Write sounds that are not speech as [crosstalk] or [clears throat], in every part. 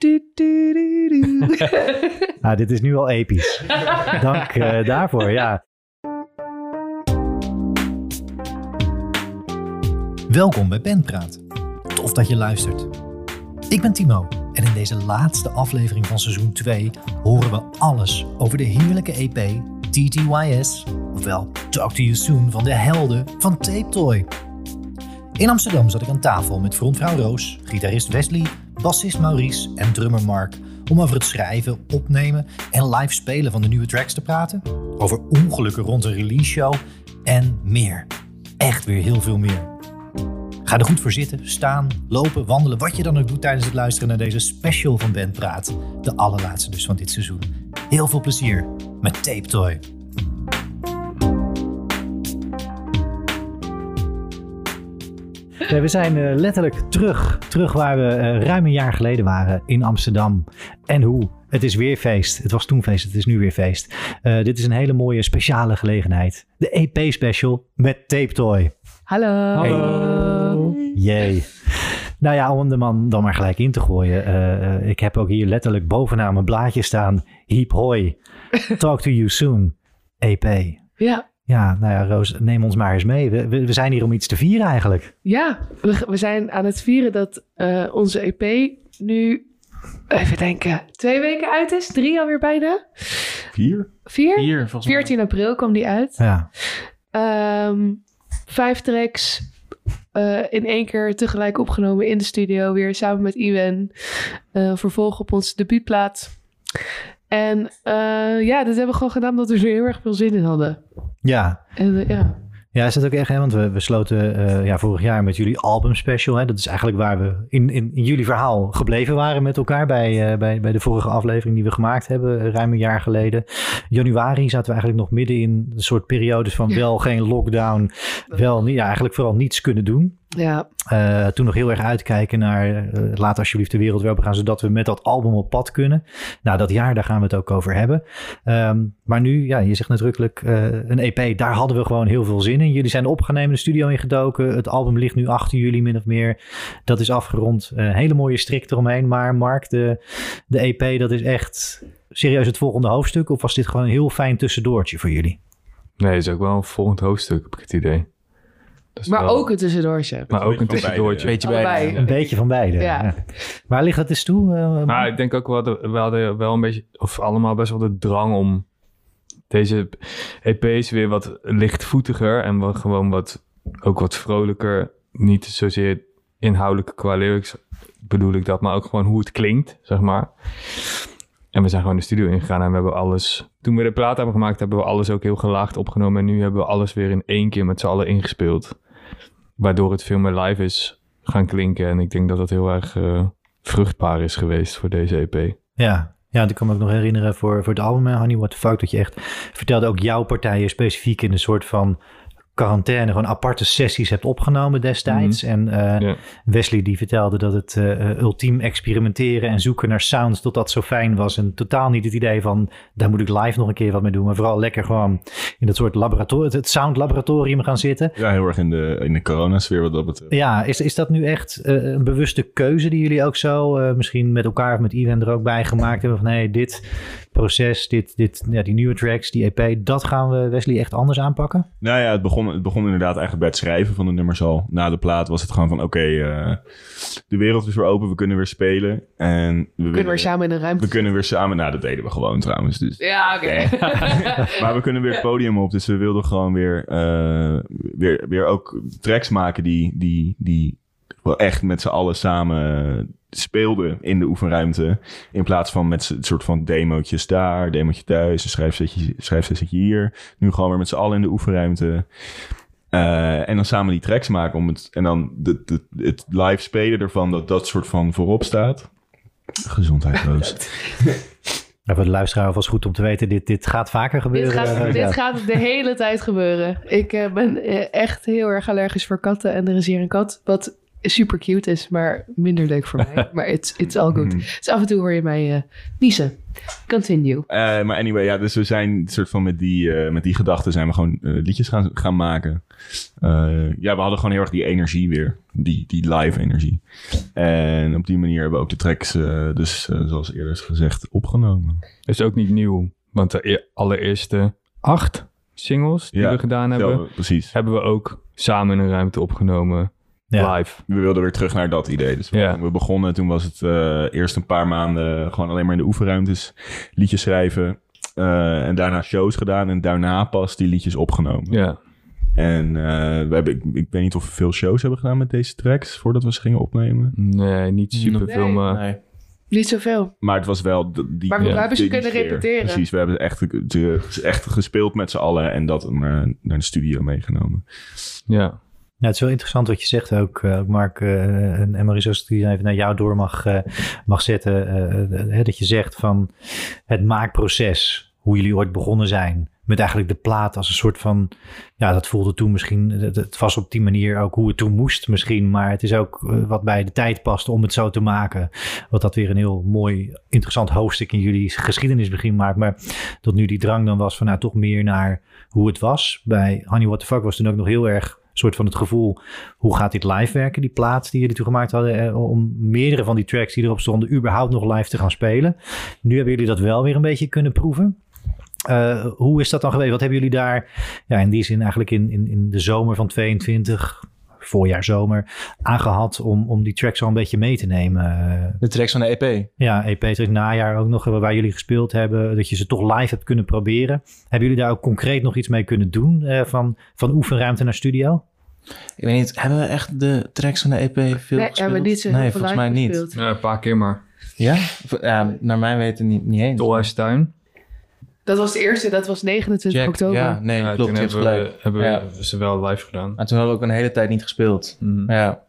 [laughs] Nou, dit is nu al episch. Dank eh, daarvoor, ja. Welkom bij Bandpraat. Tof dat je luistert. Ik ben Timo en in deze laatste aflevering van seizoen 2 horen we alles over de heerlijke EP TTYS, ofwel Talk to You Soon van de helden van Tape Toy. In Amsterdam zat ik aan tafel met frontvrouw Roos, gitarist Wesley, bassist Maurice en drummer Mark om over het schrijven, opnemen en live spelen van de nieuwe tracks te praten, over ongelukken rond een release show en meer. Echt weer heel veel meer. Ga er goed voor zitten, staan, lopen, wandelen, wat je dan ook doet tijdens het luisteren naar deze special van Ben Praat. De allerlaatste dus van dit seizoen. Heel veel plezier met Tape Toy. We zijn eh, letterlijk terug. Terug waar we eh, ruim een jaar geleden waren in Amsterdam. En hoe? Het is weer feest. Het was toen feest, het is nu weer feest. Eh, dit is een hele mooie speciale gelegenheid. De EP-special met Tape Toy. Hallo. Hallo. Jee. Nou ja, om de man dan maar gelijk in te gooien. Uh, ik heb ook hier letterlijk bovenaan mijn blaadje staan. Heap hoi. [laughs] Talk to you soon. EP. Ja. Ja, nou ja, Roos, neem ons maar eens mee. We, we zijn hier om iets te vieren eigenlijk. Ja, we, we zijn aan het vieren dat uh, onze EP nu, even denken, twee weken uit is. Drie alweer bijna. Vier? Vier? Vier, volgens mij. 14 april kwam die uit. Ja. Um, vijf tracks uh, in één keer tegelijk opgenomen in de studio. Weer samen met Iwan. Uh, vervolg op onze debuutplaat. En uh, ja, dat hebben we gewoon gedaan omdat we er heel erg veel zin in hadden. Ja. En, ja. Ja, is dat ook echt, hè? want we, we sloten uh, ja, vorig jaar met jullie album special. Hè? Dat is eigenlijk waar we in, in, in jullie verhaal gebleven waren met elkaar bij, uh, bij, bij de vorige aflevering die we gemaakt hebben, ruim een jaar geleden. Januari zaten we eigenlijk nog midden in een soort periodes van wel geen lockdown, wel ja, eigenlijk vooral niets kunnen doen. Ja. Uh, toen nog heel erg uitkijken naar uh, laat alsjeblieft de wereld weer gaan, zodat we met dat album op pad kunnen. Nou, dat jaar, daar gaan we het ook over hebben. Um, maar nu, ja, je zegt nadrukkelijk uh, een EP, daar hadden we gewoon heel veel zin in. Jullie zijn opgenomen, de studio ingedoken. Het album ligt nu achter jullie min of meer. Dat is afgerond. Hele mooie strik eromheen. Maar Mark, de, de EP, dat is echt serieus het volgende hoofdstuk? Of was dit gewoon een heel fijn tussendoortje voor jullie? Nee, het is ook wel een volgend hoofdstuk, heb ik het idee. Maar wel... ook een tussendoortje. Maar ook een tussendoortje. Beetje beide. Een beetje van beide. Ja. ja. Waar ligt dat dus toe? Uh, nou, ik denk ook wel, de, we hadden wel een beetje, of allemaal best wel de drang om deze EP's weer wat lichtvoetiger en wel gewoon wat, ook wat vrolijker. Niet zozeer inhoudelijk qua lyrics bedoel ik dat, maar ook gewoon hoe het klinkt, zeg maar. En we zijn gewoon de studio ingegaan en we hebben alles... Toen we de plaat hebben gemaakt, hebben we alles ook heel gelaagd opgenomen. En nu hebben we alles weer in één keer met z'n allen ingespeeld. Waardoor het veel meer live is gaan klinken. En ik denk dat dat heel erg uh, vruchtbaar is geweest voor deze EP. Ja, ja, ik kan me ook nog herinneren voor, voor het album Honey What The Fuck... dat je echt vertelde ook jouw partijen specifiek in een soort van quarantaine gewoon aparte sessies hebt opgenomen destijds. Mm. En uh, ja. Wesley die vertelde dat het uh, ultiem experimenteren en zoeken naar sounds tot dat zo fijn was. En totaal niet het idee van daar moet ik live nog een keer wat mee doen. Maar vooral lekker gewoon in dat soort laboratorium, het sound laboratorium gaan zitten. Ja, heel erg in de, in de coronasfeer wat dat betreft. Ja, is, is dat nu echt uh, een bewuste keuze die jullie ook zo misschien met elkaar of met Ivan er ook bij gemaakt hebben? Van nee, dit proces, dit, dit, ja, die nieuwe tracks, die EP, dat gaan we Wesley echt anders aanpakken? Nou ja, het begon, het begon inderdaad eigenlijk bij het schrijven van de nummers al. Na de plaat was het gewoon van oké, okay, uh, de wereld is weer open, we kunnen weer spelen. En we, we kunnen weer samen in een ruimte. We kunnen weer samen, nou dat deden we gewoon trouwens. Dus. Ja, oké. Okay. [laughs] maar we kunnen weer het podium op, dus we wilden gewoon weer, uh, weer, weer ook tracks maken die, die, die wel echt met z'n allen samen speelden in de oefenruimte. In plaats van met een soort van demootjes daar, demootje thuis, een schrijfsetje, schrijfsetje hier. Nu gewoon weer met z'n allen in de oefenruimte. Uh, en dan samen die tracks maken om het. En dan de, de, het live spelen ervan, dat dat soort van voorop staat. Gezondheid, Roos. Ja, [laughs] voor de luisteraar was goed om te weten, dit, dit gaat vaker gebeuren. Dit gaat, dit gaat de hele tijd gebeuren. Ik uh, ben echt heel erg allergisch voor katten en er is hier een kat. Wat super cute is, maar minder leuk voor mij. [laughs] maar it's, it's all good. Dus af en toe hoor je mij uh, niezen. Continue. Eh, maar anyway, ja, dus we zijn soort van met die, eh, met die gedachten zijn we gewoon liedjes gaan, gaan maken. Eh, ja, we hadden gewoon heel erg die energie weer. Die, die live energie. En op die manier hebben we ook de tracks, dus zoals eerder is gezegd, opgenomen. is ook niet nieuw. Want de e- allereerste acht singles die Ja, we gedaan hebben, Ja, precies. hebben we ook samen in een ruimte opgenomen. Ja. Live. We wilden weer terug naar dat idee. Dus we, Ja. we begonnen, toen was het eh, eerst een paar maanden gewoon alleen maar in de oefenruimtes liedjes schrijven. Eh, en daarna shows gedaan en daarna pas die liedjes opgenomen. Ja. En eh, we hebben, ik, ik weet niet of we veel shows hebben gedaan met deze tracks voordat we ze gingen opnemen. Nee, niet super veel, Nee. maar Nee. Niet zoveel. Maar het was wel die. Maar we Ja. hebben ze kunnen sfeer. repeteren. Precies, we hebben echt, de- echt gespeeld met z'n allen en dat naar, naar de studio meegenomen. ja. Ja, het is wel interessant wat je zegt ook, eh, Mark. eh, en Maurice, als ik die even naar jou door mag, eh, mag zetten. dat je zegt van het maakproces, hoe jullie ooit begonnen zijn. Met eigenlijk de plaat als een soort van, ja, dat voelde toen misschien, het, was op die manier ook hoe het toen moest misschien. Maar het is ook wat bij de tijd past om het zo te maken. Wat dat weer een heel mooi, interessant hoofdstuk in jullie geschiedenis misschien maakt. Maar tot nu die drang dan was van nou toch meer naar hoe het was. Bij Honey What The Fuck was toen ook nog heel erg soort van het gevoel, hoe gaat dit live werken, die plaat die jullie toen gemaakt hadden, eh, om meerdere van die tracks die erop stonden, überhaupt nog live te gaan spelen. Nu hebben jullie dat wel weer een beetje kunnen proeven. Eh, hoe is dat dan geweest? Wat hebben jullie daar ja, in die zin eigenlijk in, in, in de zomer van 22, voorjaar zomer, aangehad om, om die tracks al een beetje mee te nemen? De tracks van de EP. ja, EP het najaar ook nog, waar jullie gespeeld hebben, dat je ze toch live hebt kunnen proberen. Hebben jullie daar ook concreet nog iets mee kunnen doen, eh, van, van oefenruimte naar studio? Ik weet niet, hebben we echt de tracks van de EP veel Nee, gespeeld? hebben we niet zo Nee, volgens mij niet. ja, een paar keer maar. Ja? Naar mijn weten niet, niet eens. Tolhuistuin. Dat was de eerste, dat was 29 Jack, oktober. Ja, nee, Ja, klopt. toen hebben, we, hebben Ja. we ze wel live gedaan. Maar toen hadden we ook een hele tijd niet gespeeld. Mhm. Ja.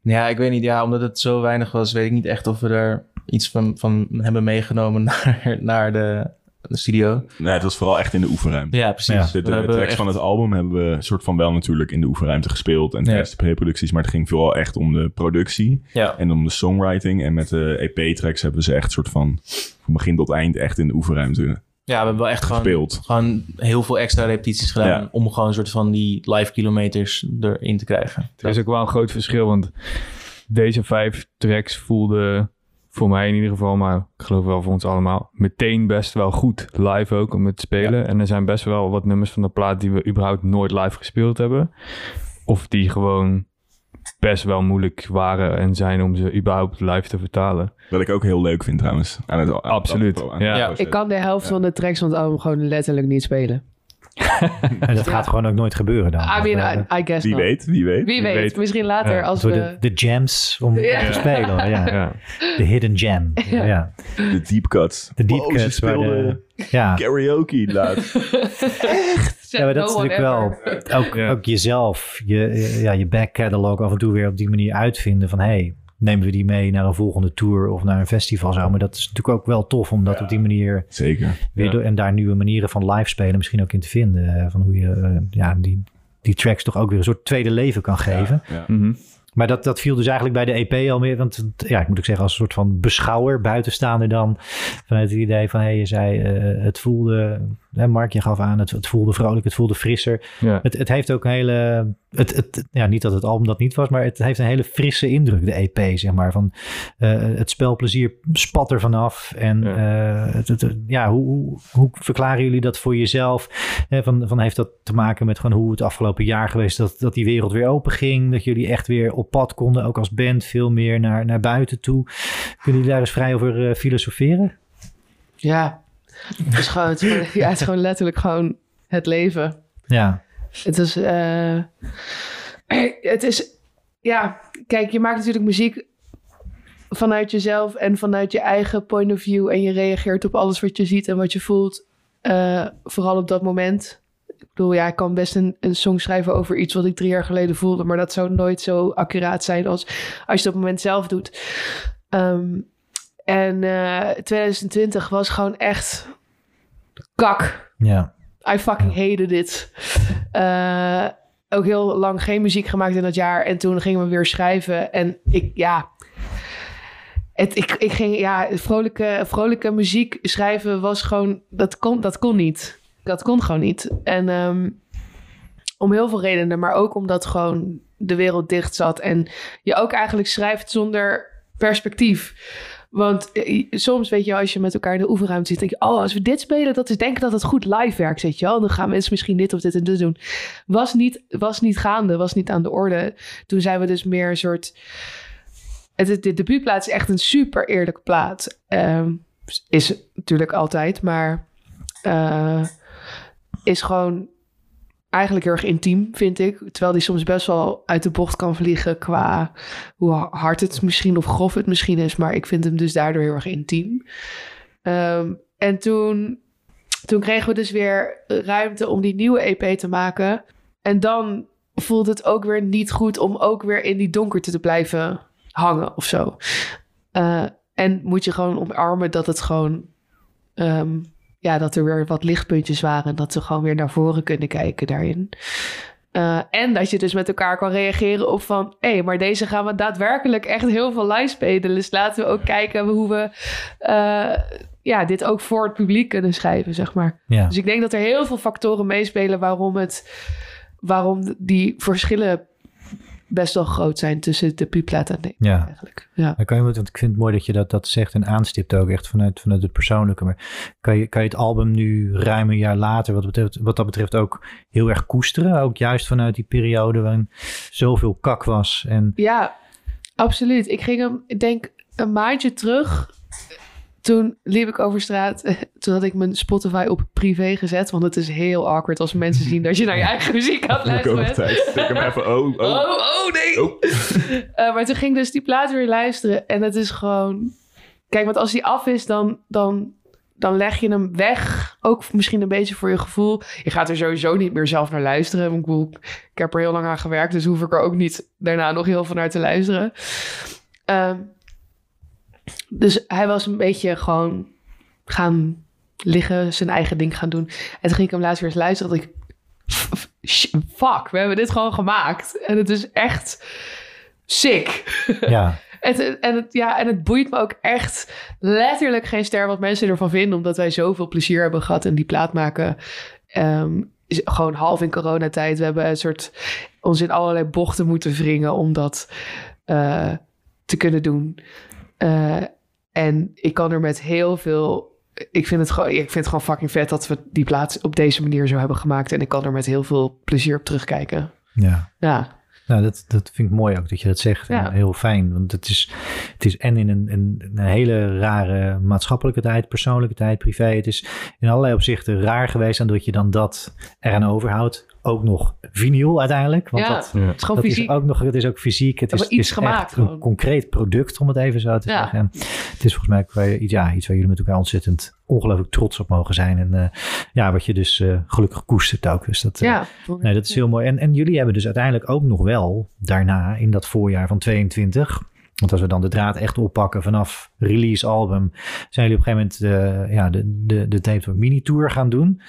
Ja, ik weet niet. Ja, omdat het zo weinig was, weet ik niet echt of we er iets van, van hebben meegenomen [laughs] naar, naar de, de studio. Nee, het was vooral echt in de oefenruimte. Ja, precies. Ja. De, tracks echt- van het album hebben we soort van wel natuurlijk in de oefenruimte gespeeld en Ja. tijdens de pre-producties, maar het ging vooral echt om de productie Ja. en om de songwriting. En met de EP-tracks hebben we ze echt soort van van begin tot eind echt in de oefenruimte ja, we hebben wel echt gewoon, gespeeld. gewoon heel veel extra repetities gedaan Ja. om gewoon een soort van die live kilometers erin te krijgen. Er is ook wel een groot verschil, want deze vijf tracks voelden voor mij in ieder geval, maar ik geloof wel voor ons allemaal, meteen best wel goed live ook om het te spelen. En er zijn best wel wat nummers van de plaat die we überhaupt nooit live gespeeld hebben. Of die gewoon best wel moeilijk waren en zijn om ze überhaupt live te vertalen. Wat ik ook heel leuk vind trouwens. Aan het, aan- Absoluut, aan- ja. Ik kan de helft van de tracks van het album gewoon letterlijk niet spelen. [laughs] En dat Ja. gaat gewoon ook nooit gebeuren dan. I mean, Of, I, I guess Wie not. weet, wie weet. Wie weet. weet. Misschien later als we... de, de jams om te spelen. Ja. Ja. De hidden jam. Ja. Ja. De deep cuts. De deep Wow, cuts. Ze waar de- ja. karaoke laat. [laughs] ja, maar dat is No natuurlijk wel [laughs] ook, Ja. ook jezelf, je, ja, je back catalog af en toe weer op die manier uitvinden van hey, nemen we die mee naar een volgende tour of naar een festival zo. Maar dat is natuurlijk ook wel tof om dat op die manier Zeker. weer Ja. door, en daar nieuwe manieren van live spelen misschien ook in te vinden. eh, Van hoe je eh, ja, die, die tracks toch ook weer een soort tweede leven kan geven. Ja. Mhm. Maar dat, dat viel dus eigenlijk bij de EP al meer. Want ja, ik moet ook zeggen, als een soort van beschouwer, buitenstaander dan. Vanuit het idee van, hé, hey, je zei, eh, het voelde, hè, Mark, je gaf aan, het, het voelde vrolijk, het voelde frisser. Ja. Het, het heeft ook een hele, het, het, ja, niet dat het album dat niet was, maar het heeft een hele frisse indruk, de EP, zeg maar. Van, eh, het spelplezier spat er vanaf. En Ja. eh, het, het- ja, hoe, hoe, hoe verklaren jullie dat voor jezelf? Hè, van, van heeft dat te maken met gewoon hoe het afgelopen jaar geweest, dat, dat die wereld weer open ging, dat jullie echt weer op pad konden, ook als band, veel meer naar, naar buiten toe. Kunnen jullie daar eens vrij over eh, filosoferen? Ja. Het is, gewoon, het, is gewoon, ja, het is gewoon letterlijk gewoon het leven. Ja, Het is... eh, het is... Ja, kijk, je maakt natuurlijk muziek vanuit jezelf en vanuit je eigen point of view. En je reageert op alles wat je ziet en wat je voelt. eh, vooral op dat moment. Ik bedoel, ja, ik kan best een, een song schrijven over iets wat ik drie jaar geleden voelde. Maar dat zou nooit zo accuraat zijn als als je het op het moment zelf doet. Ehm, en eh 2020 was gewoon echt kak. ja, I fucking hated it. Eh, ook heel lang geen muziek gemaakt in dat jaar. En toen gingen we weer schrijven. En ik, ja... het, ik, ik ging, ja, vrolijke, vrolijke muziek schrijven was gewoon, dat kon, dat kon niet. Dat kon gewoon niet. En ehm, om heel veel redenen, maar ook omdat gewoon de wereld dicht zat en je ook eigenlijk schrijft zonder perspectief. Want eh, soms weet je, als je met elkaar in de oefenruimte zit, denk je, oh, als we dit spelen, dat is denken dat het goed live werkt, weet je wel. Dan gaan mensen misschien dit of dit en dit doen. Was niet, was niet gaande, was niet aan de orde. Toen zijn we dus meer een soort. Het, de debuutplaat is echt een super eerlijke plaat. Ehm, is natuurlijk altijd, maar eh, is gewoon eigenlijk heel erg intiem, vind ik. Terwijl die soms best wel uit de bocht kan vliegen qua hoe hard het misschien of grof het misschien is. Maar ik vind hem dus daardoor heel erg intiem. Ehm, en toen, toen kregen we dus weer ruimte om die nieuwe EP te maken. En dan voelde het ook weer niet goed om ook weer in die donkerte te blijven hangen of zo. Eh, en moet je gewoon omarmen dat het gewoon ehm, ja, dat er weer wat lichtpuntjes waren. En dat ze gewoon weer naar voren kunnen kijken daarin. Uh, en dat je dus met elkaar kan reageren op van... hé, hey, maar deze gaan we daadwerkelijk echt heel veel live spelen. Dus laten we ook kijken hoe we uh, ja, dit ook voor het publiek kunnen schrijven, zeg maar. Ja. Dus ik denk dat er heel veel factoren meespelen... waarom, het, waarom die verschillen best wel groot zijn tussen de puplaat en de Ja. eigenlijk. Ja. Dan kan je, want ik vind het mooi dat je dat, dat zegt en aanstipt ook echt vanuit, vanuit het persoonlijke. Maar kan je, kan je het album nu ruim een jaar later, wat, betreft, wat dat betreft, ook heel erg koesteren? Ook juist vanuit die periode waarin zoveel kak was. En Ja, absoluut. Ik ging hem, ik denk, een maandje terug. Toen liep ik over straat. [laughs] Toen had ik mijn Spotify op privé gezet. Want het is heel awkward als mensen zien dat je naar je eigen muziek aan het luisteren bent. tijd. Tik hem even. Oh, oh. Oh, oh nee. Oh. [laughs] Eh, maar toen ging ik dus die plaat weer luisteren. En het is gewoon... Kijk, want als die af is, dan, dan, dan leg je hem weg. Ook misschien een beetje voor je gevoel. Je gaat er sowieso niet meer zelf naar luisteren. Ik, bedoel, ik heb er heel lang aan gewerkt. Dus hoef ik er ook niet daarna nog heel veel naar te luisteren. Ehm, dus hij was een beetje gewoon gaan liggen. Zijn eigen ding gaan doen. En toen ging ik hem laatst weer eens luisteren. Dat ik... Fuck, we hebben dit gewoon gemaakt. En het is echt sick. ja, [laughs] Het, en, het, ja, en het boeit me ook echt letterlijk geen ster wat mensen ervan vinden. Omdat wij zoveel plezier hebben gehad in die plaat maken. Ehm, gewoon half in coronatijd. We hebben een soort ons in allerlei bochten moeten wringen om dat eh, te kunnen doen. Eh, en ik kan er met heel veel. Ik vind, het gewoon, ik vind het gewoon fucking vet dat we die plaat op deze manier zo hebben gemaakt. En ik kan er met heel veel plezier op terugkijken. ja. Ja, Nou, dat, dat vind ik mooi ook dat je dat zegt. Ja. Heel fijn. Want het is, het is en in een, een, een hele rare maatschappelijke tijd, persoonlijke tijd, privé. Het is in allerlei opzichten raar geweest. En dat je dan dat eraan overhoudt. Ook nog vinyl uiteindelijk. Want ja. dat, Ja. het is gewoon dat fysiek. is ook nog, het is ook fysiek. Het is, iets het is gemaakt echt een gewoon. concreet product, om het even zo te Ja. zeggen. En het is volgens mij ook waar je- iets, ja, iets waar jullie met elkaar ontzettend ongelooflijk trots op mogen zijn. En eh, ja, wat je dus eh, gelukkig koestert ook. Dus dat, eh, Ja, Nee, dat is heel mooi. En, en jullie hebben dus uiteindelijk ook nog wel daarna, in dat voorjaar van 22. Want als we dan de draad echt oppakken vanaf release album, zijn jullie op een gegeven moment eh, ja, de, de, de Tape Talk mini tour gaan doen.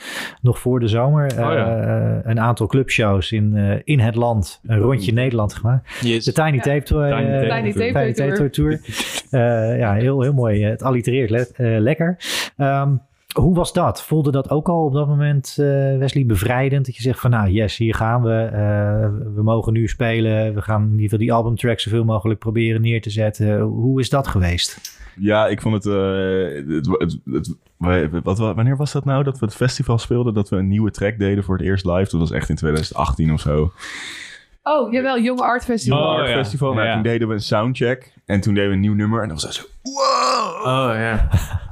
Nog voor de zomer. Oh ja. Eh, een aantal clubshows in, eh, in het land. Een rondje Nederland gemaakt. De Tiny Ja. Tape Tour. Tiny eh, Tape Tour. Tape Tiny Tape Tour. Tour. Eh, ja, heel, heel mooi. Het allitereert le- eh, lekker. Ehm, hoe was dat? Voelde dat ook al op dat moment, eh, Wesley, bevrijdend? Dat je zegt van, nou yes, hier gaan we. Eh, we mogen nu spelen. We gaan in ieder geval die albumtracks zoveel mogelijk proberen neer te zetten. Hoe is dat geweest? Ja, ik vond het... eh, het, het, het- wat- wanneer was dat nou dat we het festival speelden? Dat we een nieuwe track deden voor het eerst live? Dat was echt in 2018 of zo. Oh, jawel, Jonge Art Festival. Oh, Art ja. Festival. Nou, Ja. toen deden we een soundcheck. En toen deden we een nieuw nummer. En dan was dat zo... Wow! Oh ja.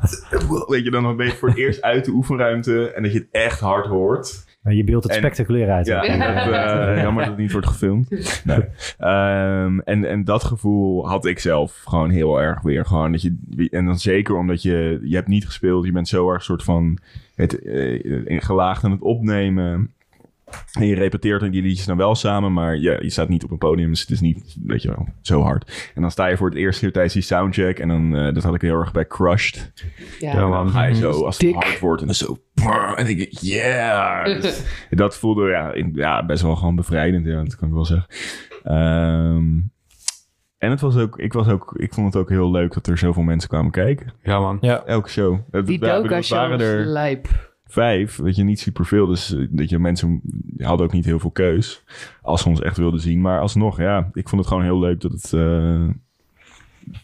[laughs] Weet je, dan ben je voor het eerst uit de oefenruimte. En dat je het echt hard hoort. Je beeldt het En- spectaculair uit. Ja, en dat, eh, [laughs] jammer dat het niet wordt gefilmd. Nee. Ehm, en, en dat gevoel had ik zelf gewoon heel erg weer. Gewoon dat je, en dan zeker omdat je, je hebt niet gespeeld. Je bent zo erg soort van het, eh, gelaagd aan het opnemen. En je repeteert dan die liedjes dan wel samen, maar je, je staat niet op een podium, dus het is niet, weet je wel, zo hard. En dan sta je voor het eerst keer tijdens die soundcheck en dan, eh, dat had ik heel erg bij Crushed. Ja. Ja, dan ga je zo, als het Dik. hard wordt en dan zo, en denk ik, yeah! [laughs] Dus dat voelde ja, in- ja, best wel gewoon bevrijdend, ja, dat kan ik wel zeggen. Ehm, En het was ook, ik, was ook, ik vond het ook heel leuk dat er zoveel mensen kwamen kijken. Ja, man. Ja. Elke show. Het- Die Doka waren er lijp. Vijf, weet je, niet superveel. Dus eh, dat je mensen hadden ook niet heel veel keus. Als ze ons echt wilden zien. Maar alsnog, ja, ik vond het gewoon heel leuk dat het... eh,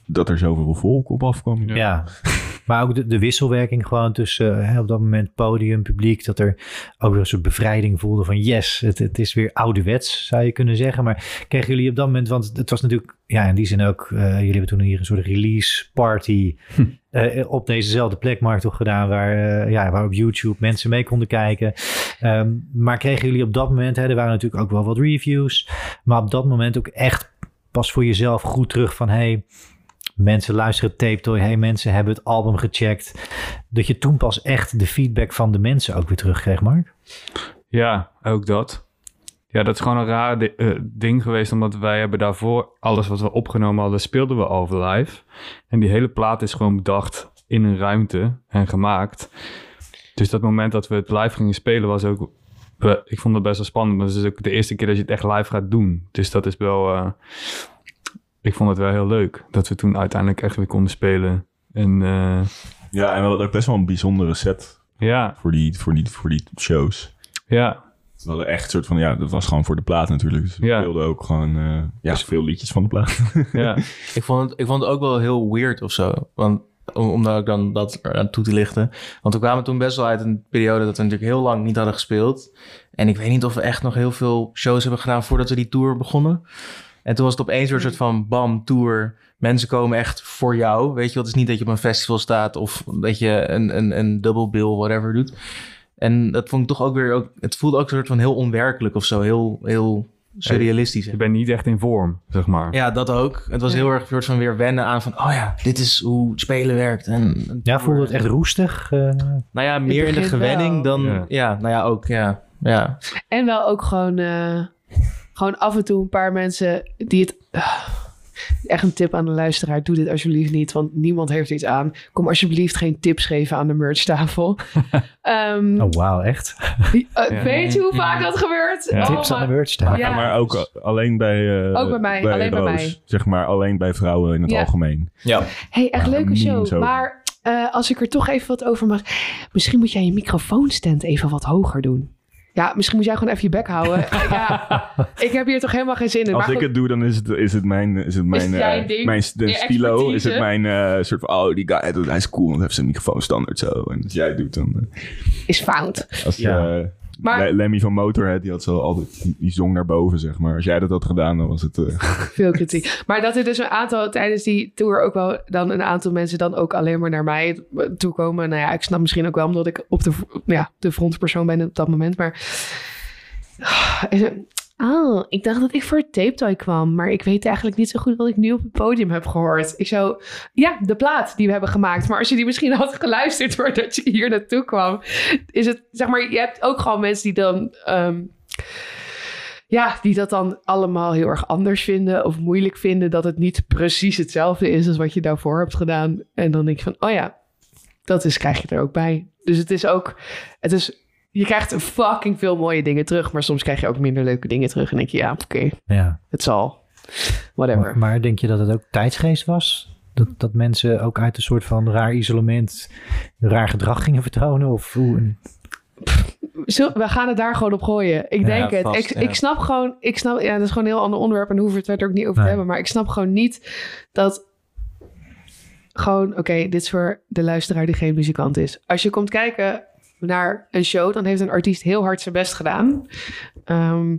dat er zoveel volk op afkwam. Ja. Ja. [laughs] Maar ook de, de wisselwerking gewoon tussen eh, hè, op dat moment podium, publiek. Dat er ook weer een soort bevrijding voelde van yes, het, het is weer ouderwets zou je kunnen zeggen. Maar kregen jullie op dat moment, want het was natuurlijk ja in die zin ook, eh, jullie hebben toen hier een soort release party eh, op dezezelfde plek Mark toch gedaan. Waar, eh, ja, waar op YouTube mensen mee konden kijken. Ehm, maar kregen jullie op dat moment, hè, er waren natuurlijk ook wel wat reviews. Maar op dat moment ook echt pas voor jezelf goed terug van hey, mensen luisteren Tape Toy. Hey, mensen hebben het album gecheckt. Dat je toen pas echt de feedback van de mensen ook weer terugkreeg, Mark. Ja, ook dat. Ja, dat is gewoon een raar eh, ding geweest, omdat wij hebben daarvoor alles wat we opgenomen hadden, speelden we al live. En die hele plaat is gewoon bedacht in een ruimte en gemaakt. Dus dat moment dat we het live gingen spelen was ook, ik vond het best wel spannend, maar het is ook de eerste keer dat je het echt live gaat doen. Dus dat is wel, eh, ik vond het wel heel leuk dat we toen uiteindelijk echt weer konden spelen. En eh, Ja, en we hadden ook best wel een bijzondere set ja, voor die, voor die, voor die shows. ja, We hadden echt een soort van, ja, dat was gewoon voor de plaat natuurlijk. Dus we Ja. speelden ook gewoon, eh, ja, veel liedjes van de plaat. [laughs] ja. Ik vond, het, ik vond het ook wel heel weird of zo. Want om, om daar ook dan dat aan toe te lichten. Want we kwamen toen best wel uit een periode dat we natuurlijk heel lang niet hadden gespeeld. En ik weet niet of we echt nog heel veel shows hebben gedaan voordat we die tour begonnen. En toen was het opeens weer een soort van bam, tour. Mensen komen echt voor jou. Weet je het is niet dat je op een festival staat of dat je een, een, een double bill, whatever doet. En dat vond ik toch ook weer, ook, het voelde ook een soort van heel onwerkelijk of zo. Heel, heel surrealistisch. Je bent niet echt in vorm, zeg maar. Ja, dat ook. Het was heel erg een soort van weer wennen aan van... oh ja, dit is hoe spelen werkt. En, Ja, voelde het echt roestig? eh? Nou ja, meer in de gewenning wel. dan... Ja. Ja. nou ja, ook, ja. ja. En wel ook gewoon, eh, gewoon af en toe een paar mensen die het... echt een tip aan de luisteraar. Doe dit alsjeblieft niet, want niemand heeft iets aan. Kom alsjeblieft geen tips geven aan de merchtafel. [laughs] Ehm Oh, wauw, echt? [laughs] eh, Ja. Weet je hoe vaak dat gebeurt? Ja. Oh Tips aan de merch staan. Ja. maar ook alleen bij... eh, Ook bij mij, alleen bij mij. Zeg maar alleen bij vrouwen in het Ja. algemeen. Ja. hey, echt leuke show. Maar eh, als ik er toch even wat over mag... Misschien moet jij je microfoonstand even wat hoger doen. Ja, misschien moet jij gewoon even je bek houden. [laughs] ja, ik heb hier toch helemaal geen zin in. Als maar ik goed, het doe, dan is het, is het mijn, is het mijn, het eh, mijn stilo. Is het mijn eh, soort van, oh, die guy, hij is cool, want hij heeft zijn microfoon standaard zo. En als jij het doet, dan... eh, is fout. als Ja. Maar- Le- Lemmy van Motorhead, die had zo altijd, die, die zong naar boven, zeg maar. Als jij dat had gedaan, dan was het... eh, [laughs] Veel kritiek. Maar dat er dus een aantal tijdens die tour ook wel dan een aantal mensen dan ook alleen maar naar mij toe komen. Nou ja, ik snap misschien ook wel omdat ik op de, ja, de frontpersoon ben op dat moment. Maar. Oh, ik dacht dat ik voor Tape Toy kwam. Maar ik weet eigenlijk niet zo goed wat ik nu op het podium heb gehoord. Ik zou. Ja, de plaat die we hebben gemaakt. Maar als je die misschien had geluisterd voordat je hier naartoe kwam. Is het. Zeg maar, je hebt ook gewoon mensen die dan. ehm, ja, die dat dan allemaal heel erg anders vinden of moeilijk vinden dat het niet precies hetzelfde is als wat je daarvoor hebt gedaan. En dan denk je van, oh ja, dat is, krijg je er ook bij. Dus het is ook, het is, je krijgt fucking veel mooie dingen terug, maar soms krijg je ook minder leuke dingen terug. En denk je, ja, oké, Ja. het zal. Whatever. Maar, maar denk je dat het ook tijdsgeest was? Dat, dat mensen ook uit een soort van raar isolement raar gedrag gingen vertonen? Of hoe? Zo, we gaan het daar gewoon op gooien. Ik denk het. vast, ik, ja. ik snap gewoon, ik snap, ja, dat is gewoon een heel ander onderwerp en daar hoeven we het verder ook niet over te hebben. Maar ik snap gewoon niet dat gewoon, oké, dit is voor de luisteraar die geen muzikant is. Als je komt kijken naar een show, dan heeft een artiest heel hard zijn best gedaan. Ehm,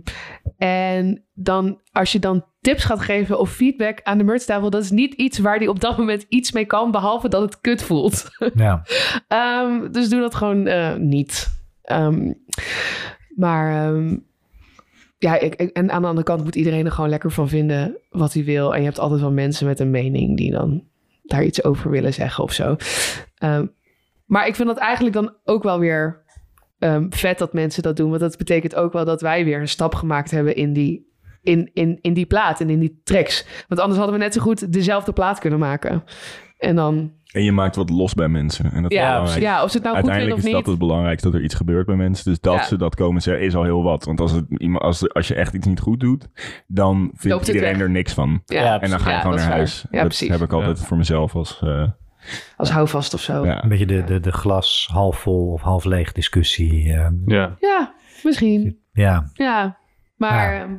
en dan, als je dan tips gaat geven of feedback aan de merchtafel, dat is niet iets waar die op dat moment iets mee kan, behalve dat het kut voelt. [laughs] Ja. Ehm, dus doe dat gewoon eh, niet. Ehm, maar ja, ik, en aan de andere kant moet iedereen er gewoon lekker van vinden wat hij wil. En je hebt altijd wel mensen met een mening die dan daar iets over willen zeggen of zo. Maar ik vind dat eigenlijk dan ook wel weer ehm, vet dat mensen dat doen. Want dat betekent ook wel dat wij weer een stap gemaakt hebben in die, in, in, in die plaat en in die tracks. Want anders hadden we net zo goed dezelfde plaat kunnen maken. En dan, En je maakt wat los bij mensen. En dat is ja, belangrijk. ja, of ze het nou goed vinden Uiteindelijk of is niet. dat het belangrijkste, dat er iets gebeurt bij mensen. Dus dat Ja. ze dat komen zeggen, is al heel wat. Want als, het, iemand- als, als je echt iets niet goed doet, dan Loopt vindt het iedereen er niks van. Ja, En dan ga je Ja, gewoon naar is huis. dat precies. heb ik altijd voor mezelf als... eh, Als houvast of zo. Ja, ja. Een beetje de, de, de glas half vol of half leeg discussie. eh, Ja. misschien. ja, Ja, maar Ja. ehm,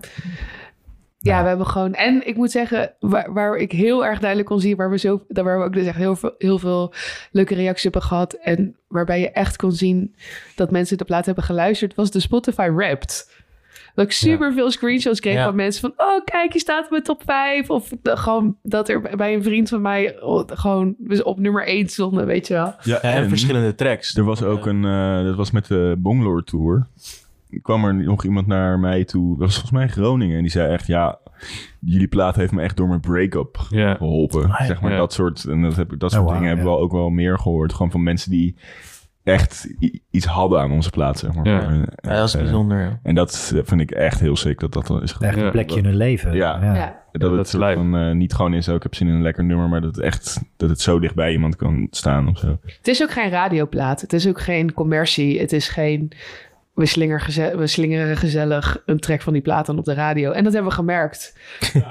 ja, we hebben gewoon... En ik moet zeggen, waar, waar ik heel erg duidelijk kon zien... waar we, zo, daar waar we ook dus echt heel veel, heel veel leuke reacties hebben gehad... en waarbij je echt kon zien dat mensen de plaat hebben geluisterd... was de Spotify Wrapped. Dat ik super veel screenshots kreeg Ja. van mensen van... oh, kijk, je staat op mijn top 5. Of de- gewoon dat er bij een vriend van mij... oh, gewoon we op nummer 1 stonden, weet je wel. Ja, en verschillende tracks. Er was ook een, eh, dat was met de Bonglore Tour. kwam er nog iemand naar mij toe, dat was volgens mij in Groningen. En die zei echt, ja, jullie plaat heeft me echt door mijn break-up geholpen. Ja. zeg maar dat soort, en dat, heb, ik- dat soort Oh, wow, dingen hebben we ook wel meer gehoord. Gewoon van mensen die echt iets hadden aan onze plaat, zeg maar. Ja. En, Ja, dat is eh, bijzonder. ja. En dat eh, vind ik echt heel sick dat dat is. Echt een Ja, plekje in hun leven. Ja. Ja. Dat dat het van, eh, niet gewoon is, ook ik heb zin in een lekker nummer, maar dat het echt dat het zo dicht bij iemand kan staan of zo. Het is ook geen radioplaat. Het is ook geen commercie. Het is geen... We, slinger geze- we slingeren gezellig een track van die plaat aan op de radio. En dat hebben we gemerkt.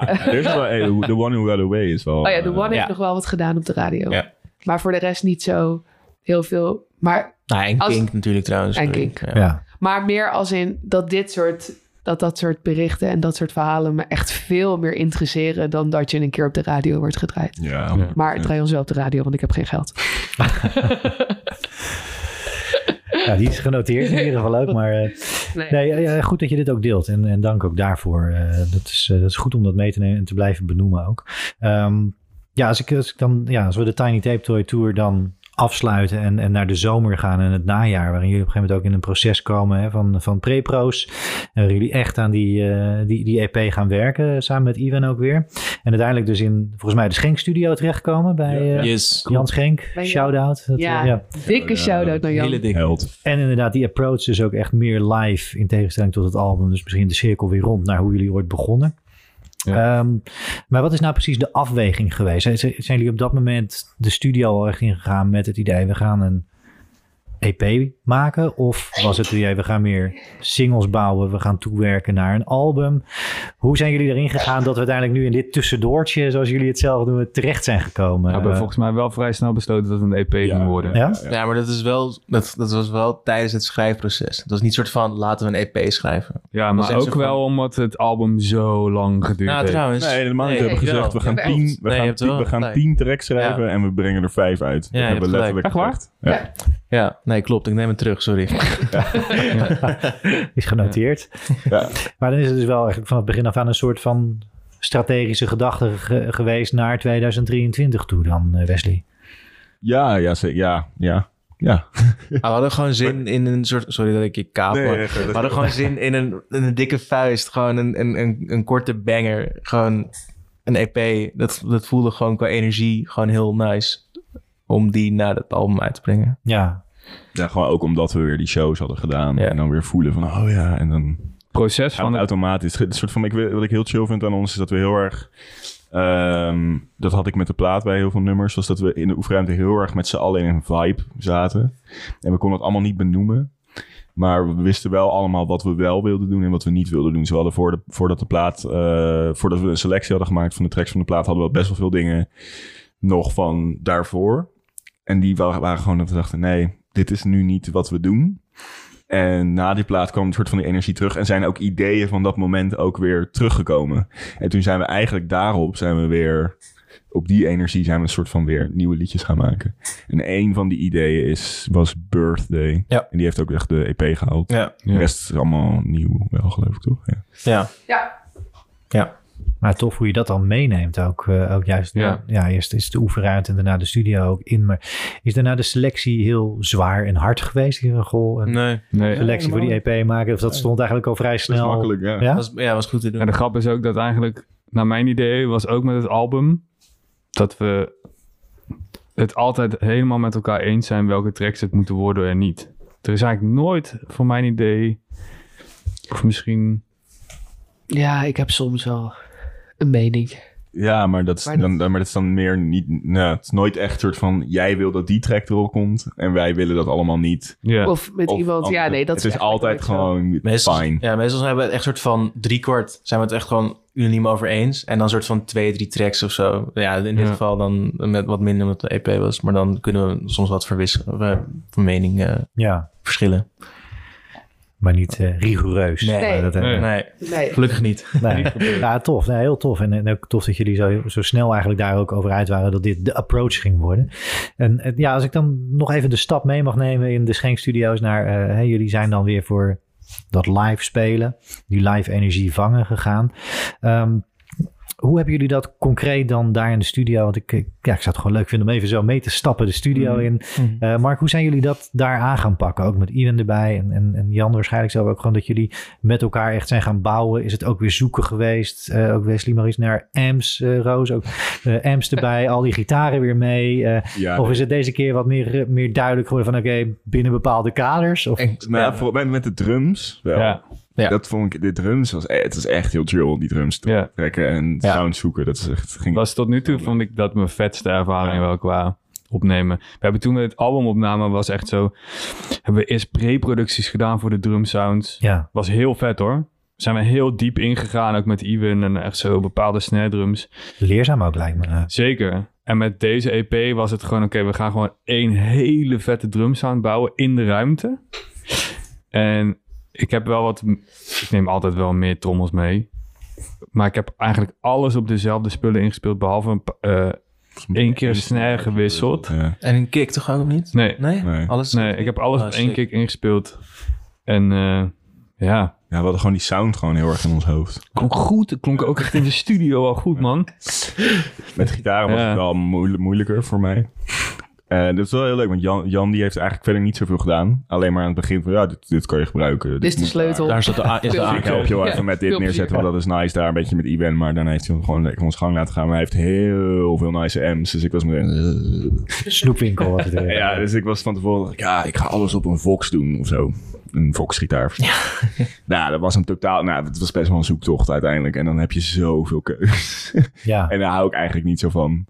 Er is wel, hey, The One Who Got Away is wel... Oh ja, The eh, One heeft ja. nog wel wat gedaan op de radio. Ja. Maar voor de rest niet zo heel veel. Maar, Nou, en Als- Kink natuurlijk trouwens. En sorry. Kink. Ja. Ja. maar meer als in dat dit soort... Dat dat soort berichten en dat soort verhalen me echt veel meer interesseren... dan dat je een keer op de radio wordt gedraaid. Ja, Ja. Maar draai ons wel op de radio, want ik heb geen geld. [laughs] Ja, die is genoteerd in ieder geval ook. Maar eh, Nee. nee, eh, goed dat je dit ook deelt. En, en dank ook daarvoor. Eh, dat, is, eh, dat is goed om dat mee te nemen en te blijven benoemen ook. Ehm, ja, als, ik, als, ik dan, ja, als we de Tiny Tape Toy Tour dan afsluiten en, en naar de zomer gaan en het najaar, waarin jullie op een gegeven moment ook in een proces komen hè, van, van pre-pro's. En waar jullie echt aan die, eh, die, die EP gaan werken, samen met Ivan ook weer. En uiteindelijk dus in, volgens mij, de Schenk Studio terechtkomen bij eh, Yes. Jan Schenk. Shout-out. Dat, ja, eh, ja. dikke Ja, shout-out naar Jan. Hele dik. held. En inderdaad, die approach is ook echt meer live in tegenstelling tot het album. Dus misschien de cirkel weer rond naar hoe jullie ooit begonnen. Ehm, maar wat is nou precies de afweging geweest? Zijn jullie op dat moment de studio al echt ingegaan met het idee... we gaan een EP maken? Of was het idee, we gaan meer singles bouwen... we gaan toewerken naar een album? Hoe zijn jullie erin gegaan dat we uiteindelijk nu in dit tussendoortje... zoals jullie het zelf doen, terecht zijn gekomen? We hebben Eh, volgens mij wel vrij snel besloten dat het een EP ging worden. ja? Ja, maar dat is wel, dat, dat was wel tijdens het schrijfproces. Het was niet soort van, laten we een EP schrijven. Ja, maar ook van- wel omdat het album zo lang geduurd Nou, heeft. trouwens. Nee, helemaal niet. Nee, we hebben gezegd, we gaan, Ja, tien, we Nee, gaan, tien, we gaan tien tracks schrijven en we brengen er vijf uit. Ja, dat je hebben we letterlijk. Ja. Ja, nee, klopt. Ik neem het terug, sorry. [laughs] is genoteerd. Ja. Maar dan is het dus wel eigenlijk van het begin af aan een soort van strategische gedachte ge- geweest naar 2023 toe dan, eh, Wesley. Ja, ja, ja, ja, ja. [laughs] We hadden gewoon zin in een soort... Sorry dat ik je kaap, Nee, maar echt, we hadden gewoon zin in een, in een dikke vuist. Gewoon een, een, een, een korte banger. Gewoon een EP. Dat, dat voelde gewoon qua energie gewoon heel nice. Om die naar het album uit te brengen. Ja, Ja, gewoon ook omdat we weer die shows hadden gedaan. Ja. En dan weer voelen van, oh ja, en dan proces van het, automatisch. Het soort van, ik, wat ik heel chill vind aan ons is dat we heel erg... ehm, dat had ik met de plaat bij heel veel nummers. Was dat we in de oefenruimte heel erg met z'n allen in een vibe zaten. En we konden het allemaal niet benoemen. Maar we wisten wel allemaal wat we wel wilden doen en wat we niet wilden doen. Ze hadden voor de, voordat de plaat, eh, voordat we een selectie hadden gemaakt van de tracks van de plaat, hadden we best wel veel dingen nog van daarvoor. En die wa- waren gewoon dat we dachten, nee, dit is nu niet wat we doen. En na die plaat kwam een soort van die energie terug. En zijn ook ideeën van dat moment ook weer teruggekomen. En toen zijn we eigenlijk daarop, zijn we weer... Op die energie zijn we een soort van weer nieuwe liedjes gaan maken. En een van die ideeën is, was Birthday. Ja. En die heeft ook echt de EP gehaald. Ja. De rest is allemaal nieuw, wel geloof ik toch? Ja. Ja. Ja, Ja. Maar tof hoe je dat dan meeneemt ook. eh, ook juist, ja. Ja. eerst is de oefenruimte en daarna de studio ook in. Maar is daarna de selectie heel zwaar en hard geweest? Hier, goh, een Nee. nee. selectie voor die EP maken? Of dat stond eigenlijk al vrij Dat is snel? makkelijk, ja. Ja? Was, ja, was goed te doen. En de grap is ook dat eigenlijk, naar mijn idee, was ook met het album, dat we het altijd helemaal met elkaar eens zijn welke tracks het moeten worden en niet. Er is eigenlijk nooit, voor mijn idee, of misschien, ja ik heb soms wel een mening. Ja, maar dat is, Maar dan, dan, maar dat is dan meer niet... Nou, het is nooit echt soort van... Jij wil dat die track erop komt en wij willen dat allemaal niet. Ja. Of met Of iemand, ja, nee, dat het is altijd gewoon Meestal, fine. ja, meestal zijn we het echt soort van driekwart zijn we het echt gewoon unaniem over eens. En dan soort van twee, drie tracks of zo. Ja, in dit Ja. geval dan met wat minder omdat de EP was. Maar dan kunnen we soms wat verwisselen, eh, van mening eh, Ja, verschillen. Maar niet eh, rigoureus. Nee. Dat, eh, Nee. Nee, Nee. gelukkig niet. Nee. [laughs] Ja, tof. Heel tof. En, en ook tof dat jullie zo, zo snel eigenlijk daar ook over uit waren dat dit de approach ging worden. En ja, als ik dan nog even de stap mee mag nemen in de Schenkstudio's naar, eh, hè, jullie zijn dan weer voor dat live spelen, die live energie vangen gegaan. Ehm, hoe hebben jullie dat concreet dan daar in de studio? Want ik, ja, ik zou het gewoon leuk vinden om even zo mee te stappen de studio Mhm. in. Eh, Mark, hoe zijn jullie dat daar aan gaan pakken? Ook met Iwan erbij en, en, en Jan waarschijnlijk zelf ook gewoon dat jullie met elkaar echt zijn gaan bouwen. Is het ook weer zoeken geweest? Eh, ook Wesley maar eens naar amps, eh, Roos, ook eh, amps erbij, [laughs] al die gitaren weer mee. eh, Ja, of is het deze keer wat meer, meer duidelijk geworden van oké, binnen bepaalde kaders? Of, nou, ja. voor, met, met de drums wel. Ja. Ja. Dat vond ik, de drums was, e- het was echt heel chill, die drums te Ja. trekken en Ja. sound zoeken. Dat is echt, ging Was tot nu toe vond ik dat mijn vetste ervaring wel qua opnemen. We hebben toen we het album opnamen was echt zo... Hebben we eerst pre-producties gedaan voor de drum sounds. ja, Was heel vet hoor. Zijn we heel diep ingegaan, ook met Iwan en echt zo bepaalde snare drums. leerzaam ook lijkt me. Zeker. En met deze EP was het gewoon, oké, we gaan gewoon één hele vette drumsound bouwen in de ruimte. En ik heb wel wat, ik neem altijd wel meer trommels mee. Maar ik heb eigenlijk alles op dezelfde spullen ingespeeld, behalve een, eh, één keer een snare gewisseld. Ja. En een kick toch ook niet? Nee, Nee? Nee. Alles? nee, ik heb alles Oh, op één kick ingespeeld. En eh, ja, ja, we hadden gewoon die sound gewoon heel erg in ons hoofd. klonk goed. Het klonk ook echt in de studio al goed, man. Met gitaren was Ja. het wel moeilijk, moeilijker voor mij. Eh dat is wel heel leuk, want Jan, Jan die heeft eigenlijk verder niet zoveel gedaan. Alleen maar aan het begin van, ja, dit, dit kan je gebruiken. Dit is de sleutel. Daar zit de, A- is de Ik help je wel Ja, even met dit veel neerzetten, want dat is nice daar een beetje met Iwan. Maar daarna heeft hij gewoon lekker ons gang laten gaan. Maar hij heeft heel veel nice amps, dus ik was meteen... Snoepwinkel was het weer. [laughs] Ja, dus ik was van tevoren, ja, ik ga alles op een Vox doen of zo. Een Vox-gitaar. Ja. [laughs] nou, dat was een totaal, nou, het was best wel een zoektocht uiteindelijk. En dan heb je zoveel keus. Ja. [laughs] en daar hou ik eigenlijk niet zo van.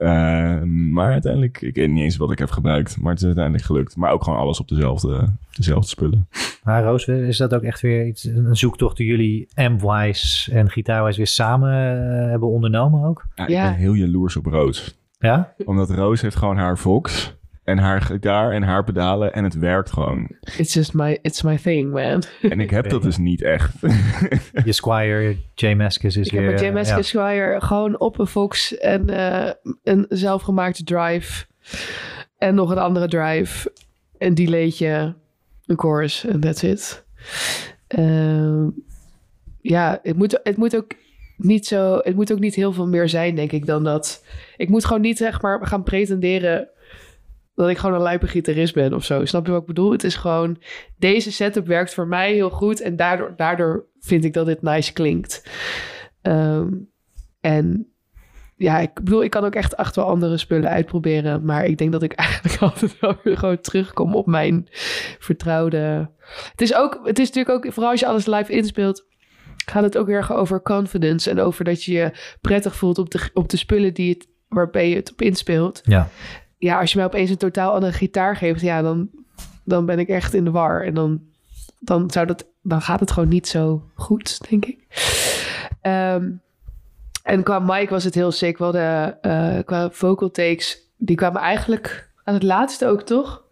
Eh, maar uiteindelijk, ik weet niet eens wat ik heb gebruikt. Maar het is uiteindelijk gelukt. Maar ook gewoon alles op dezelfde, dezelfde spullen. Maar Roos, is dat ook echt weer iets, een zoektocht die jullie amp-wise en gitaar-wise weer samen eh, hebben ondernomen ook? Ja, Ja. Ik ben heel jaloers op Roos. Ja? Omdat Roos heeft gewoon haar Vox. En haar gitaar en haar pedalen. En het werkt gewoon. It's just my, it's my thing, man. En ik heb dat dus niet echt. [laughs] Je Squire, J. Is Ik weer... heb met eh, James ja. Squire gewoon op een Fox en eh, een zelfgemaakte drive. En nog een andere drive. Een delaytje, een chorus en that's it. Ehm, ja, het moet, het moet ook niet zo... Het moet ook niet heel veel meer zijn, denk ik, dan dat. Ik moet gewoon niet, zeg maar, gaan pretenderen... dat ik gewoon een lijpe gitarist ben of zo. Snap je wat ik bedoel? Het is gewoon... Deze setup werkt voor mij heel goed... en daardoor, daardoor vind ik dat dit nice klinkt. Ehm, en ja, ik bedoel, ik kan ook echt acht wel andere spullen uitproberen. Maar ik denk dat ik [laughs] eigenlijk altijd wel weer gewoon terugkom op mijn vertrouwde. Het is ook, het is natuurlijk ook, vooral als je alles live inspeelt, gaat het ook erg over confidence. En over dat je je prettig voelt op de, op de spullen die het, waarbij je het op inspeelt. Ja. Ja, als je mij opeens een totaal andere gitaar geeft, ja, dan, dan ben ik echt in de war. En dan, dan, zou dat, dan gaat het gewoon niet zo goed, denk ik. Ehm, en qua mic was het heel sick. We hadden eh, qua vocal takes, die kwamen eigenlijk aan het laatste ook, toch?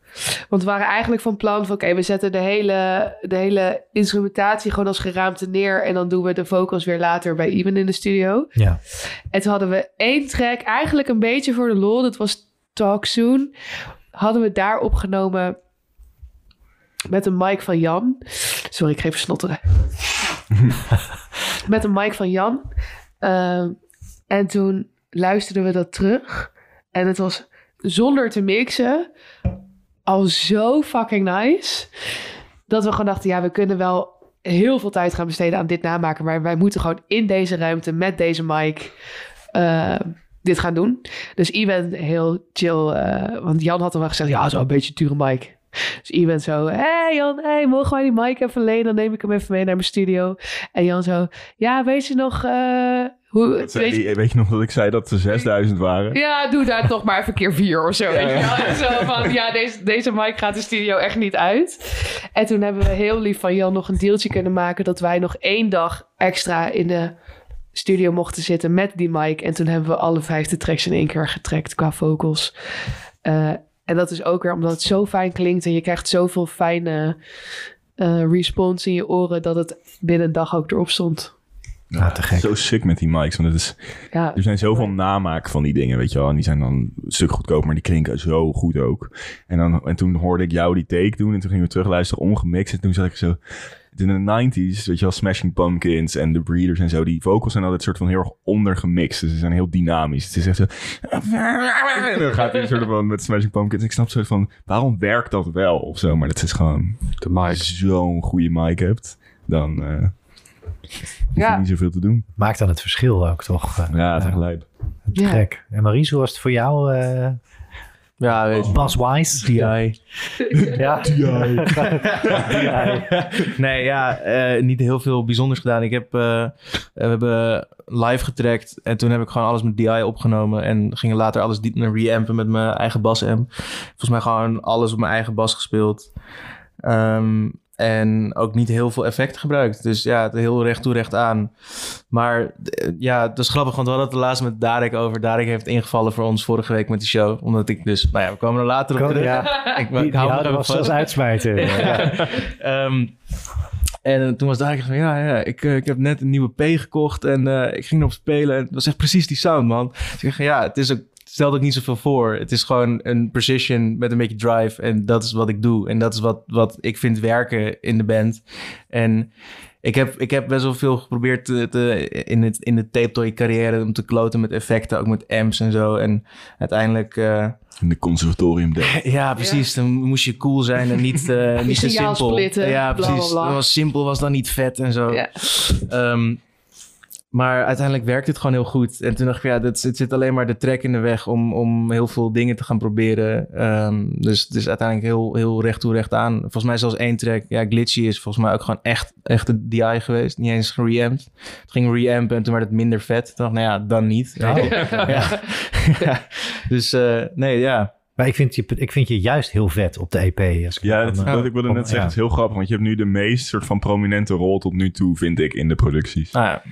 Want we waren eigenlijk van plan van... oké, we zetten de hele, de hele instrumentatie gewoon als geraamte neer... en dan doen we de vocals weer later bij Even in de studio. Ja. En toen hadden we één track, eigenlijk een beetje voor de lol. Dat was Talk Soon. Hadden we daar opgenomen met een mic van Jan. Sorry, ik geef even snotteren. [laughs] met een mic van Jan. Ehm, en toen luisterden we dat terug. En het was zonder te mixen al zo fucking nice. Dat we gewoon dachten, ja, we kunnen wel heel veel tijd gaan besteden aan dit namaken. Maar wij moeten gewoon in deze ruimte met deze mic eh, dit gaan doen. Dus Iwan heel chill. eh, want Jan had al wel gezegd, ja, zo een beetje dure mic. Dus Iwan zo, hé hey Jan, hey, mogen wij die mic even lenen? Dan neem ik hem even mee naar mijn studio. En Jan zo, ja, weet je nog, eh, Hoe, Weet weet je, weet je nog dat ik zei dat er 6000 waren? ja, doe daar [laughs] toch maar even keer vier of zo. weet je wel. Zo van, ja, deze, deze mic gaat de studio echt niet uit. En toen hebben we heel lief van Jan nog een deeltje kunnen maken... dat wij nog één dag extra in de studio mochten zitten met die mic. En toen hebben we alle vijfde tracks in één keer getrackt qua vocals. Eh, en dat is ook weer omdat het zo fijn klinkt... en je krijgt zoveel fijne eh, response in je oren... dat het binnen een dag ook erop stond. Ja, te gek. Zo sick met die mics. Want het is, Ja, er zijn zoveel namaak van die dingen, weet je wel. En die zijn dan een stuk goedkoop, maar die klinken zo goed ook. En, dan, en toen hoorde ik jou die take doen. En toen gingen we terugluisteren, ongemixt. En toen zat ik zo... In de 90s, weet je wel, Smashing Pumpkins en The Breeders en zo. Die vocals zijn altijd soort van heel erg ondergemixt. Dus ze zijn heel dynamisch. Het is echt zo... En dan gaat hij soort van met Smashing Pumpkins. Ik snap soort van, waarom werkt dat wel of zo? Maar dat is gewoon... De mic. Als je zo'n goede mic hebt, dan... eh je Ja. niet zoveel te doen. Maakt dan het verschil ook toch? Ja, het is echt gek. En Maries, hoe was het voor jou? eh Ja, weet je. Bas-wise? DI. Ja. [laughs] [laughs] [laughs] nee, ja, eh, niet heel veel bijzonders gedaan. Ik heb, eh, we hebben live getrackt en toen heb ik gewoon alles met DI opgenomen en gingen later alles diep naar reampen met mijn eigen bas-amp. Volgens mij gewoon alles op mijn eigen bas gespeeld. Ehm, en ook niet heel veel effecten gebruikt. Dus ja, het heel recht toe, recht aan. Maar eh, ja, het is grappig, want we hadden het laatst met Darek over. Darek heeft ingevallen voor ons vorige week met de show. Omdat ik dus, nou ja, we komen er later op Kom, terug. ja. Ik, [laughs] Die, ik die hou me er was uitsmijter. [laughs] Ja. Ehm, en toen was daar van, ja, ja ik, eh, ik heb net een nieuwe P gekocht en eh, ik ging erop spelen. En het was echt precies die sound, man. Dus ik zeg, ja, het is ook, stelt ook niet zoveel voor. Het is gewoon een precision met een beetje drive en dat is wat ik doe. En dat is wat, wat ik vind werken in de band. En ik heb, ik heb best wel veel geprobeerd te, te- in, het, in de tape toy carrière om te kloten met effecten, ook met amps en zo. En uiteindelijk... eh, In de conservatorium [laughs] ja, precies. Dan moest je cool zijn en niet, eh niet zo simpel. splitten, ja, precies. bla, bla. Dat was simpel was dan niet vet en zo. ja. Ehm, maar uiteindelijk werkt het gewoon heel goed. En toen dacht ik, ja, dit, het zit alleen maar de trek in de weg om, om heel veel dingen te gaan proberen. Ehm, dus het is uiteindelijk heel, heel recht toe, recht aan. Volgens mij zelfs één track, ja, Glitchy is volgens mij ook gewoon echt, echt de DI geweest. Niet eens gereampt. Het ging reampen en toen werd het minder vet. Toen dacht ik, nou ja, dan niet. Oh. [laughs] Ja. Ja. Dus eh, nee, ja. Maar ik vind, je, ik vind je juist heel vet op de EP. Als ik Ja, dat, eh, wat ik wilde net zeggen, het is heel grappig. Want je hebt nu de meest soort van prominente rol tot nu toe, vind ik, in de producties. Nou ja,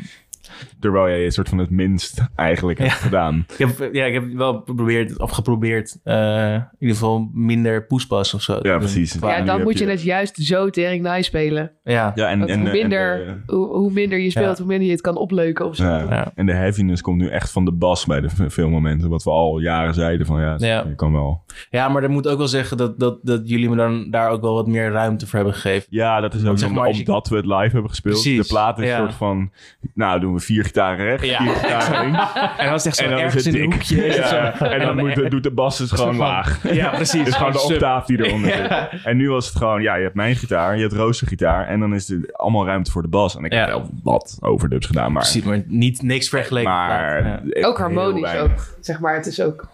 Terwijl jij een soort van het minst eigenlijk hebt gedaan. Ik heb, ja, ik heb wel geprobeerd, of geprobeerd, eh, in ieder geval minder poespas of zo. Ja, precies. Ja, dan moet je je- het juist zo tering nice spelen. Ja, Ja, en, en, hoe, en minder, de- hoe, hoe minder je speelt, Ja. hoe minder je het kan opleuken of zo. ja. Ja. En de heaviness komt nu echt van de bas bij de momenten. Wat we al jaren zeiden van ja, Ja. je kan wel. ja, maar dat moet ook wel zeggen dat, dat, dat jullie me dan daar ook wel wat meer ruimte voor hebben gegeven. Ja, dat is ook zeg om- maar je- omdat we het live hebben gespeeld. Precies, De plaat is ja. een soort van, nou doen we vier gitaren recht, Ja. vier gitaren links. [laughs] En dan is het echt zo En dan is het in een dik. hoekje. is het zo- Ja, en dan moet, doet de bas dus gewoon laag. Ja, precies. Het is gewoon de octaaf die eronder zit. En nu was het gewoon, ja, je hebt mijn gitaar, je hebt roostergitaar. En dan is er allemaal ruimte voor de bas. En ik Ja. heb wel wat overdubs gedaan, maar... Precies, maar niet, niks vergeleken. maar Ja. Ook harmonisch ook. Zeg maar, het is ook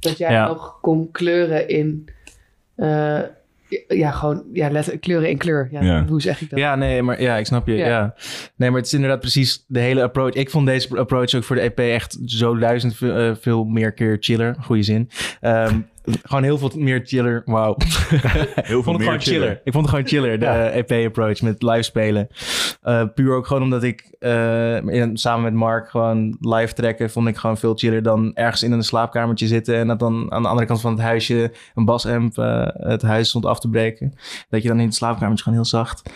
dat jij Ja. nog kon kleuren in... eh, ja, gewoon ja, letter, kleuren in kleur. Ja, Ja. Hoe zeg ik dat? Ja, nee, maar ja, ik snap je. Ja. Ja. Nee, maar het is inderdaad precies de hele approach. Ik vond deze approach ook voor de EP echt zo duizend veel, eh, veel meer keer chiller. Goeie zin. Ehm, gewoon heel veel meer chiller. Wauw. [laughs] Heel Ik veel vond het meer gewoon chiller. Ik vond het gewoon chiller, de Ja. EP-approach met live spelen. Eh, puur ook gewoon omdat ik eh, samen met Mark gewoon live trekken... vond ik gewoon veel chiller dan ergens in een slaapkamertje zitten... en dat dan aan de andere kant van het huisje een basamp eh, het huis stond af te breken. Dat je dan in het slaapkamertje gewoon heel zacht...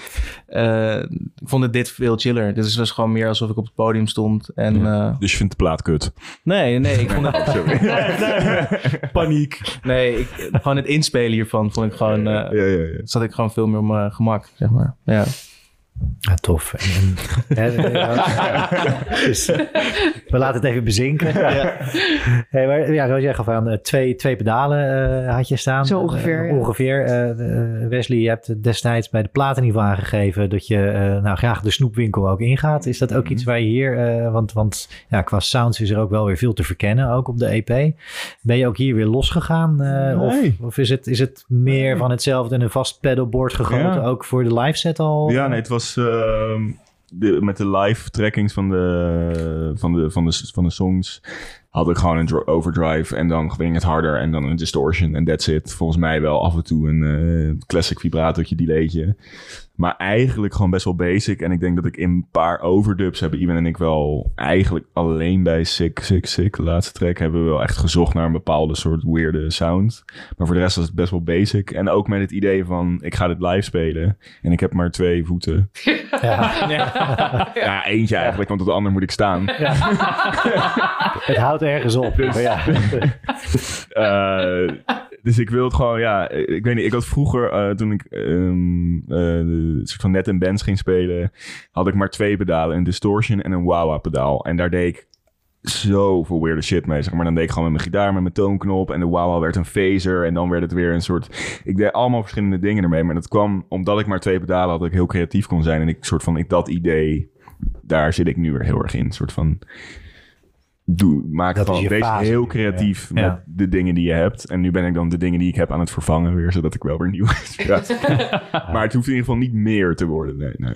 Ik vond het dit veel chiller. Dit was gewoon meer alsof ik op het podium stond. En Dus je vindt de plaat kut. nee, nee, ik vond het... [laughs] Sorry. [laughs] Paniek. Nee, ik, gewoon het inspelen hiervan vond ik gewoon... eh, ja, ja, ja. zat ik gewoon veel meer op mijn gemak, zeg maar. Ja. Ja, tof. En, en, [laughs] hè, ja, dus, eh, we laten het even bezinken. Hey, maar, ja, zoals jij gaf aan, eh, twee, twee pedalen eh, had je staan. Zo ongeveer, ja. Ongeveer. Wesley, je hebt destijds bij de Platenniveau aangegeven dat je eh, nou, graag de snoepwinkel ook ingaat. Is dat ook Mhm. iets waar je hier, eh, want, want ja, qua sounds is er ook wel weer veel te verkennen, ook op de EP. Ben je ook hier weer losgegaan? eh, of Nee. of is, het, is het meer van hetzelfde en een vast pedalboard gegoten, Ja. ook voor de live set al? Ja, nee, het was... ehm, met de live trackings van de, van, de, van, de, van de songs had ik gewoon een overdrive en dan ging het harder en dan een distortion en that's it. Volgens mij wel af en toe een eh, classic vibratortje, delaytje. Maar eigenlijk gewoon best wel basic. En ik denk dat ik in een paar overdubs hebben Ivan en ik wel eigenlijk alleen bij Sick, Sick, Sick, de laatste track, hebben we wel echt gezocht naar een bepaalde soort weirde sound. Maar voor de rest was het best wel basic. En ook met het idee van, ik ga dit live spelen en ik heb maar twee voeten. [laughs] Ja. Ja, [laughs] eentje eigenlijk, want op de ander moet ik staan. [laughs] Het houdt ergens op. Maar ja. Eh, dus ik wil het gewoon, ja, ik weet niet. Ik had vroeger, eh, toen ik ehm, eh, soort van net in bands ging spelen, had ik maar twee pedalen: een distortion en een wah-wah-pedaal. En daar deed ik zoveel weirde shit mee. Zeg maar dan deed ik gewoon met mijn gitaar, met mijn toonknop. En de wah-wah werd een phaser. En dan werd het weer een soort. Ik deed allemaal verschillende dingen ermee. Maar dat kwam omdat ik maar twee pedalen had, dat ik heel creatief kon zijn. En ik soort van, ik dat idee, daar zit ik nu weer heel erg in. Een soort van. Doe, maak Dat je deze fase heel creatief ja. met de dingen die je hebt. En nu ben ik dan de dingen die ik heb aan het vervangen weer, zodat ik wel weer inspiratie [laughs] [laughs] Maar het hoeft in ieder geval niet meer te worden. Nee, nee.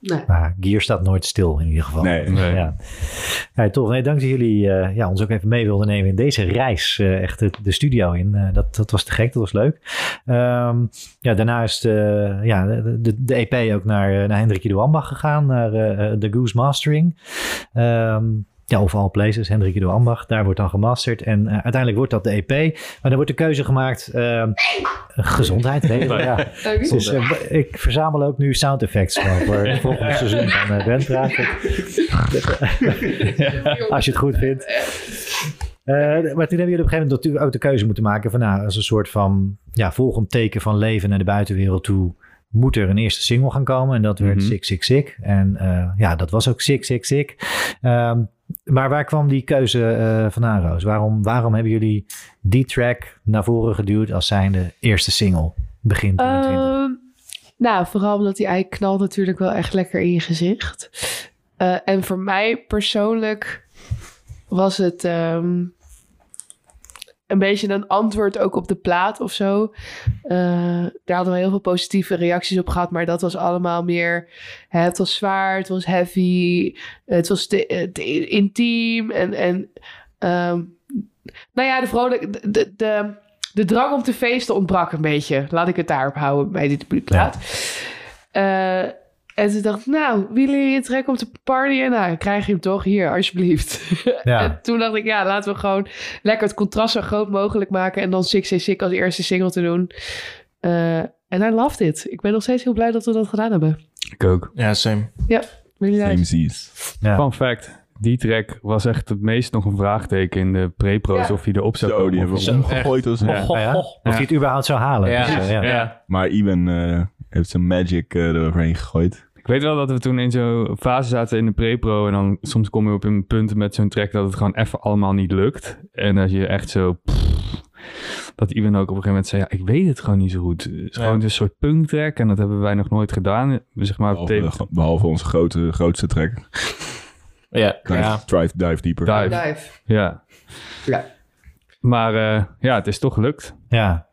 Nee. Maar Gear staat nooit stil in ieder geval. Nee. Nee. Ja. Ja, tof. Nee, dank dat jullie eh, ja, ons ook even mee wilden nemen in deze reis. eh, echt de, de studio in. Eh, dat, dat was te gek, dat was leuk. Ehm, ja, daarna is de, ja, de, de, EP ook naar, naar Hendrik de gegaan. Naar eh, de Goose Mastering. Ehm, ja, of all places, Hendrik de Ambach. Daar wordt dan gemasterd. En eh, uiteindelijk wordt dat de EP. Maar dan wordt de keuze gemaakt. ehm, gezondheid. Nee, ja. [laughs] Dus eh, ik verzamel ook nu sound effects voor het volgende seizoen van Bandpraat. [laughs] [laughs] Als je het goed vindt. Eh, maar toen hebben jullie op een gegeven moment natuurlijk ook de keuze moeten maken van nou, als een soort van ja, volgend teken van leven naar de buitenwereld toe moet er een eerste single gaan komen en dat werd Mhm. Sick Sick Sick. En eh, ja, dat was ook Sick Sick Sick. Ehm, maar waar kwam die keuze eh, vandaan, Roos? Waarom, waarom hebben jullie die track naar voren geduwd als zijnde eerste single begin 2020? Ehm, nou, vooral omdat die ei knalt natuurlijk wel echt lekker in je gezicht. Eh, en voor mij persoonlijk was het ehm, een beetje een antwoord ook op de plaat of zo. Eh, daar hadden we heel veel positieve reacties op gehad, maar dat was allemaal meer... Hè, het was zwaar, het was heavy, het was te, eh, te intiem en... en ehm, nou ja, de, vrolijk, de, de, de, de drang om te feesten ontbrak een beetje. Laat ik het daarop houden bij dit debuutplaat. Eh, en ze dacht, nou, willen jullie trek om te partyen? Nou, krijg je hem toch hier, alsjeblieft. [laughs] Ja. en toen dacht ik, ja, laten we gewoon lekker het contrast zo groot mogelijk maken. En dan Sick Say Sick als eerste single te doen. Eh, En I loved it. Ik ben nog steeds heel blij dat we dat gedaan hebben. Ik ook. Ja, same. Really Same seas. Ja. Fun fact. Die track was echt het meest nog een vraagteken in de pre-pro's Ja. of hij erop zou Zo, komen. die of hebben we omgegooid als Ja. Oh ja? Of hij het überhaupt zou halen. Ja. Dus, ja. Ja. Maar Iwan eh, heeft zijn magic eh, eroverheen gegooid. Ik weet wel dat we toen in zo'n fase zaten in de pre-pro en dan soms kom je op een punt met zo'n track dat het gewoon even allemaal niet lukt. En dat je echt zo... pff, dat Ivan ook op een gegeven moment zei, ja, ik weet het gewoon niet zo goed. Het is Ja. gewoon een soort punk track en dat hebben wij nog nooit gedaan. Zeg maar, Behalve, tape- behalve onze grote, grootste track. Ja, Dive, ja. Drive, dive deeper. Dive. Dive. Ja. Ja. Maar eh, ja, het is toch gelukt. Ja.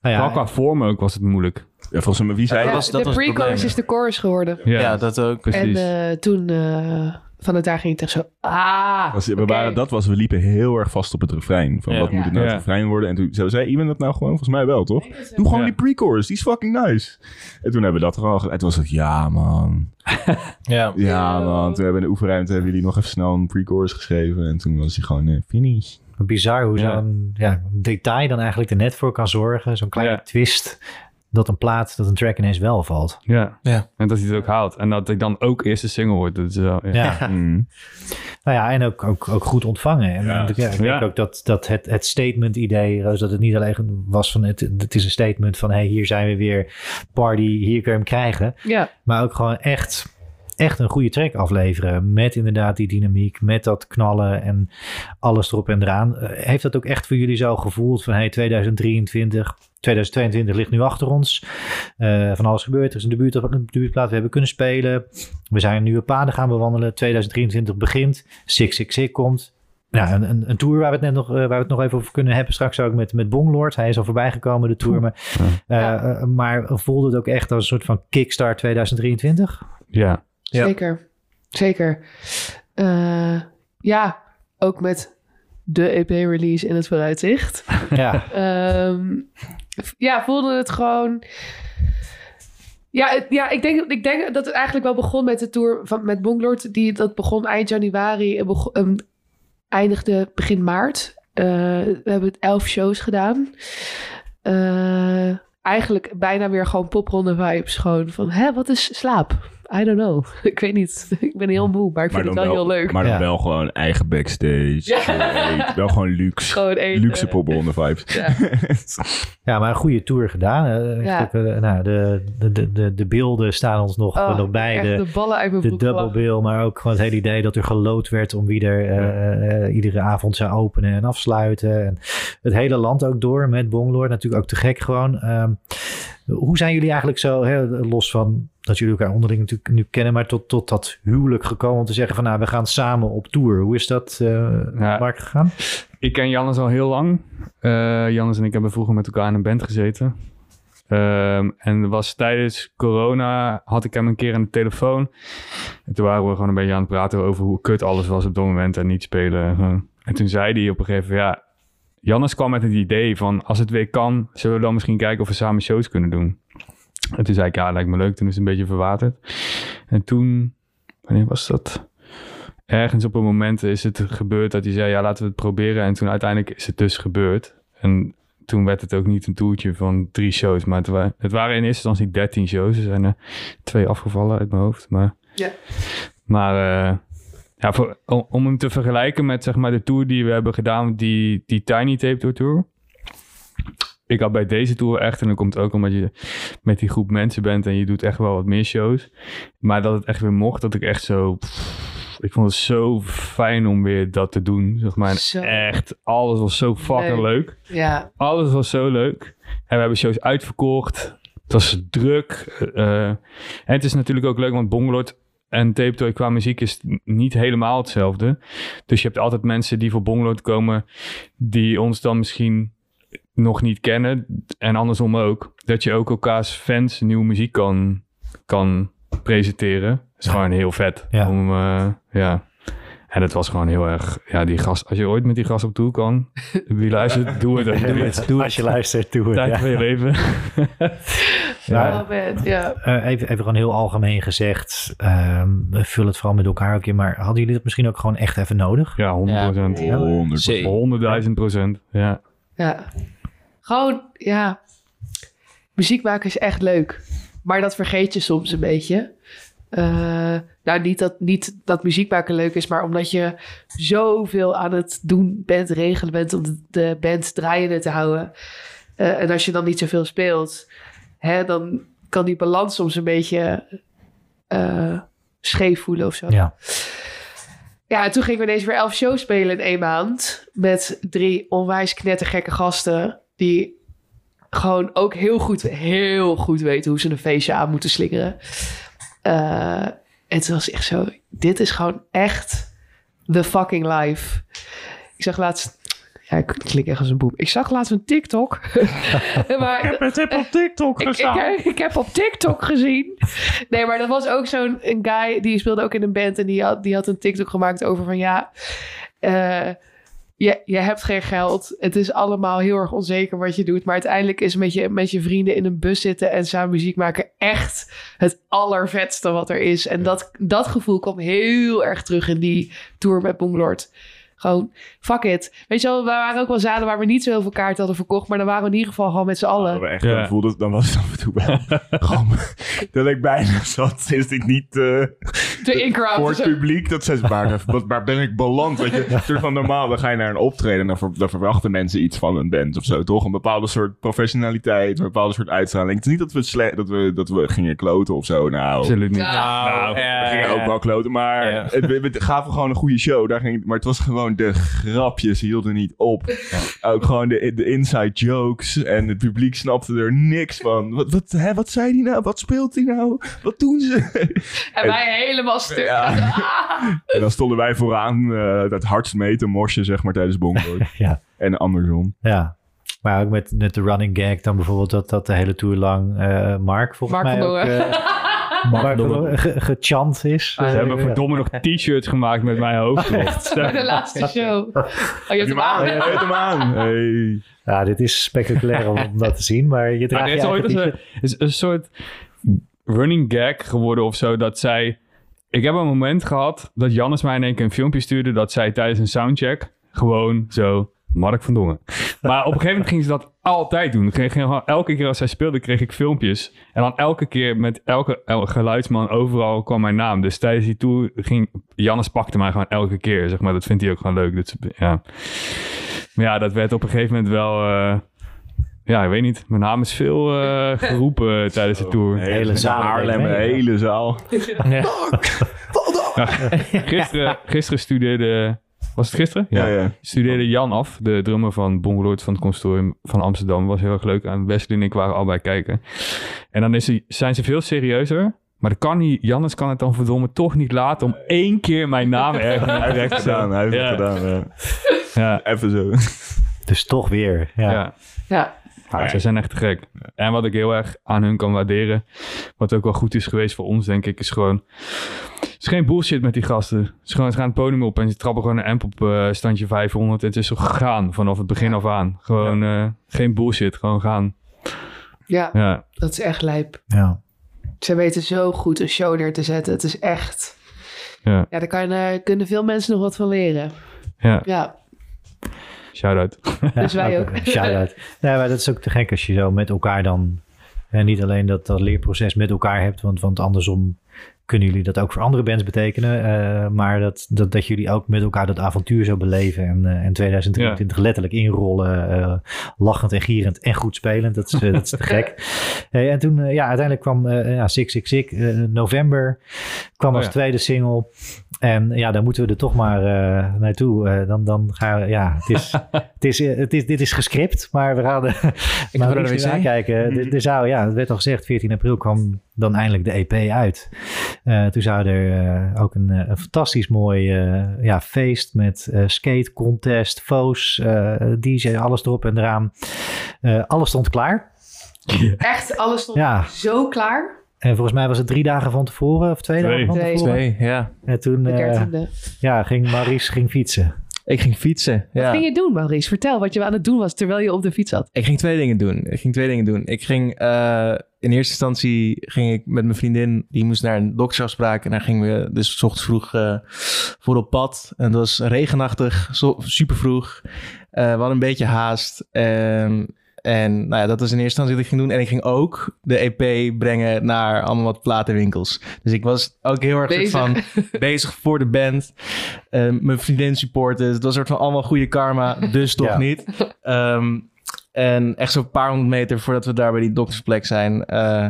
Nou ja, qua vorm ook was het moeilijk. Ja, volgens mij, wie zei Ja, dat? was- dat de het pre-chorus probleem, is de chorus geworden. Ja, Ja, dat ook. precies. En eh, toen, eh, vanuit daar ging het echt zo... Ah, Was, we oké. waren, dat was, we liepen heel erg vast op het refrein. Van Ja. wat moet het nou Ja. het refrein worden? En toen zo zei Iwan dat nou gewoon, volgens mij wel, toch? Doe gewoon Ja. die pre-chorus, die is fucking nice. En toen hebben we dat er al gedaan. En toen was het, ja man. [laughs] Ja. Ja man. Toen hebben we in de oefenruimte hebben jullie nog even snel een pre-chorus geschreven. En toen was hij gewoon eh, finish. bizar hoe Ja. zo'n ja, detail dan eigenlijk er net voor kan zorgen. Zo'n kleine Ja. twist dat een plaat, dat een track ineens wel valt. Ja. Ja. En dat hij het ook haalt. En dat hij dan ook eerste single wordt. Dat is wel, ja. Ja, [laughs] Mm. nou ja, en ook, ook, ook goed ontvangen. En Ja. ik denk Ja. ook dat, dat het, het statement idee, Roos, dat het niet alleen was van het, het is een statement van hey, hier zijn we weer, party, hier kun je hem krijgen. Ja, Maar ook gewoon echt, echt een goede track afleveren. Met inderdaad die dynamiek, met dat knallen en alles erop en eraan. Eh, heeft dat ook echt voor jullie zo gevoeld van hey, 2023, 2022 ligt nu achter ons. Eh, van alles gebeurd. Er is een debuut, een debuutplaat. We hebben kunnen spelen. We zijn nieuwe paden gaan bewandelen. 2023 begint. Six Six Six komt. Ja, een, een, een tour waar we het net nog, eh, waar we het nog even over kunnen hebben. Straks ook met, met Bonglord. Hij is al voorbij gekomen, de tour. Maar, eh, Ja. eh, maar voelde het ook echt als een soort van kickstart 2023? Ja. Ja. Zeker. Zeker. Eh, ja, ook met de EP-release in het vooruitzicht. [laughs] Ja, Ehm, ja, voelde het gewoon. Ja, het- ja ik, denk, ik denk dat het eigenlijk wel begon met de tour van, met Bonglord. Die, dat begon eind januari en begon, eindigde begin maart. Eh, we hebben elf shows gedaan. Eh, eigenlijk bijna weer gewoon popronde vibes. Gewoon van, hè, wat is slaap? I don't know. [laughs] ik weet niet. [laughs] ik ben heel moe, maar ik vind het wel, heel leuk. Maar dan Ja. wel gewoon eigen backstage. Ja. eten. Wel gewoon luxe. [laughs] Gewoon eten. Luxe popronde vibes. Ja. ja, maar een goede tour gedaan. Eh, Ja. eh, nou, de, de, de, de, de beelden staan ons nog, Oh, nog bij. De, de ballen uit mijn de double bill, maar ook gewoon het hele idee dat er gelood werd om wie er eh, eh, iedere avond zou openen en afsluiten. En het hele land ook door met Bonglord, natuurlijk ook te gek gewoon. Ehm, hoe zijn jullie eigenlijk zo, hè, los van dat jullie elkaar onderling natuurlijk nu kennen, maar tot, tot dat huwelijk gekomen om te zeggen van nou, we gaan samen op tour. Hoe is dat, eh Ja. Gegaan? Ik ken Jannes al heel lang. Eh Jannes en ik hebben vroeger met elkaar in een band gezeten. Ehm, en was tijdens corona, had ik hem een keer aan de telefoon. En toen waren we gewoon een beetje aan het praten over hoe kut alles was op dat moment en niet spelen. En toen zei hij op een gegeven moment, ja, Jannes kwam met het idee van, als het weer kan, zullen we dan misschien kijken of we samen shows kunnen doen. En toen zei ik, ja, lijkt me leuk. Toen is het een beetje verwaterd. En toen, wanneer was dat? Ergens op een moment is het gebeurd dat hij zei, ja, laten we het proberen. En toen uiteindelijk is het dus gebeurd. En toen werd het ook niet een toertje van drie shows, maar het, wa- het waren in eerste instantie dertien shows. Er zijn er twee afgevallen uit mijn hoofd. Maar, Ja. maar eh, ja, voor, om, om hem te vergelijken met zeg maar, de tour die we hebben gedaan, die, die Tiny Tape Tour Tour. Ik had bij deze tour echt, en dan komt het ook omdat je met die groep mensen bent en je doet echt wel wat meer shows. Maar dat het echt weer mocht, dat ik echt zo... ik vond het zo fijn om weer dat te doen, zeg maar. En Zo. echt, alles was zo fucking leuk. Ja, Alles was zo leuk. En we hebben shows uitverkocht. Het was druk. eh, en het is natuurlijk ook leuk, want Bonglord en Tape Toy qua muziek is niet helemaal hetzelfde. Dus je hebt altijd mensen die voor Bonglord komen, die ons dan misschien nog niet kennen. En andersom ook. Dat je ook elkaars fans nieuwe muziek kan, kan presenteren. Dat is gewoon heel vet. Ja. Om, eh, ja. En het was gewoon heel erg... Ja, die gast... Als je ooit met die gast op toe kan... Wie luistert, doe het. Doe het. Doe Als je luistert, doe het. Tijd ja. van je leven. [laughs] Ja. ja. Eh, even, even gewoon heel algemeen gezegd, ehm, vul het vooral met elkaar ook in, maar hadden jullie dat misschien ook gewoon echt even nodig? Ja, 100 procent. Ja. 100 Zeker. 100.000 procent. Ja. Ja. Gewoon, ja. Muziek maken is echt leuk. Maar dat vergeet je soms een beetje. Eh, nou, niet dat, niet dat muziek maken leuk is, maar omdat je zoveel aan het doen bent, regelen bent om de, band draaiende te houden. Eh, en als je dan niet zoveel speelt, hè, dan kan die balans soms een beetje eh, scheef voelen of zo. Ja. Ja, en toen gingen we ineens weer elf shows spelen in één maand. Met drie onwijs knettergekke gasten. Die gewoon ook heel goed, heel goed weten hoe ze een feestje aan moeten slingeren. Eh, en het was echt zo, dit is gewoon echt the fucking life. Ik zag laatst, ja, ik klink echt als een boem. Ik zag laatst een TikTok. [laughs] maar, Het heb op TikTok ik, ik, ik heb op TikTok gezien. Nee, maar dat was ook zo'n een guy die speelde ook in een band en die had, die had een TikTok gemaakt over van ja, eh, je, je hebt geen geld. Het is allemaal heel erg onzeker wat je doet. Maar uiteindelijk is met je, met je vrienden in een bus zitten en samen muziek maken echt het allervetste wat er is. En dat, dat gevoel kwam heel erg terug in die tour met Bonglord. Gewoon, fuck it. Weet je wel, we waren ook wel zalen waar we niet zo heel veel kaarten hadden verkocht. Maar dan waren we in ieder geval gewoon met z'n allen. Maar echt, Ja. dan, voelde het, dan was het af en toe wel... [laughs] gewoon, dat ik bijna zat, is dit niet eh, De in-crowd. voor het publiek? Dat ze waar, wat- waar ben ik beland? Weet je, soort van normaal, dan ga je naar een optreden en dan, ver- dan verwachten mensen iets van een band of zo, toch? Een bepaalde soort professionaliteit, een bepaalde soort uitstraling. Het is niet dat we, sle- dat we, dat we gingen kloten of zo, nou... Absoluut niet. Nou, we gingen ook wel kloten, maar Ja. het, we, we gaven gewoon een goede show. Daar ging, maar het was gewoon de grapjes hielden niet op. Ook gewoon de, de inside jokes. En het publiek snapte er niks van. Wat, wat, hè, wat zei die nou? Wat speelt die nou? Wat doen ze? En wij helemaal stuk. Ja. [laughs] Ah. en dan stonden wij vooraan uh, het hardst mee te mosje, zeg maar, tijdens Bongo. [laughs] Ja. En andersom. Ja. Maar ook met, met de running gag dan bijvoorbeeld dat, dat de hele tour lang uh, Mark volgens Mark mij ook... Waar [laughs] ge- gechant is. Ze hebben verdomme nog t-shirts gemaakt met mijn hoofd. Voor de laatste show. Oh, je hebt hem Ja, aan. je hebt hem aan. Hey. Ja, dit is spectaculair om, dat te zien, maar je draagt je is ooit een, is een soort running gag geworden of zo. Dat zij... Ik heb een moment gehad dat Jannes mij in één keer een filmpje stuurde... dat zij tijdens een soundcheck gewoon zo... Mark van Dongen. Maar op een gegeven moment ging ze dat altijd doen. Elke keer als zij speelde kreeg ik filmpjes. En dan elke keer met elke, elke geluidsman overal kwam mijn naam. Dus tijdens die tour ging... Jannes pakte mij gewoon elke keer. Zeg maar. Dat vindt hij ook gewoon leuk. Dat, ja. Maar ja, dat werd op een gegeven moment wel... eh, ja, ik weet niet. Mijn naam is veel eh, [laughs] geroepen tijdens de tour. Hele, Hele zaal Haarlem, ja. hele zaal. [laughs] Gisteren, gisteren studeerde... Was het gisteren? Ja, ja. Studeerde Jan af, de drummer van Bongeloord van het Consortium van Amsterdam. Was heel erg leuk. En Wesley en ik waren allebei kijken. En dan is hij, zijn ze veel serieuzer. Maar dan kan hij, Jannes kan het dan verdomme toch niet laten om één keer mijn naam [laughs] ergens Hij heeft het gedaan, hij heeft Ja. het gedaan. Ja. Ja, Even zo. Dus toch weer. Ja. ja. Ja. Ja, ze zijn echt gek. En wat ik heel erg aan hun kan waarderen, wat ook wel goed is geweest voor ons, denk ik, is gewoon... Het is geen bullshit met die gasten. Het is gewoon, ze gaan het podium op en ze trappen gewoon een amp op eh, standje 500. En het is zo gegaan vanaf het begin af aan. Gewoon eh, geen bullshit, gewoon gaan. ja, Ja, dat is echt lijp. Ja. Ze weten zo goed een show neer te zetten. Het is echt... ja, Ja, daar kan, eh, kunnen veel mensen nog wat van leren. ja. Ja, Shout-out. [laughs] Dus wij ook. [laughs] Shout-out. Nee, maar dat is ook te gek als je zo met elkaar dan... En niet alleen dat, dat leerproces met elkaar hebt, want, want andersom kunnen jullie dat ook voor andere bands betekenen. eh, maar dat, dat, dat jullie ook met elkaar dat avontuur zo beleven. En, eh, en 2023 letterlijk inrollen. eh, lachend en gierend en goed spelend. Dat is, dat is te gek. [laughs] Hey, en toen, ja, uiteindelijk kwam ja, Sick Sick Sick. november kwam Oh, als ja. tweede single. En ja, daar moeten we er toch maar naartoe. Dan, dan gaan we, ja, het is, [laughs] het is, het is, dit is gescript, maar we gaan er ga maar naar meer wc. aankijken. Er- Er zou, ja, het werd al gezegd, 14 april kwam dan eindelijk de EP uit. Eh, toen zou er eh, ook een, eh, een fantastisch mooi eh, ja, feest met eh, skate, contest, foos, eh, DJ, alles erop en eraan. Eh, alles stond klaar. [laughs] echt alles stond Ja. zo klaar. En volgens mij was het drie dagen van tevoren of twee, Twee. dagen van tevoren. Twee, ja. En toen eh, ja, ging Maurice ging fietsen. Ik ging fietsen. Ja. Wat ging je doen, Maurice? Vertel wat je aan het doen was terwijl je op de fiets zat. Ik ging twee dingen doen. Ik ging twee dingen doen. Ik ging eh, in eerste instantie ging ik met mijn vriendin, die moest naar een doktersafspraak en daar gingen we dus 's ochtends vroeg eh, voor op pad. En het was regenachtig, super vroeg. Eh, we hadden een beetje haast. Ehm, en nou ja, dat was in eerste instantie wat ik ging doen. En ik ging ook de EP brengen naar allemaal wat platenwinkels. Dus ik was ook heel erg soort Bezig. van [laughs] bezig voor de band. Ehm, mijn vriendin supporten. Het was een soort van allemaal goede karma. Dus toch Ja. niet. Ehm, en echt zo'n paar honderd meter voordat we daar bij die doktersplek zijn... eh,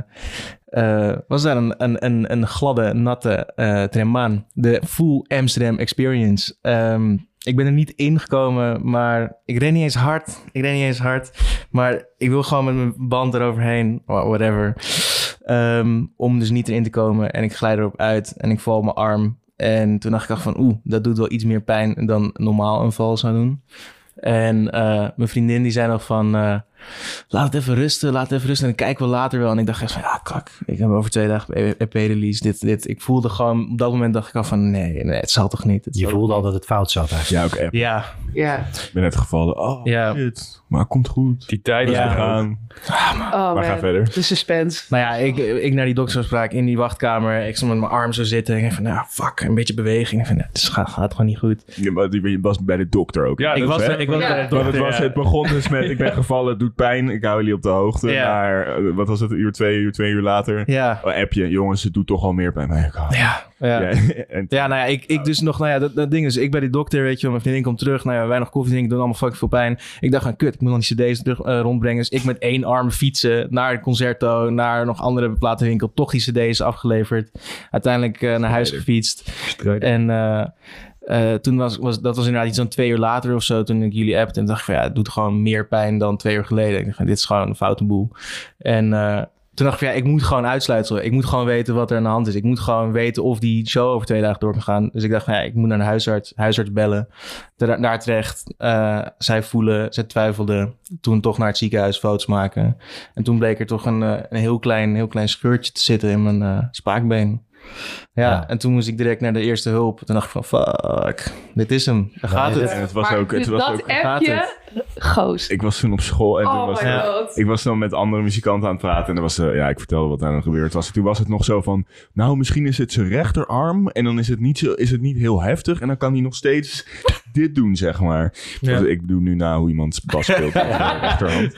eh, was daar een, een, een, een gladde, natte eh trammaan. De Full Amsterdam Experience. Ehm, ik ben er niet ingekomen, maar ik ren niet eens hard. Ik ren niet eens hard. Maar ik wil gewoon met mijn band eroverheen. Whatever. Ehm, om dus niet erin te komen. En ik glijd erop uit en ik val op mijn arm. En toen dacht ik van, oeh, dat doet wel iets meer pijn dan normaal een val zou doen. En eh, mijn vriendin die zei nog van, eh, laat het even rusten, laat het even rusten. En dan kijken we later wel. En ik dacht echt van, ja, kak, ik heb over twee dagen EP-release. Dit, dit. Ik voelde gewoon, op dat moment dacht ik al van, nee, nee het zal toch niet. Het Je zal voelde al dat het fout zat eigenlijk. Ja, ook app. Ja, Ja. Ik ben net gevallen. Oh, Ja. shit. Maar komt goed. Die tijd is Ja. er ook. gaan. Oh, Maar ga verder. De suspense. Nou ja, ik, ik naar die doktersafspraak in die wachtkamer. Ik stond met mijn arm zo zitten. En ik van, nou, fuck, een beetje beweging. Ik van, nou, het gaat, gaat gewoon niet goed. Ja, maar die was bij de dokter ook. Ja, ik was, is- ik was Ja. bij de Want dokter. het, was, het begon dus met, ik ben [laughs] gevallen, het doet pijn, ik hou jullie op de hoogte. Ja. Naar, eh, wat was het, een uur, twee uur, twee uur later. Ja, Oh, appje, jongens, het doet toch al meer pijn. Maar oh, ja, ja. ja. [laughs] en, Ja, nou ja, ik, ik dus nog, nou ja, dat, dat ding is, ik bij die dokter, weet je wel, mijn vriendin komt terug, nou ja, wij nog koffie drinken, doen allemaal fucking veel pijn. Ik dacht van, kut, ik moet dan die cd's terug eh, rondbrengen. Dus ik met één arm fietsen naar het concerto, naar nog andere platenwinkel, toch die cd's afgeleverd. Uiteindelijk eh, naar huis gefietst. En eh, toen was, was, dat was inderdaad iets dan twee uur later of zo, toen ik jullie appte. En dacht ik van, ja, het doet gewoon meer pijn dan twee uur geleden. Ik dacht, dit is gewoon een foute boel. En... eh, toen dacht ik ja, ik moet gewoon uitsluiten. Ik moet gewoon weten wat er aan de hand is. Ik moet gewoon weten of die show over twee dagen door kan gaan. Dus ik dacht van ja, ik moet naar de huisarts, huisarts bellen. Daar, daar terecht. Eh, zij voelen, zij twijfelden. Toen toch naar het ziekenhuis foto's maken. En toen bleek er toch een, eh, een heel, klein, heel klein scheurtje te zitten in mijn eh, spaakbeen. Ja, Ja. en toen moest ik direct naar de eerste hulp. Toen dacht ik van fuck, dit is hem. Daar gaat het. En het was Maar ook... Het dus was dat ook gaat appje, goos. ik was toen op school en toen oh was my ja. god. Ik was dan met andere muzikanten aan het praten en er was, eh, ja, ik vertelde wat daar dan gebeurd was. Toen was het nog zo van, nou, misschien is het zijn rechterarm en dan is het niet, zo, is het niet heel heftig en dan kan hij nog steeds dit doen, zeg maar. Ja. Dus ik bedoel nu na hoe iemand bas speelt [laughs] met de rechterhand.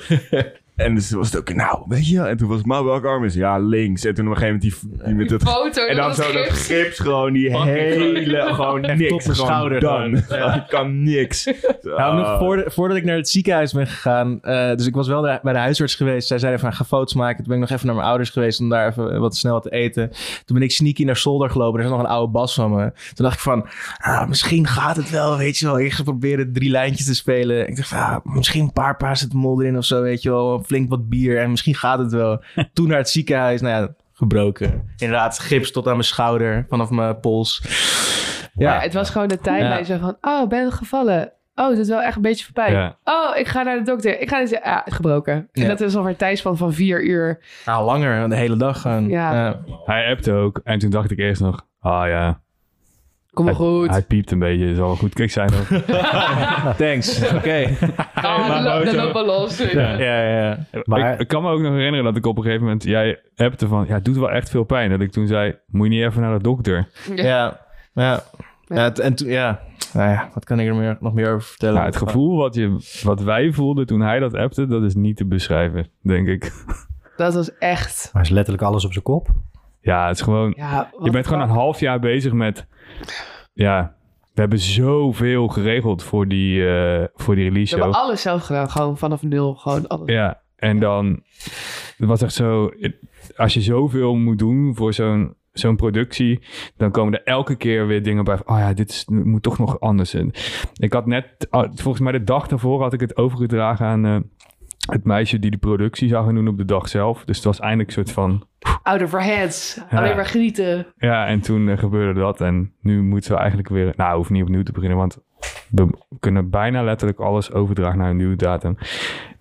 En dus toen was het ook, nou, weet je, en toen was het, maar welke arm is het? Ja, links. En toen op een gegeven moment die, die met Die het... foto. En dan dat zo dat gips. gewoon, die hele, gewoon niks. gewoon schouder gewoon. [laughs] Ik kan niks. Nou, nog Ah. voor, voordat ik naar het ziekenhuis ben gegaan. eh, dus ik was wel de- bij de huisarts geweest. Zij zeiden van ga foto's maken. Toen ben ik nog even naar mijn ouders geweest om daar even wat snel wat te eten. Toen ben ik sneaky naar zolder gelopen. Er is nog een oude bas van me. Toen dacht ik van ah, misschien gaat het wel. Weet je wel. Ik ga proberen drie lijntjes te spelen. Ik dacht van ah, misschien een paar paracetamol erin of zo. Weet je wel. Flink wat bier. En misschien gaat het wel. [laughs] Toen naar het ziekenhuis. Nou ja, gebroken. Inderdaad, gips tot aan mijn schouder. Vanaf mijn pols. Ja, Ja, het was gewoon de tijdlijn Ja. zo van, oh, ben gevallen. Oh, dat is wel echt een beetje voorbij. Ja. Oh, ik ga naar de dokter. Ik ga eens, ja, gebroken. Ja. En dat is al een tijdspan van vier uur. nou, langer. De hele dag gewoon. Ja. Hij appte ook. En toen dacht ik eerst nog, ah ja, Kom maar hij, goed. hij piept een beetje. Zal wel goed kijk zijn ook. [laughs] Thanks. Oké. Lopen los. Ja, ja, ja. Maar- ik, ik kan me ook nog herinneren dat ik op een gegeven moment... Jij appte van, ja, het doet wel echt veel pijn. Dat ik toen zei, moet je niet even naar de dokter? Ja. Ja, ja. ja en toen, ja. Nou ja, wat kan ik er meer, nog meer over vertellen? Nou, het gevoel wat, je, wat wij voelden toen hij dat appte, dat is niet te beschrijven, denk ik. [laughs] Dat was echt... Maar is letterlijk alles op zijn kop. Ja, het is gewoon... Ja, Je bent gewoon een half jaar bezig met... Ja, we hebben zoveel geregeld voor die, eh, voor die release We hebben show. alles zelf gedaan. Gewoon vanaf nul. Gewoon alles. Ja, en dan... Het was echt zo... Als je zoveel moet doen voor zo'n zo'n productie, dan komen er elke keer weer dingen bij. van, Oh ja, dit is, moet toch nog anders. En ik had net, volgens mij de dag daarvoor had ik het overgedragen aan eh, het meisje die de productie zou gaan doen op de dag zelf. Dus het was eindelijk een soort van, Out of our heads. Ja. Alleen maar genieten. ja, en toen eh, gebeurde dat. En nu moeten we eigenlijk weer, nou, we hoeven niet opnieuw te beginnen, want we kunnen bijna letterlijk alles overdragen naar een nieuwe datum.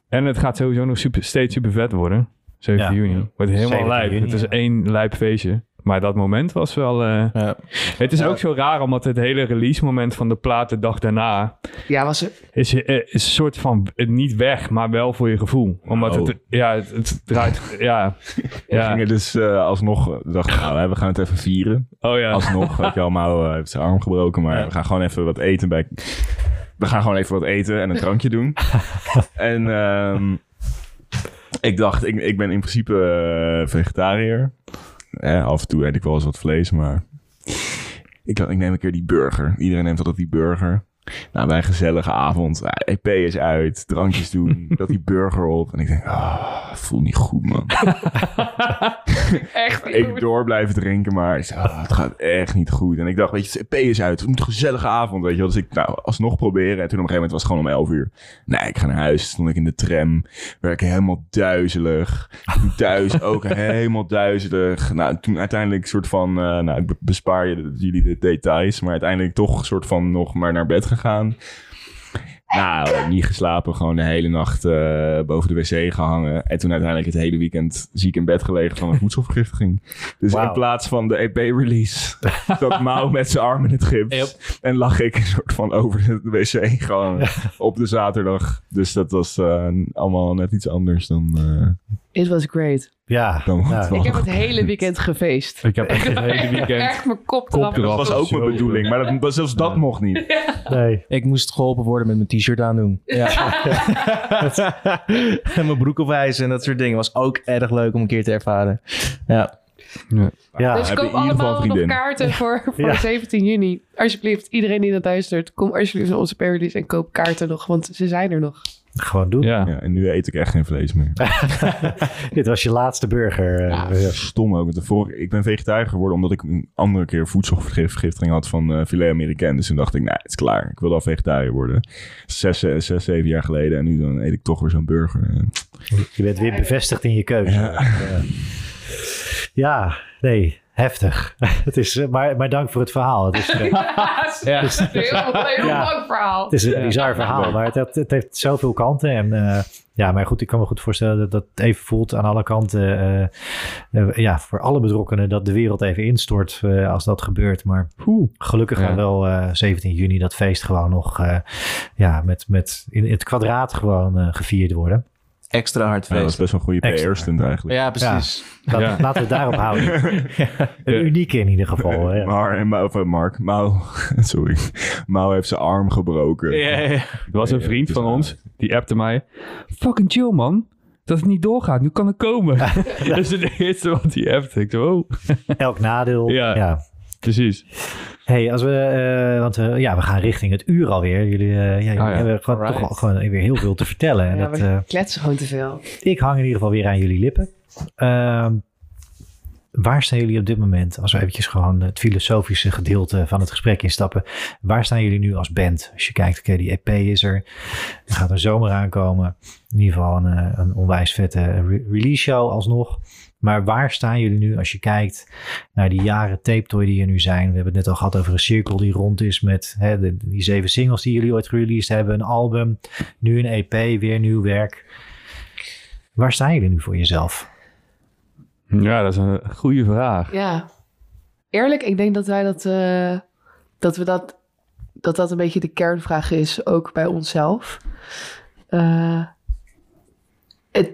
En het gaat sowieso nog super, steeds super vet worden. 7 Ja. juni. Wordt helemaal 17 lijp. juni, het is ja. één lijp feestje. Maar dat moment was wel... eh, Ja. Het is ook zo raar, omdat het hele release moment van de plaat de dag daarna... Ja, was er. is, eh, is een soort van eh, niet weg, maar wel voor je gevoel. Omdat Oh. het, ja, het, het draait... [laughs] Ja, We ja. gingen dus eh, alsnog, we dachten nou, we gaan het even vieren. Oh ja. Alsnog, [laughs] weet je Mao eh, heeft zijn arm gebroken, maar Ja. we gaan gewoon even wat eten bij... We gaan gewoon even wat eten en een drankje doen. [laughs] en ehm, ik dacht, ik, ik ben in principe vegetariër. Af en toe eet ik wel eens wat vlees, maar... Ik ik neem een keer die burger. Iedereen neemt altijd die burger. Nou, bij een gezellige avond. EP is uit, drankjes doen, [laughs] dat die burger op. En ik denk, ah, het voelt niet goed, man. [laughs] Echt niet Ik goed. door blijven drinken, maar ik zei, ah, het gaat echt niet goed. En ik dacht, weet je, het EP is uit. Het moet een gezellige avond, weet je wel. Dus ik, nou, alsnog proberen. En toen op een gegeven moment was het gewoon om 11 uur. Nee, ik ga naar huis. Stond ik in de tram. Werd ik helemaal duizelig. Thuis [laughs] ook helemaal duizelig. Nou, toen uiteindelijk soort van, eh, nou, ik be- bespaar je jullie de details. Maar uiteindelijk toch soort van nog maar naar bed gegaan. Nou, niet geslapen. Gewoon de hele nacht eh, boven de wc gehangen. En toen uiteindelijk het hele weekend ziek in bed gelegen van een voedselvergiftiging. Dus in plaats van de EP-release [laughs] zat Mouw met zijn arm in het gips. En lag ik een soort van over de wc gewoon op de zaterdag. Dus dat was eh, allemaal net iets anders dan, eh, It was great. Ja, ja. Ik heb het hele weekend gefeest. Ik heb echt [laughs] het hele weekend... Echt mijn kop eraf. Dat was ook mijn bedoeling, maar dat, zelfs dat mocht niet. nee. Ik moest geholpen worden met mijn t-shirt aandoen. [laughs] Ja. [laughs] en mijn broek opwijzen en dat soort dingen. Was ook erg leuk om een keer te ervaren. Ja. Ja, Dus heb je koop in ieder geval allemaal nog kaarten voor, voor Ja. 17 juni. Alsjeblieft, iedereen die dat luistert, kom alsjeblieft naar onze parodies en koop kaarten nog, want ze zijn er nog. Gewoon doen. Ja. Ja, en nu eet ik echt geen vlees meer. [laughs] Dit was je laatste burger. eh, ja. Stom ook. vorige- ik ben vegetariër geworden omdat ik een andere keer voedselvergiftiging had van eh filet Amerikaan. Dus toen dacht ik, nou, het is klaar. Ik wil al vegetariër worden. Zes, zes, zes, zeven jaar geleden. En nu dan eet ik toch weer zo'n burger. En- Je bent weer bevestigd in je keuze. Ja. Ja, ja nee, heftig. [laughs] het is, eh, maar, maar dank voor het verhaal. Het is, [laughs] eh, [laughs] Ja, het is een heel, heel Ja. lang verhaal. Het is een bizar verhaal, maar het, het, het heeft zoveel kanten. En eh, ja, maar goed, ik kan me goed voorstellen dat dat het even voelt aan alle kanten. ja, voor alle betrokkenen dat de wereld even instort eh, als dat gebeurt. Maar gelukkig Ja. gaan wel eh, 17 juni dat feest gewoon nog eh, ja, met, met in, het kwadraat gewoon gevierd worden. Extra hard Ja, dat is feest. best wel een goede. PR-stunt eigenlijk. Ja, precies. Dat, Ja. Laten we het daarop houden. [laughs] Een unieke in ieder geval. hè. Maar, en, Ma- of, eh, Mark, Mau, [laughs] sorry. Mau heeft zijn arm gebroken. Ja, ja, ja. Er was een Ja, vriend het van ons, die appte mij. Fucking chill man, dat het niet doorgaat. Nu kan ik komen. [laughs] dat is het eerste wat hij appte. Ik dacht, oh, Elk nadeel. Ja. ja. precies. Hey, als we, eh, want eh, ja, we gaan richting het uur alweer. Jullie, eh, ja, jullie ja. hebben gewoon, toch al gewoon weer heel veel te vertellen. En Ja, dat, we kletsen gewoon te veel. ik hang in ieder geval weer aan jullie lippen. Ehm, waar staan jullie op dit moment, als we eventjes gewoon het filosofische gedeelte van het gesprek instappen. Waar staan jullie nu als band? Als je kijkt, oké, die EP is er. Er gaat een zomer aankomen. In ieder geval een, een onwijs vette re- release show alsnog. Maar waar staan jullie nu als je kijkt naar die jaren tape toy die er nu zijn? We hebben het net al gehad over een cirkel die rond is met hè, de- die zeven singles die jullie ooit gereleased hebben. Een album, nu een EP, weer nieuw werk. Waar staan jullie nu voor jezelf? Ja, dat is een goede vraag. Ja. Eerlijk, ik denk dat wij dat, eh, dat we dat, dat dat een beetje de kernvraag is, ook bij onszelf. Eh, het,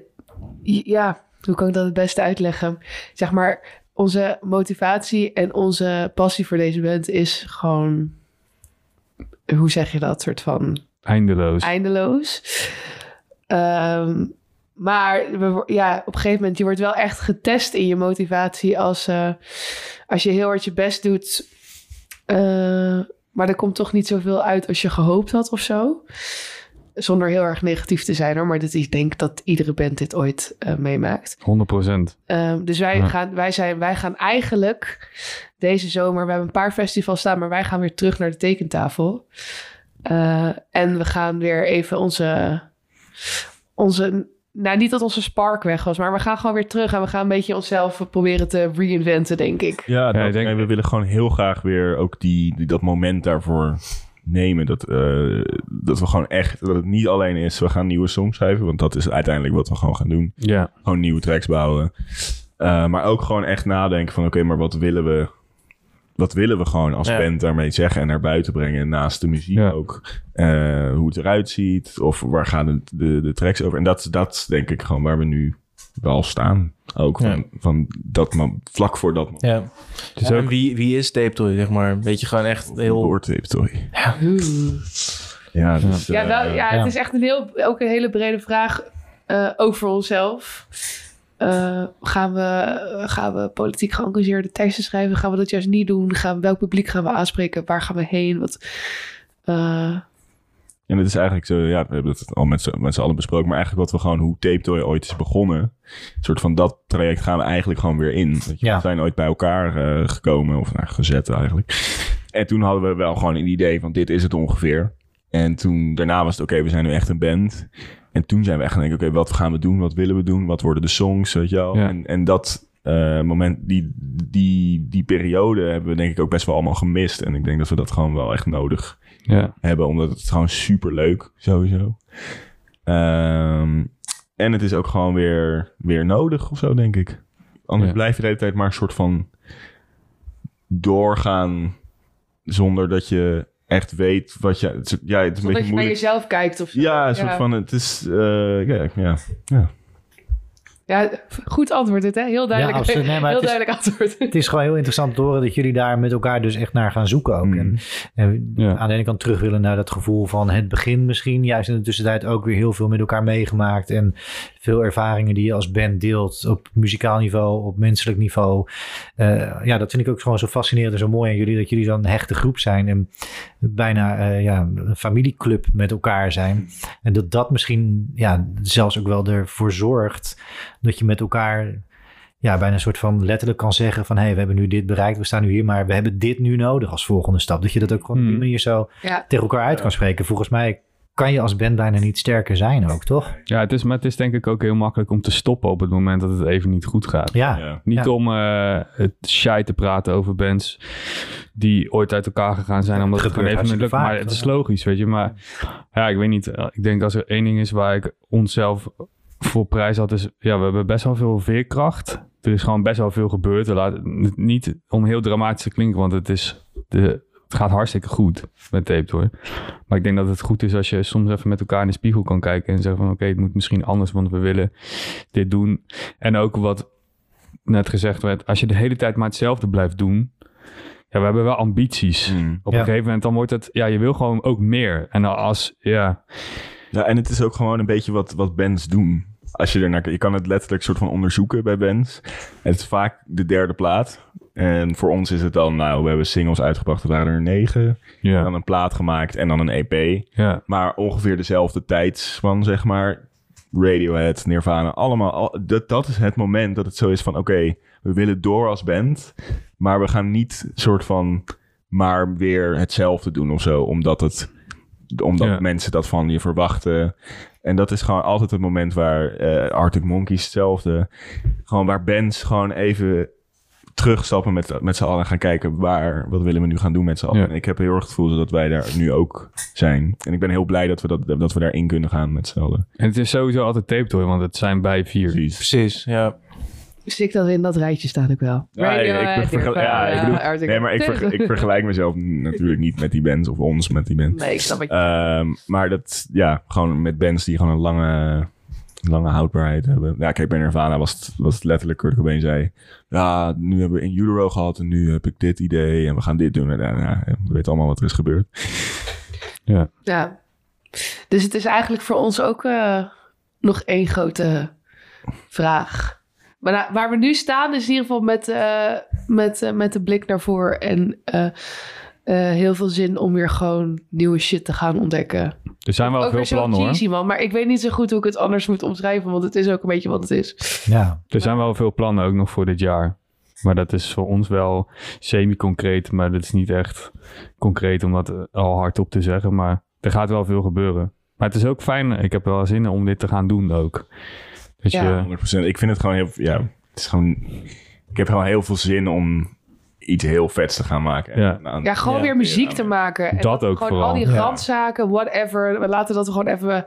ja, hoe kan ik dat het beste uitleggen? Zeg maar, onze motivatie en onze passie voor deze band is gewoon, hoe zeg je dat, soort van Eindeloos. eindeloos. Ehm, maar we, ja, op een gegeven moment, je wordt wel echt getest in je motivatie als, eh, als je heel hard je best doet. eh, maar er komt toch niet zoveel uit als je gehoopt had of zo. Zonder heel erg negatief te zijn hoor. Maar dit, ik denk dat iedere band dit ooit eh, meemaakt. 100%. Ehm, dus wij, Ja. gaan, wij, zijn, wij gaan eigenlijk deze zomer, we hebben een paar festivals staan, maar wij gaan weer terug naar de tekentafel. Eh, en we gaan weer even onze, onze, nou niet dat onze spark weg was, maar we gaan gewoon weer terug en we gaan een beetje onszelf proberen te reinventen, denk ik. Ja, dat, ik denk- we willen gewoon heel graag weer ook die, die- dat moment daarvoor nemen. Dat, eh, dat we gewoon echt, dat het niet alleen is, we gaan nieuwe songs schrijven. Want dat is uiteindelijk wat we gewoon gaan doen. Ja. Gewoon nieuwe tracks bouwen. Eh, maar ook gewoon echt nadenken van, oké, maar wat willen we... Wat willen we gewoon als Ja. band daarmee zeggen en naar buiten brengen? Naast de muziek Ja. ook. Eh, hoe het eruit ziet. Of waar gaan de, de, de tracks over? En dat, dat is denk ik gewoon waar we nu wel staan. Ook van, Ja. van dat man, vlak voor dat moment. Ja. Dus Ja, ook, wie, wie is Tape Toy, zeg maar? Weet je, gewoon echt heel... Doortape, toy. Oeh. Ja, dus, Ja, eh, nou, ja, ja. het is echt een, heel, ook een hele brede vraag eh, ook voor onszelf. Eh, gaan, we, gaan we politiek geëngageerde teksten schrijven? Gaan we dat juist niet doen? Gaan, we- welk publiek gaan we aanspreken? Waar gaan we heen? Wat, eh, En het is eigenlijk zo, ja, we hebben het al met z'n met z'n allen besproken, maar eigenlijk wat we gewoon, hoe Tape Toy ooit is begonnen, een soort van dat traject gaan we eigenlijk gewoon weer in. Weet je, Ja. We zijn ooit bij elkaar eh, gekomen, of nou, gezet eigenlijk. En toen hadden we wel gewoon een idee van dit is het ongeveer. En toen, daarna was het oké, we zijn nu echt een band. En toen zijn we echt gaan denken, oké, wat gaan we doen? Wat willen we doen? Wat worden de songs, weet je wel? Ja. En, en dat eh, moment, die, die, die periode hebben we denk ik ook best wel allemaal gemist. En ik denk dat we dat gewoon wel echt nodig ja. hebben, omdat het gewoon super leuk sowieso. Ehm, en het is ook gewoon weer, weer nodig of zo, denk ik. Anders Ja. blijf je de hele tijd maar een soort van doorgaan zonder dat je echt weet wat je. Het ja, het is een dat beetje je naar jezelf kijkt of zo. Ja, een soort van. Het is. eh, ja, ja, ja. Ja, goed antwoord dit, hè? Heel duidelijk, Ja, absoluut. Nee, maar heel het is- duidelijk antwoord. Het is gewoon heel interessant te horen dat jullie daar met elkaar dus echt naar gaan zoeken ook. Mm. En, en Ja. aan de ene kant terug willen naar dat gevoel van het begin misschien. Juist in de tussentijd ook weer heel veel met elkaar meegemaakt. En veel ervaringen die je als band deelt op muzikaal niveau, op menselijk niveau. Eh, ja, dat vind ik ook gewoon zo fascinerend en zo mooi aan jullie. Dat jullie zo'n hechte groep zijn en bijna eh, ja, een familieclub met elkaar zijn. En dat dat misschien ja, zelfs ook wel ervoor zorgt dat je met elkaar ja, bijna een soort van letterlijk kan zeggen van... hé, hey, we hebben nu dit bereikt, we staan nu hier... maar we hebben dit nu nodig als volgende stap. Dat je dat ook gewoon op die Hmm. manier zo Ja, tegen elkaar uit kan spreken. Volgens mij kan je als band bijna niet sterker zijn ook, toch? Ja, het is, maar het is denk ik ook heel makkelijk om te stoppen op het moment dat het even niet goed gaat. Ja, Ja. Niet Ja. om eh, het shy te praten over bands die ooit uit elkaar gegaan zijn. Omdat het het gewoon even niet lukt. Maar het is logisch, weet je. Maar ja, ik weet niet. Ik denk als er één ding is waar ik onszelf voor prijs had, is ja, we hebben best wel veel veerkracht. Er is gewoon best wel veel gebeurd. We laten het niet om heel dramatisch te klinken, want het is de, het gaat hartstikke goed met tape hoor. Maar ik denk dat het goed is als je soms even met elkaar in de spiegel kan kijken en zeggen van oké, het moet misschien anders, want we willen dit doen. En ook wat net gezegd werd, als je de hele tijd maar hetzelfde blijft doen, ja, we hebben wel ambities. Mm. Op Ja. een gegeven moment dan wordt het, ja, je wil gewoon ook meer. En als, ja, Ja, en het is ook gewoon een beetje wat, wat bands doen. Als je er naar, je kan het letterlijk soort van onderzoeken bij bands. Het is vaak de derde plaat. En voor ons is het dan, nou, we hebben singles uitgebracht, er waren er negen. ja, Dan een plaat gemaakt en dan een EP. ja, Maar ongeveer dezelfde tijdspan, zeg maar. Radiohead, Nirvana, allemaal. Al, dat, dat is het moment dat het zo is van... Oké, we willen door als band. Maar we gaan niet soort van... Maar weer hetzelfde doen of zo. Omdat, het, omdat Ja. mensen dat van je verwachten. En dat is gewoon altijd het moment waar... eh Arctic Monkeys hetzelfde. Gewoon waar bands gewoon even terugstappen met, met z'n allen en gaan kijken waar, wat willen we nu gaan doen met z'n allen. Ja. En ik heb heel erg het gevoel dat wij daar nu ook zijn. En ik ben heel blij dat we, dat, dat we daarin kunnen gaan met z'n allen. En het is sowieso altijd tape hoor, want het zijn bij vier. Precies. Precies, ja. Ik dat in dat rijtje staan ook wel. Ja, ik, Radiohead, ik, vergel- ja, ik Nirvana, bedoel, nee, maar ik, verge- ik [laughs] vergelijk mezelf natuurlijk niet met die bands of ons met die bands. Nee, ik snap het. Ehm, maar dat, ja, gewoon met bands die gewoon een lange, lange houdbaarheid hebben. Ja, kijk, bij Nirvana was het, was het letterlijk, Kurt Cobain zei... Ja, nu hebben we in utero gehad en nu heb ik dit idee en we gaan dit doen. En ja, ja, we weten allemaal wat er is gebeurd. Ja. Dus het is eigenlijk voor ons ook eh, nog één grote vraag. Maar nou, waar we nu staan is in ieder geval met, eh, met, eh, met de blik naar voren. En eh, eh, heel veel zin om weer gewoon nieuwe shit te gaan ontdekken. Er zijn wel ook veel plannen hoor. cheesy, man. Maar ik weet niet zo goed hoe ik het anders moet omschrijven. Want het is ook een beetje wat het is. ja. Er zijn wel veel plannen ook nog voor dit jaar. Maar dat is voor ons wel semi-concreet. Maar dat is niet echt concreet om dat al hardop te zeggen. Maar er gaat wel veel gebeuren. Maar het is ook fijn. Ik heb wel zin om dit te gaan doen ook. Ja. je, 100%. Ik vind het gewoon heel... Ja, het is gewoon... Ik heb gewoon heel veel zin om iets heel vets te gaan maken. Ja. En aan- Ja, gewoon Ja. weer muziek te maken. En Dat ook gewoon vooral. al die Ja. randzaken, whatever. We laten dat gewoon even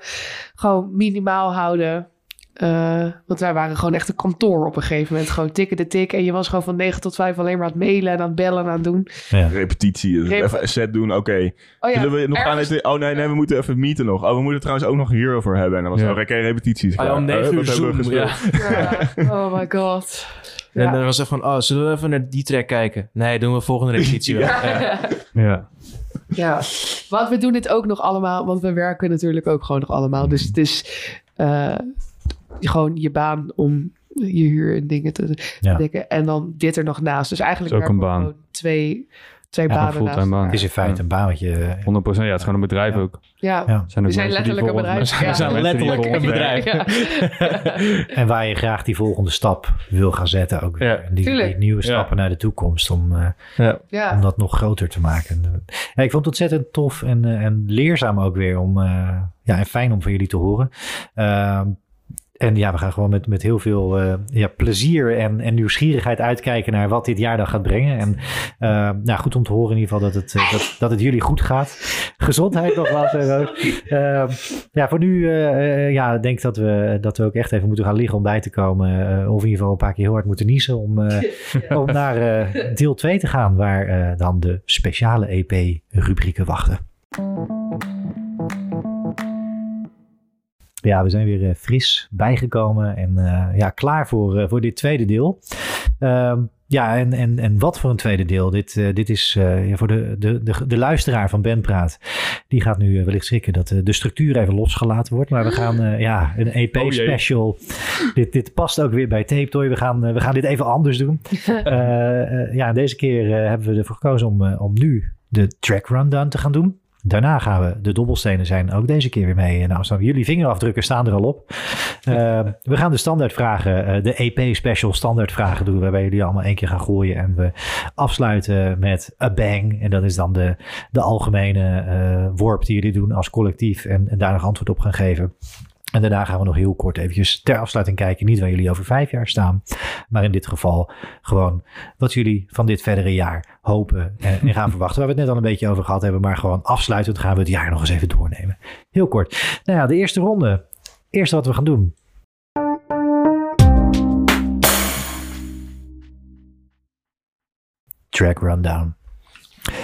gewoon minimaal houden. Eh, want wij waren gewoon echt een kantoor op een gegeven moment. Gewoon tikken de tik. En je was gewoon van 9 tot 5 alleen maar aan het mailen en aan het bellen en aan het doen. ja. Repetitie. dus Rep- even een set doen, oké. Oh ja, Zullen we nog ergens- Oh nee, nee, we moeten even meeten nog. Oh, we moeten trouwens ook nog hierover hebben. En dan was het Ja. oké, repetities. Ah, ja, om klaar. negen Eh, uur Zoom, ja. Ja. [laughs] Oh my god. En Ja. dan was het van, oh, zullen we even naar die track kijken? Nee, doen we volgende repetitie wel. [laughs] Ja. ja. Ja, want we doen dit ook nog allemaal, want we werken natuurlijk ook gewoon nog allemaal. Dus het is eh, gewoon je baan om je huur en dingen te Ja. dekken. En dan dit er nog naast. Dus eigenlijk Is ook een baan. gewoon twee, twee Ja, banen naast baan. Het is in feite een baan wat je... 100% ja, het is gewoon een bedrijf Ja. ook. Ja, Ja. Zijn we zijn [laughs] letterlijk een bedrijf. ons- Ja. We zijn letterlijk een bedrijf. Ja. [laughs] En waar je graag die volgende stap wil gaan zetten ook weer. Die, nieuwe Ja. stappen naar de toekomst om, eh, om dat nog groter te maken. Ja, ik vond het ontzettend tof en, eh, en leerzaam ook weer om, eh, ja, en fijn om van jullie te horen. En ja, we gaan gewoon met, met heel veel eh, ja, plezier en, en nieuwsgierigheid uitkijken naar wat dit jaar dan gaat brengen. En eh, nou, goed om te horen in ieder geval dat het, eh, dat, dat het jullie goed gaat. Gezondheid nogmaals. [laughs] ja, voor nu ja, denk ik dat we, dat we ook echt even moeten gaan liggen om bij te komen. of in ieder geval een paar keer heel hard moeten niezen om, [laughs] om naar deel 2 te gaan, waar dan de speciale EP-rubrieken wachten. Ja, we zijn weer eh, fris bijgekomen en eh, ja, klaar voor, eh, voor dit tweede deel. Ehm, ja, en, en, en wat voor een tweede deel. Dit, eh, dit is eh, ja, voor de, de, de, de luisteraar van Ben Praat. Die gaat nu wellicht schrikken dat de structuur even losgelaten wordt. Maar we gaan eh, ja, een Oh. EP-special. dit, dit past ook weer bij Tape Toy. We gaan, we gaan dit even anders doen. [laughs] Eh, eh, ja, deze keer hebben we ervoor gekozen om, om nu de track rundown te gaan doen. Daarna gaan we, de dobbelstenen zijn ook deze keer weer mee. Nou, staan jullie vingerafdrukken staan er al op. Eh, [laughs] we gaan de standaardvragen, eh, de EP-special standaardvragen doen. Waarbij jullie allemaal één keer gaan gooien. En we afsluiten met a bang. En dat is dan de, de algemene eh, worp die jullie doen als collectief. En, en daar nog antwoord op gaan geven. En daarna gaan we nog heel kort eventjes ter afsluiting kijken. Niet waar jullie over vijf jaar staan. Maar in dit geval gewoon wat jullie van dit verdere jaar hopen en, gaan [laughs] verwachten. Waar we het net al een beetje over gehad hebben. Maar gewoon afsluitend gaan we het jaar nog eens even doornemen. Heel kort. Nou ja, de eerste ronde. Eerste wat we gaan doen. Track rundown.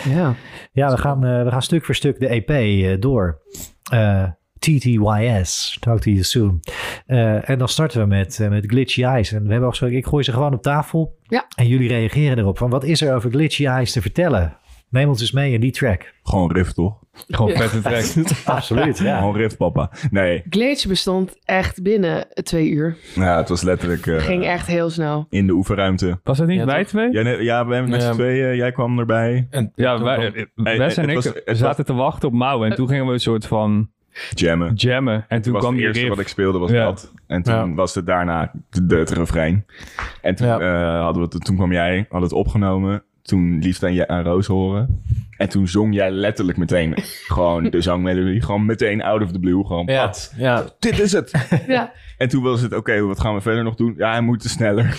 Ja. Ja, we gaan, eh, we gaan stuk voor stuk de EP eh, door. Eh, TTYS, Talk to you soon. Eh, en dan starten we met, eh, met Glitchy Eyes. En we hebben afgesproken, ik gooi ze gewoon op tafel. Ja. En jullie reageren erop. Van wat is er over Glitchy Eyes te vertellen? Neem ons eens mee in die track. Gewoon riff, toch? Gewoon vette track. [laughs] Absoluut, ja. Gewoon riff, papa. Nee, Glitch bestond echt binnen twee uur. ja, het was letterlijk eh, Ging echt heel snel. in de oefenruimte. Was dat niet Ja, wij toch? twee? Ja, nee, ja we hebben met Ja. z'n tweeën. Jij kwam erbij. En Ja, wij, kwam- het Wes en ik was- het was- zaten te wachten op Mouw. En toen gingen we een soort van Jammen. jammen. En toen was kwam het eerste riff. wat ik speelde was Ja. dat. En toen Ja. was het daarna de, de, het refrein. En toen, Ja. eh, hadden we het, toen kwam jij, hadden het opgenomen. Toen liefst aan, je, aan Roos horen. En toen zong jij letterlijk meteen [laughs] gewoon de zangmelodie. Gewoon meteen out of the blue. Gewoon, ja, pat. ja, Dit is het. Ja. [laughs] En toen was het, oké, wat gaan we verder nog doen? Ja, hij moet sneller.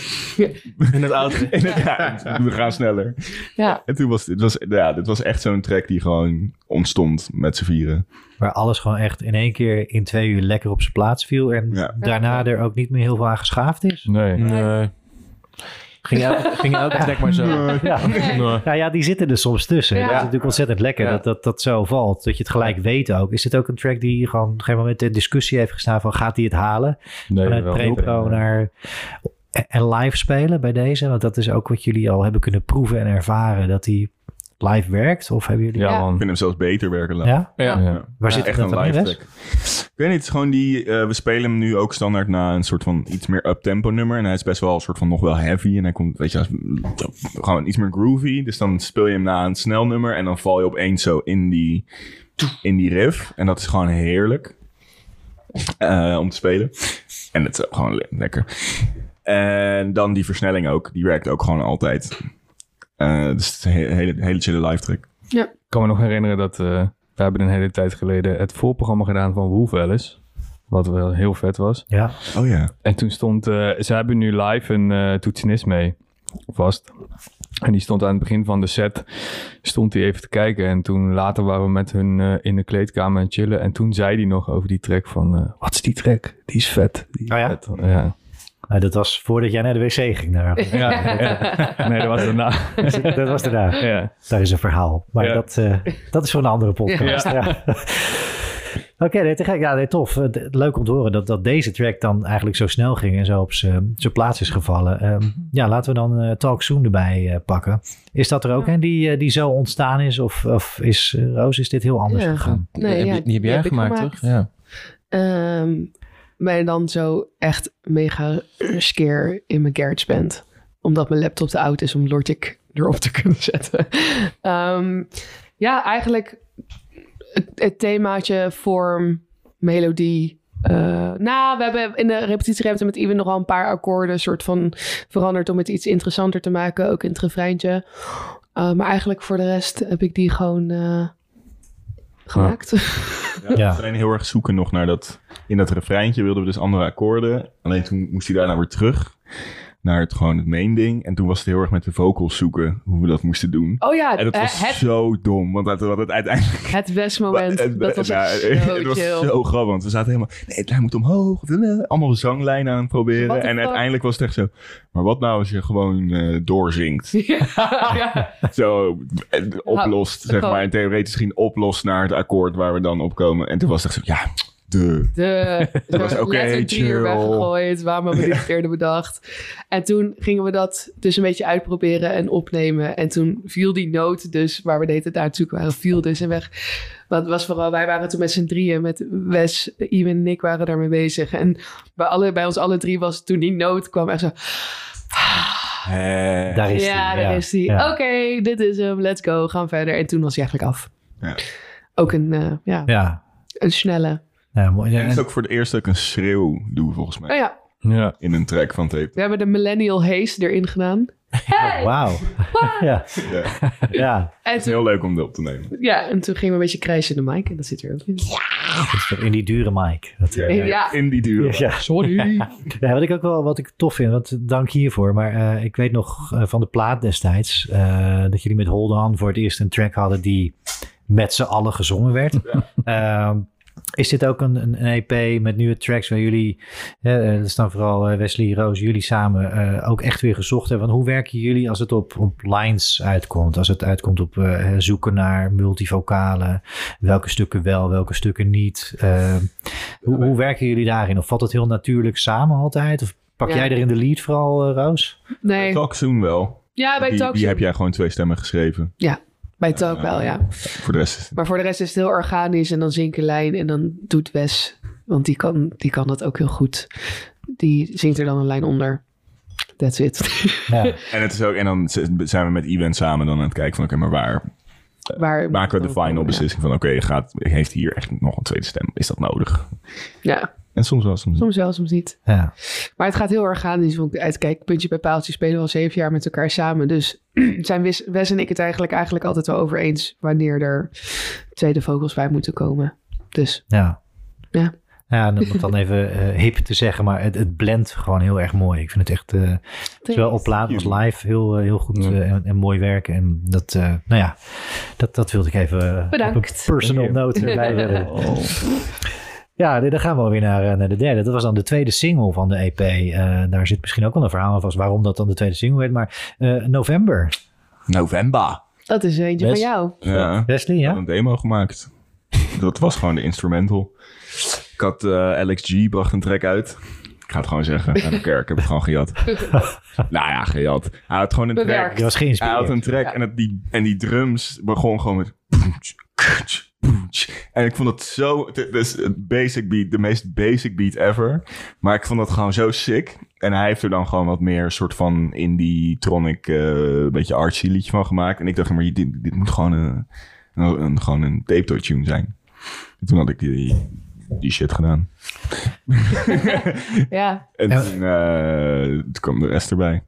in het auto. [laughs] En het- ja, we gaan sneller. Ja. En toen was het, was, ja, dit was echt zo'n track die gewoon ontstond met z'n vieren. Waar alles gewoon echt in één keer in twee uur lekker op zijn plaats viel. En Ja. daarna er ook niet meer heel veel aan geschaafd is. Nee. Nee. Ging elke, [laughs] ging elke track maar zo. Ja. Nou ja, die zitten er soms tussen. Ja. Dat is natuurlijk ontzettend lekker Ja. dat, dat dat zo valt. Dat je het gelijk weet ook. Is dit ook een track die gewoon op een gegeven moment in discussie heeft gestaan van gaat hij het halen? Nee, Vanuit pre-pro naar en live spelen bij deze? Want dat is ook wat jullie al hebben kunnen proeven en ervaren. Dat die live werkt? Of hebben jullie... Ja, Ja. Ik man. vind hem zelfs beter werken. laten. Ja? Ja. Ja. Waar Ja, zit echt dat een live track. Ik weet niet, het is gewoon die... eh, we spelen hem nu ook standaard na een soort van iets meer up-tempo nummer. En hij is best wel een soort van nog wel heavy. En hij komt, weet je, als- gewoon iets meer groovy. Dus dan speel je hem na een snel nummer. En dan val je opeens zo in die, in die riff. En dat is gewoon heerlijk. eh, om te spelen. En het is ook gewoon le- lekker. En dan die versnelling ook. Die werkt ook gewoon altijd. Eh dus het is een hele, hele, hele chille live track. Ik kan me nog herinneren dat eh, we hebben een hele tijd geleden het voorprogramma gedaan van Wolf Alice. Wat wel heel vet was. Ja. Oh ja. En toen stond, eh, ze hebben nu live een eh toetsenist mee vast. En die stond aan het begin van de set, stond hij even te kijken. En toen later waren we met hun eh, in de kleedkamer aan het chillen. En toen zei hij nog over die track van, eh, wat is die track? Die is vet. Die is Oh ja? vet. Ja. Nou, dat was voordat jij naar de wc ging. Daar. Ja, [laughs] ja. Nee, dat was daarna. [laughs] dat was daarna. ja. Daar is een verhaal. Maar Ja. dat, eh, dat is voor een andere podcast. Ja. [laughs] Oké, nee, te gek. Ja, nee, tof. Eh, Leuk om te horen dat, dat deze track dan eigenlijk zo snel ging en zo op zijn zijn plaats is gevallen. Ehm, ja, laten we dan eh, Talk Soon erbij eh, pakken. Is dat er ook Ja. een die, die zo ontstaan is? Of, of is, Roos, is dit heel anders Ja. gegaan? Nee, die heb jij gemaakt, toch? Ja. Ehm, maar dan zo echt mega skeer in mijn GarageBand. Omdat mijn laptop te oud is om Logic erop te kunnen zetten. [laughs] Ehm, ja, eigenlijk het, themaatje, vorm, melodie. eh, nou, we hebben in de repetitieruimte met Iwan nogal een paar akkoorden soort van veranderd om het iets interessanter te maken, ook in het refreintje. Eh, maar eigenlijk voor de rest heb ik die gewoon eh, gemaakt. Ja, Ja. We zijn heel erg zoeken nog naar dat... In dat refreintje wilden we dus andere akkoorden. Alleen toen moest hij daarna weer terug naar het, gewoon het main ding. En toen was het heel erg met de vocals zoeken hoe we dat moesten doen. Oh ja, En dat eh, was het, zo dom, want dat, het uiteindelijk... het best moment. [laughs] Het- dat was ja, [laughs] zo het was zo grappig, want we zaten helemaal... Nee, hij moet omhoog. Allemaal zanglijnen aan het proberen. En fuck? uiteindelijk was het echt zo... Maar wat nou als je gewoon eh, doorzingt? [laughs] ja, ja. Zo eh, oplost, zeg gewoon- maar. En theoretisch ging oplost naar het akkoord waar we dan op komen. En toen was het echt zo... Ja, De. De [laughs] Dat was oké, letter drie uur weggegooid. Waarom hebben we dit eerder bedacht? En toen gingen we dat dus een beetje uitproberen en opnemen. En toen viel die noot dus, waar we de hele tijd naar aan het zoeken waren, viel dus en weg. Want het was vooral, wij waren toen met z'n drieën, met Wes, Iwan en ik waren daarmee bezig. En bij, alle, bij ons alle drie was toen die noot kwam echt zo... Daar is ja, die, daar is hij. Ja. Oké, dit is hem, let's go, gaan verder. En toen was hij eigenlijk af. Ja. Ook een, eh, ja, Ja, een snelle. Ja mooi. Ja, Het is ook voor het eerst dat ik een schreeuw doe, volgens mij. Oh ja, Ja. In een track van tape. we hebben de Millennial Haze erin gedaan. Hey! Wauw. ja, Ja. [laughs] ja. En Het is toen, heel leuk om dat op te nemen. ja, en toen gingen we een beetje krijsen in de mic. En dat zit er ook in. Dat is toch in die dure mic. Dat, Ja, eh, Ja. In die duur. ja. Sorry. [laughs] Ja, wat ik ook wel wat ik tof vind, want dank hiervoor. Maar eh, ik weet nog eh, van de plaat destijds eh, dat jullie met Hold On voor het eerst een track hadden die met z'n allen gezongen werd. Ehm, is dit ook een, een, een EP met nieuwe tracks waar jullie, eh, dat is dan vooral eh, Wesley, Roos, jullie samen eh, ook echt weer gezocht hebben? Want hoe werken jullie als het op, op lines uitkomt? Als het uitkomt op eh, zoeken naar multivocalen, welke stukken wel, welke stukken niet? Hoe, hoe werken jullie daarin? Of valt het heel natuurlijk samen altijd? Of pak Ja. jij er in de lead vooral, Roos? Nee. Talk Soon wel. Ja, bij die, Talk die heb jij gewoon twee stemmen geschreven. Bij Talk wel, ja. Voor de rest is het... Maar voor de rest is het heel organisch. En dan zingt een lijn en dan doet Wes. Want die kan, die kan dat ook heel goed. Die zingt er dan een lijn onder. That's it. Ja. [laughs] En, het is ook, en dan zijn we met Iwan samen dan aan het kijken van... Oké, maar waar Waar maken we de final Ja. beslissing van... Oké, gaat heeft hier echt nog een tweede stem? Is dat nodig? Ja, En soms wel, soms niet. soms wel, soms niet. ja. Maar het gaat heel organisch. Want uit kijk, puntje bij paaltje spelen we al zeven jaar met elkaar samen. Dus [clears throat] zijn Wes, Wes en ik het eigenlijk, eigenlijk altijd wel over eens wanneer er tweede vogels bij moeten komen. Dus Ja. Ja. Ja, en om het dan even eh, hip te zeggen, maar het, het blendt gewoon heel erg mooi. Ik vind het echt, eh, zowel op plaat als live, heel, eh, heel goed Ja. eh, en, en mooi werken. En dat, eh, nou ja, dat, dat wilde ik even Bedankt. op een personal note erbij [laughs] hebben. Ja, dan gaan we alweer naar, eh, naar de derde. Dat was dan de tweede single van de EP. Eh, daar zit misschien ook wel een verhaal aan vast waarom dat dan de tweede single werd. Maar eh, November. November. dat is eentje Wes? van jou. Ja. Wesley, Ik had ja? een demo gemaakt. Dat was gewoon de instrumental. Ik had eh, Alex G bracht een track uit. Ik ga het gewoon zeggen. Don't care, ik heb het gewoon gejat. [laughs] nou ja, gejat. Hij had gewoon een track. Was Hij had een track Ja. en, het, die, en die drums begon gewoon met... En ik vond het zo... Het is het basic beat, de meest basic beat ever. Maar ik vond dat gewoon zo sick. En hij heeft er dan gewoon wat meer soort van indie, tronic, eh beetje artsy liedje van gemaakt. En ik dacht, maar dit, dit moet gewoon een, een, een- gewoon een tape tune zijn. En toen had ik die, die shit gedaan. [laughs] Ja, En toen, eh, toen kwam de rest erbij.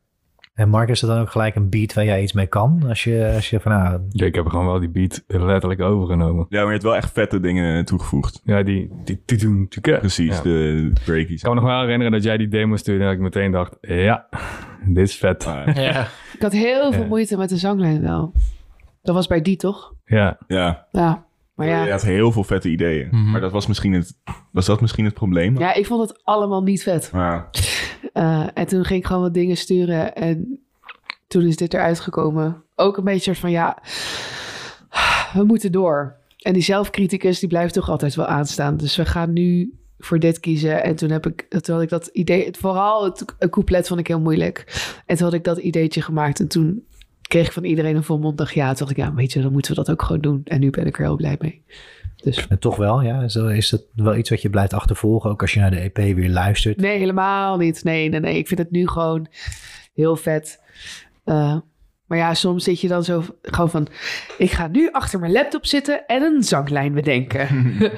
En Mark, is dat dan ook gelijk een beat waar jij iets mee kan? Als je, als je van, nou, Ja, ik heb gewoon wel die beat letterlijk overgenomen. Ja, maar je hebt wel echt vette dingen toegevoegd. Ja, die... die, die, die, die Precies, Ja. de breakies. Ik kan me nog wel herinneren dat jij die demo stuurde en dat ik meteen dacht, ja, [laughs] dit is vet. Ah, Ja. ik had heel veel Ja. moeite met de zanglijn wel. Dat was bij die, toch? Ja, ja, Ja, maar je ja. had heel veel vette ideeën. Mhm. Maar dat was misschien het, was dat misschien het probleem? Ja, ik vond het allemaal niet vet. Ja. Eh, en toen ging ik gewoon wat dingen sturen. En toen is dit eruit gekomen. Ook een beetje van, ja, we moeten door. En die zelfcriticus, die blijft toch altijd wel aanstaan. Dus we gaan nu voor dit kiezen. En toen heb ik, toen had ik dat idee, vooral het, het couplet vond ik heel moeilijk. En toen had ik dat ideetje gemaakt. En toen kreeg ik van iedereen een volmondig ja. Toen dacht ik, ja, weet je, dan moeten we dat ook gewoon doen. En nu ben ik er heel blij mee. Dus En toch wel, ja. Is, is dat wel iets wat je blijft achtervolgen, ook als je naar de EP weer luistert? Nee, helemaal niet. Nee, nee, nee. Ik vind het nu gewoon heel vet. Eh, maar ja, soms zit je dan zo gewoon van... Ik ga nu achter mijn laptop zitten en een zanglijn bedenken.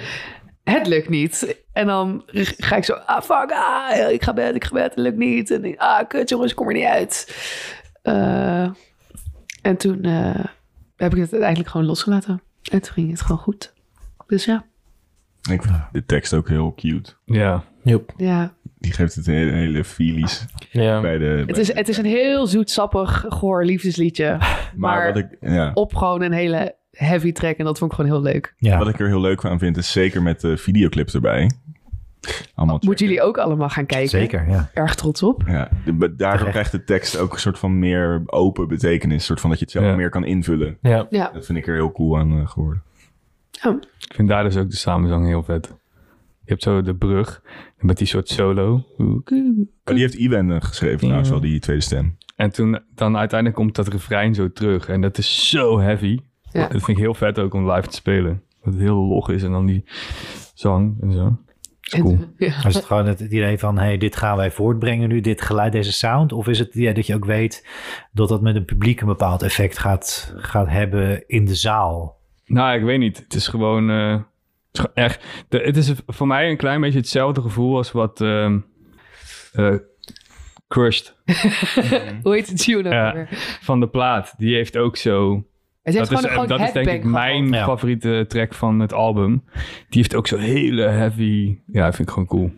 [laughs] het lukt niet. En dan ga ik zo... Ah, fuck, ah, ik ga bed, ik ga bed, het lukt niet. En ik, ah, kut jongens, ik kom er niet uit. Eh, en toen eh, heb ik het uiteindelijk gewoon losgelaten. En toen ging het gewoon goed. Dus ja, Ik vind de tekst ook heel cute. ja. Joep. ja. Die geeft het een hele, hele feelies Ja. bij de... Het is, de- het is een heel zoetsappig, goor liefdesliedje. maar [laughs] maar- wat ik, ja, Op gewoon een hele heavy track. En dat vond ik gewoon heel leuk. Ja. wat ik er heel leuk aan vind, is zeker met de videoclips erbij. Allemaal Moeten jullie ook allemaal gaan kijken. Zeker, ja. Erg trots op. Ja, daardoor krijgt de tekst ook een soort van meer open betekenis. soort van dat je het zelf Ja. meer kan invullen. Ja. Ja. Dat vind ik er heel cool aan eh, Ik vind daar dus ook de samenzang heel vet. Je hebt zo de brug met die soort solo. Maar die heeft Iwan eh, geschreven trouwens wel, die tweede stem. En toen dan uiteindelijk komt dat refrein zo terug. En dat is zo heavy. Ja. Dat vind ik heel vet ook om live te spelen. Dat het heel log is en dan die zang en zo. Is cool. Ja. Is het gewoon het idee van, hey, dit gaan wij voortbrengen nu, dit geluid, deze sound? Of is het idee dat je ook weet dat dat met een publiek een bepaald effect gaat, gaat hebben in de zaal? Nou, ik weet niet. Het is gewoon, eh, het is gewoon echt. De, het is voor mij een klein beetje hetzelfde gevoel als wat ehm, eh, Crushed [laughs] Hoe heet het tune Ja. van de plaat. Die heeft ook zo. Het Dat is, dat is denk ik mijn Ja. favoriete track van het album. Die heeft ook zo hele heavy. Ja, vind ik gewoon cool.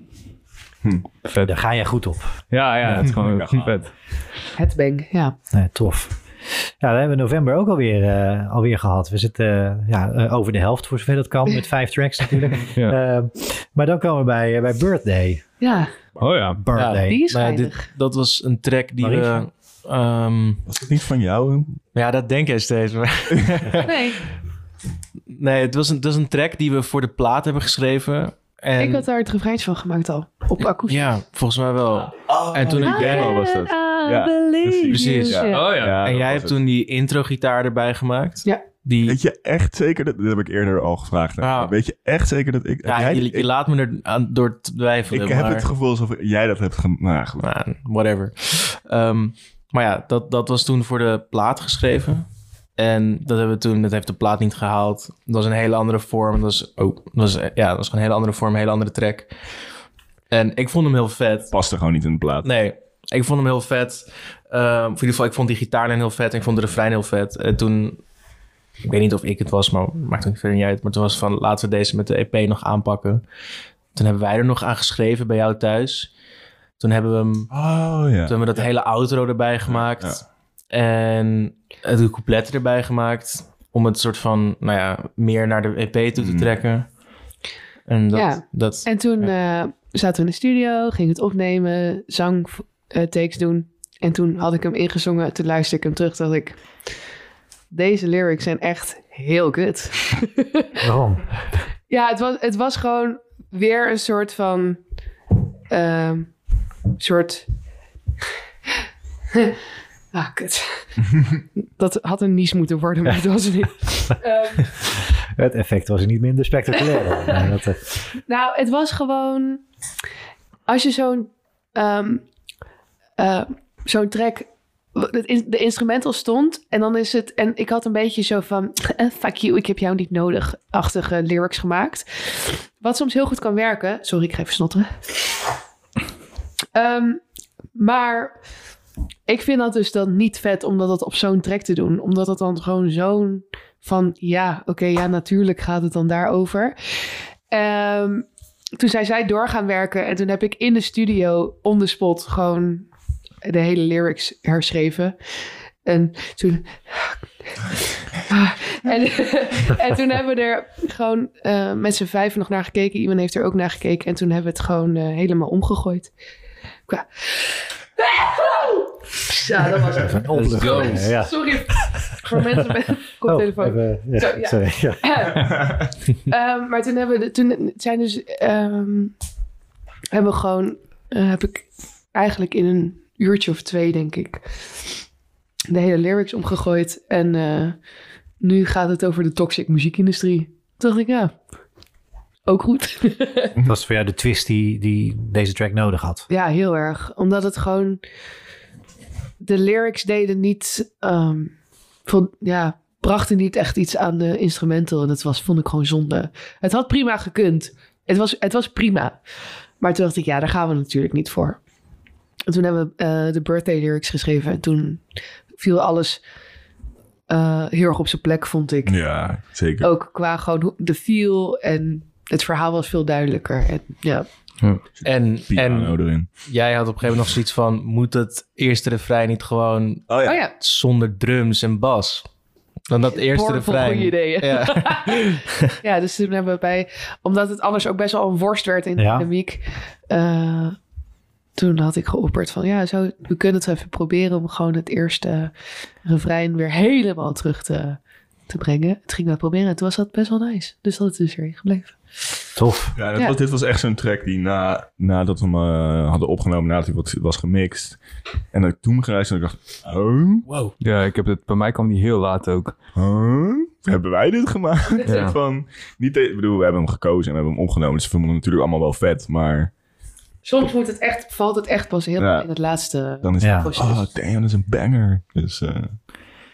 Vet. Daar ga je goed op. Ja, ja, het is [laughs] gewoon vet. Headbang, ja. Nee, tof. Ja, we hebben november ook alweer, eh alweer gehad. We zitten eh, ja, eh, over de helft voor zover dat kan, met vijf tracks natuurlijk. [laughs] Ja. Eh, maar dan komen we bij, bij Birthday. Ja, Oh ja. Birthday. die is Maar geinig. dit, dat was een track die we... Ehm, Was het niet van jou? ja, dat denk jij steeds. [laughs] Nee, nee, het was, een, het was een track die we voor de plaat hebben geschreven. En, ik had daar het refreintje van gemaakt al. Op akoestisch. Ja, volgens mij wel. en toen ik demo was dat. Ja, precies. Precies. Ja. Oh ja. Ja, en jij hebt het. toen die intro-gitaar erbij gemaakt. Ja. Die, Weet je echt zeker dat... Dat heb ik eerder al gevraagd. Ja. Weet je echt zeker dat ik... ja, jij- je, je ik, laat me er aan, door twijfelen. ik heb het gevoel alsof jij dat hebt gemaakt. Nou, goed. Whatever. Ehm, maar ja, dat, dat was toen voor de plaat geschreven. En dat hebben we toen, dat heeft de plaat niet gehaald. Dat was een hele andere vorm. Dat was ook, dat was, ja, dat was gewoon een hele andere vorm, een hele andere track. En ik vond hem heel vet. Past er gewoon niet in de plaat. Nee, ik vond hem heel vet. Ehm, in ieder geval, ik vond die gitaarlijn heel vet. En ik vond de refrein heel vet. En toen, ik weet niet of ik het was, maar maakt ook verder niet uit. Maar toen was het van, laten we deze met de EP nog aanpakken. Toen hebben wij er nog aan geschreven bij jou thuis. Toen hebben we hem Oh ja. toen hebben we dat hele outro erbij gemaakt. En de coupletten erbij gemaakt. Om het soort van, nou ja, meer naar de EP toe te Mm. trekken. En dat... Ja. dat En toen eh, zaten we in de studio, ging het opnemen, zang eh, takes doen. En toen had ik hem ingezongen, toen luisterde ik hem terug, dacht ik... Deze lyrics zijn echt heel kut. [laughs] Waarom? Ja, het was, het was gewoon weer een soort van... ehm, soort... [laughs] ah, kut. [laughs] dat had een nies moeten worden, maar het was het niet. Ehm, Het effect was niet minder spectaculair. Dat, eh, Nou, het was gewoon. Als je zo'n. ehm, eh, zo'n track. De instrumental stond en dan is het. En ik had een beetje zo van. [laughs] eh, fuck you, ik heb jou niet nodig. Achtige lyrics gemaakt. Wat soms heel goed kan werken. Sorry, ik ga even snotteren. Ehm, maar ik vind dat dus dan niet vet om dat op zo'n track te doen. Omdat het dan gewoon zo'n van ja, oké, ja, natuurlijk gaat het dan daarover. Ehm, toen zijn zij door gaan werken en toen heb ik in de studio on the spot gewoon de hele lyrics herschreven. En toen. en, en toen hebben we er gewoon eh, met z'n vijf nog naar gekeken. Iemand heeft er ook naar gekeken. En toen hebben we het gewoon eh, helemaal omgegooid. Qua... Ja, dat was het. even een. Ja. Sorry voor mensen met een koptelefoon. Oh, even, ja, Zo, ja. sorry. Ja. [laughs] Ehm, maar toen hebben we, toen zijn dus, ehm, hebben we gewoon, eh, heb ik eigenlijk in een uurtje of twee, denk ik, de hele lyrics omgegooid. En eh, nu gaat het over de toxic muziekindustrie. Toen dacht ik, ja, ook goed. [laughs] Dat was voor jou de twist die, die deze track nodig had. ja, heel erg. Omdat het gewoon, de lyrics deden niet, ehm, vol- ja, brachten niet echt iets aan de instrumental. En dat was, vond ik gewoon zonde. Het had prima gekund. Het was, het was prima. Maar toen dacht ik, ja, daar gaan we natuurlijk niet voor. En toen hebben we eh, de birthday lyrics geschreven. En toen viel alles eh, heel erg op zijn plek, vond ik. Ja, zeker. Ook qua gewoon de feel en het verhaal was veel duidelijker. En, ja. En, Piano en erin. jij had op een gegeven moment nog zoiets van... moet het eerste refrein niet gewoon Oh ja. Oh ja, zonder drums en bas? Dan dat eerste refrein. goede ideeën. Ja. [laughs] Ja, dus toen hebben we bij... Omdat het anders ook best wel een worst werd in de Ja. dynamiek... eh, toen had ik geopperd van... Ja, zo, we kunnen het even proberen om gewoon het eerste refrein weer helemaal terug te, te brengen. Het ging we proberen en toen was dat best wel nice. Dus dat is dus erin gebleven. Tof. Ja, dat Ja. Was, dit was echt zo'n track die na, nadat we hem eh, hadden opgenomen, nadat hij wat was gemixt. En dat ik toen gereisd en ik dacht, huh? Ja, ik heb het, bij mij kwam die heel laat ook. Huh? Hebben wij dit gemaakt? Ja. Van, niet, ik bedoel, we hebben hem gekozen en we hebben hem opgenomen. Dus we vonden hem natuurlijk allemaal wel vet. Maar Soms moet het echt, valt het echt pas Ja. in het laatste dan is Ja. het, proces. oh damn, dat is een banger. Dus eh,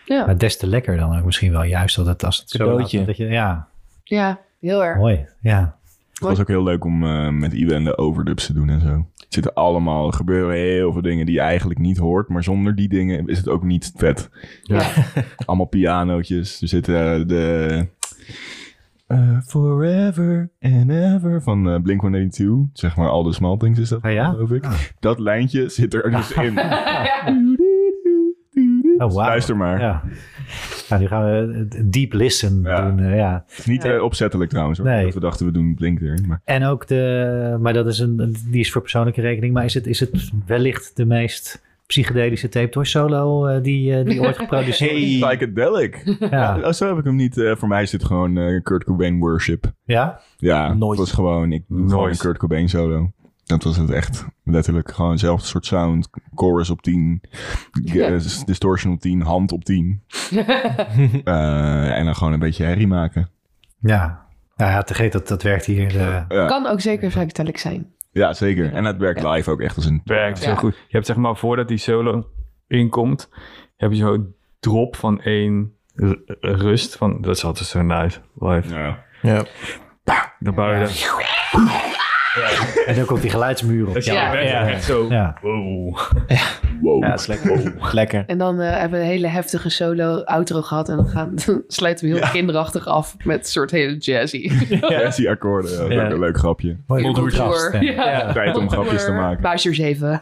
Ja. Maar des te lekker dan ook misschien wel. Juist dat het als het zo Cadeautje. laat- dat je, ja, ja, heel erg. mooi. Ja. het was ook heel leuk om eh, met Iwan de overdubs te doen en zo. Het zitten allemaal, er gebeuren heel veel dingen die je eigenlijk niet hoort. Maar zonder die dingen is het ook niet vet. Ja. [laughs] allemaal pianootjes. Er zitten eh, de eh, Forever and Ever van eh, Blink-182. Zeg maar All the Small Things is dat, Ah, ja? geloof ik. Dat lijntje zit er dus in. [laughs] Oh, wauw. Luister maar. Ja. Nou, nu gaan we een deep listen Ja. doen. eh, ja. Niet eh, opzettelijk trouwens. Hoor. Nee. Dat we dachten we doen Blink erin. Maar En ook de, maar dat is een, die is voor persoonlijke rekening. Maar is het, is het wellicht de meest psychedelische tape toy solo eh, die, eh, die ooit [laughs] geproduceerd is? Psychedelic. Ja. Oh, zo heb ik hem niet. eh, voor mij is dit gewoon eh, Kurt Cobain worship. ja? Ja, Nooit. het was gewoon, ik doe gewoon Nooit. een Kurt Cobain solo. Dat was het echt. Letterlijk gewoon hetzelfde soort sound. Chorus op 10. Ja. Distortion op 10. Hand op 10. [laughs] Eh, en dan gewoon een beetje herrie maken. Ja. Nou ja, te dat dat werkt hier. eh, Ja, Kan ook zeker psychedelic zijn. Ja zeker. En het werkt live ook echt als een... Werkt zo goed. Je hebt zeg maar, voordat die solo inkomt, heb je zo'n drop van één rust. Van, dat is altijd zo nice, live. Ja. Ja. Dan bouw je [laughs] Ja. en dan komt die geluidsmuur op. Ja. echt zo. Ja. Wow. Wow. Ja, dat is lekker. lekker. En dan eh, hebben we een hele heftige solo outro gehad. En dan, gaan, [laughs] dan sluiten we heel kinderachtig af met een soort hele jazzy. [laughs] Jazzy akkoorden. Ja, een leuk grapje. Mooi. Ja. Tijd om grapjes te maken. Buisje 7. [laughs]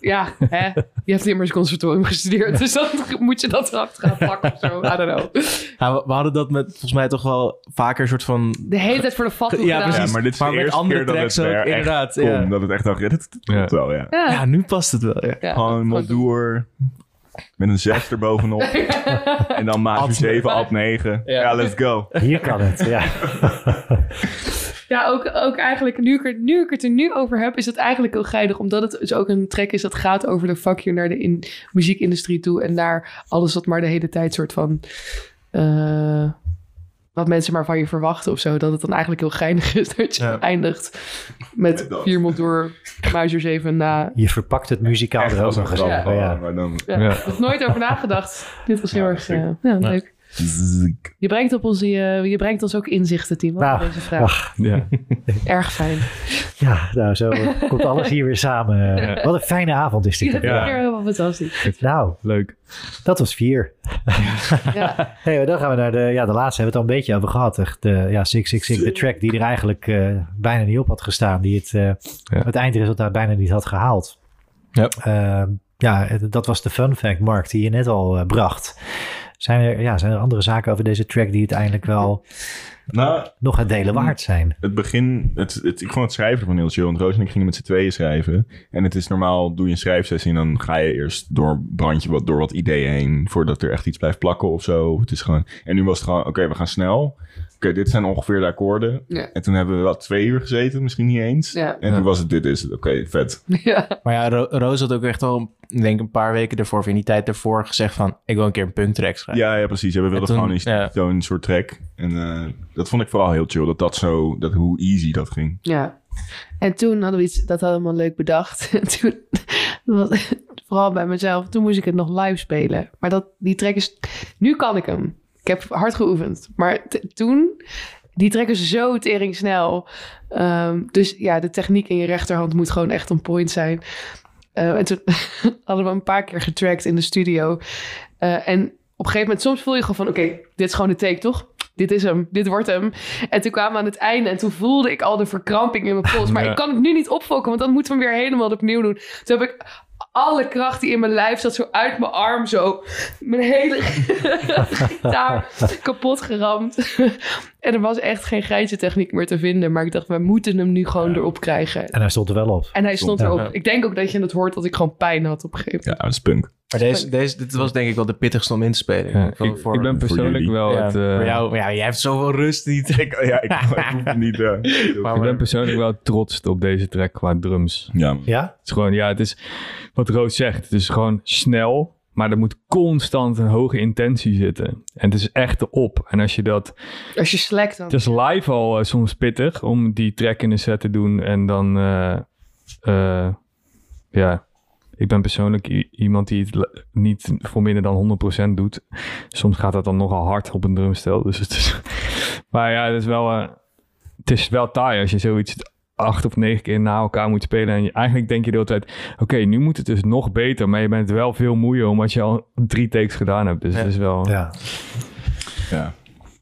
ja, hè? je hebt immers conservatorium gestudeerd. Dus dan moet je dat erachter gaan plakken of zo. I don't know. Ja, we, we hadden dat met volgens mij toch wel vaker een soort van... De hele tijd voor de vat Ja, precies. Maar dit is met eerste andere keer dat het tracks ook, er echt inderdaad, kon. ja. Dat het echt dacht, ja, dit, dit klopt Ja. wel, ja. Ja. Ja, nu past het wel. Ja. Ja, Gewoon Moldoer met een 6 [laughs] erbovenop. en dan maat Ad 7, ad 9. Ja. Ja. let's go. Hier kan het, ja. [laughs] Ja, ook, ook eigenlijk, nu ik, er, nu ik het er nu over heb, is het eigenlijk heel geinig. Omdat het dus ook een track is dat gaat over de fuck you naar de in, muziekindustrie toe. En naar alles wat maar de hele tijd soort van... eh, wat mensen maar van je verwachten of zo. Dat het dan eigenlijk heel geinig is dat je Ja. eindigt met dat. vier mond door Muizer 7 na... Je verpakt het muzikaal er ook nog eens. Ja. gewoon, Ja. Maar dan... Ja, Ja. Ik heb nooit over nagedacht. Dit was heel Ja, erg eh, ja, Ja. leuk. Je brengt, op onze, je, je brengt ons ook inzichten, Timo, Nou, op deze vraag. Ja. [laughs] Erg fijn. Ja, nou zo komt alles hier weer samen. Ja. Wat een fijne avond is dit. Ja, dat Ja. helemaal fantastisch. Nou, Leuk. dat was vier. Ja. [laughs] Hey, dan gaan we naar de, ja, de laatste hebben we het al een beetje over gehad. Echt, de, ja, 666, de track die er eigenlijk eh, bijna niet op had gestaan. Die het, eh, Ja. het eindresultaat bijna niet had gehaald. Ja. Eh, ja, dat was de fun fact, Mark, die je net al eh, bracht. Zijn er, ja, zijn er andere zaken over deze track die uiteindelijk wel Nou, nog het delen waard zijn? het begin, het, het, ik vond het schrijven ervan heel chill. Want Roos en ik gingen met z'n tweeën schrijven. En het is normaal, doe je een schrijfsessie en dan ga je eerst door, brand je wat, door wat ideeën heen. Voordat er echt iets blijft plakken of zo. Het is gewoon, en nu was het gewoon, oké, we gaan snel. Oké, dit zijn ongeveer de akkoorden. Ja. En toen hebben we wat twee uur gezeten, misschien niet eens. Ja. En toen was het, dit is het. Oké, vet. ja. Maar ja, Ro- Roos had ook echt al, ik denk een paar weken ervoor, of in die tijd ervoor, gezegd van, ik wil een keer een punktrack schrijven. Ja, ja, precies. Ja, we wilden toen- gewoon zo'n soort track. En eh, dat vond ik vooral heel chill. Dat dat zo, dat hoe easy dat ging. Ja. En toen hadden we iets, dat hadden we allemaal leuk bedacht. [laughs] En toen, was, vooral bij mezelf, toen moest ik het nog live spelen. Maar dat, die track is, nu kan ik hem. Ik heb hard geoefend. Maar toen, die track is zo tering snel. Ehm, dus ja, de techniek in je rechterhand moet gewoon echt on point zijn. Eh, en toen [laughs] hadden we een paar keer getrackt in de studio. Eh, en op een gegeven moment, soms voel je gewoon van... oké, dit is gewoon de take, toch? Dit is hem, dit wordt hem. En toen kwamen we aan het einde en toen voelde ik al de verkramping in mijn pols. Maar Ja. ik kan het nu niet opfokken, want dan moeten we hem weer helemaal opnieuw doen. Toen heb ik alle kracht die in mijn lijf zat zo uit mijn arm zo. Mijn hele [laughs] gitaar kapot geramd. en er was echt geen grijze techniek meer te vinden. Maar ik dacht, we moeten hem nu gewoon erop krijgen. En hij stond er wel op. En hij stond erop. Ik denk ook dat je het hoort dat ik gewoon pijn had op een gegeven Ja, dat is punk. Maar deze, deze, dit was denk ik wel de pittigste om in te spelen. Ja, Voor- ik, voor- ik ben persoonlijk wel ja, het... eh, voor jou, ja, jij hebt zoveel rust die track. [laughs] Ja, ik, hoef niet... eh, [laughs] Maar- ik ben persoonlijk wel trots op deze track qua drums. ja, man. Ja? Het is gewoon, ja, het is wat Roos zegt. Het is gewoon snel, maar er moet constant een hoge intentie zitten. En het is echt op. En als je dat... Als je slackt dan. Het is live al eh, soms pittig om die track in een set te doen. En dan, eh, eh, ja, ik ben persoonlijk iemand die het niet voor minder dan 100% doet. Soms gaat dat dan nogal hard op een drumstel. Dus het is, [laughs] maar ja, het is wel, het is wel taai als je zoiets acht of negen keer na elkaar moet spelen. En je, eigenlijk denk je de hele tijd, oké, nu moet het dus nog beter. Maar je bent wel veel moeier omdat je al drie takes gedaan hebt. Dus Ja. het is wel... Ja. ja.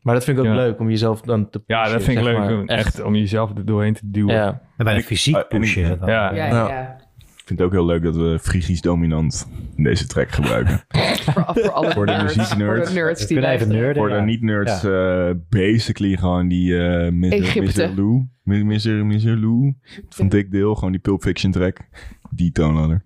Maar dat vind ik ook Ja. leuk om jezelf dan te Ja, dat vind ik leuk. maar. echt. om jezelf er doorheen te duwen. Ja. En ik- fysiek ik- pushen. dan. Ja. Ja, Ja. ja. Ik vind het ook heel leuk dat we Frigisch dominant in deze track gebruiken. [laughs] Voor, voor alle Voor de nerds. muzieknerds. Voor de nerds die nerden. Voor de ja. niet-nerds, eh, basically gewoon die eh Mr. Lou. Mr. Mr. Lou. Van Dick Dale, gewoon die Pulp Fiction track. Die toonladder.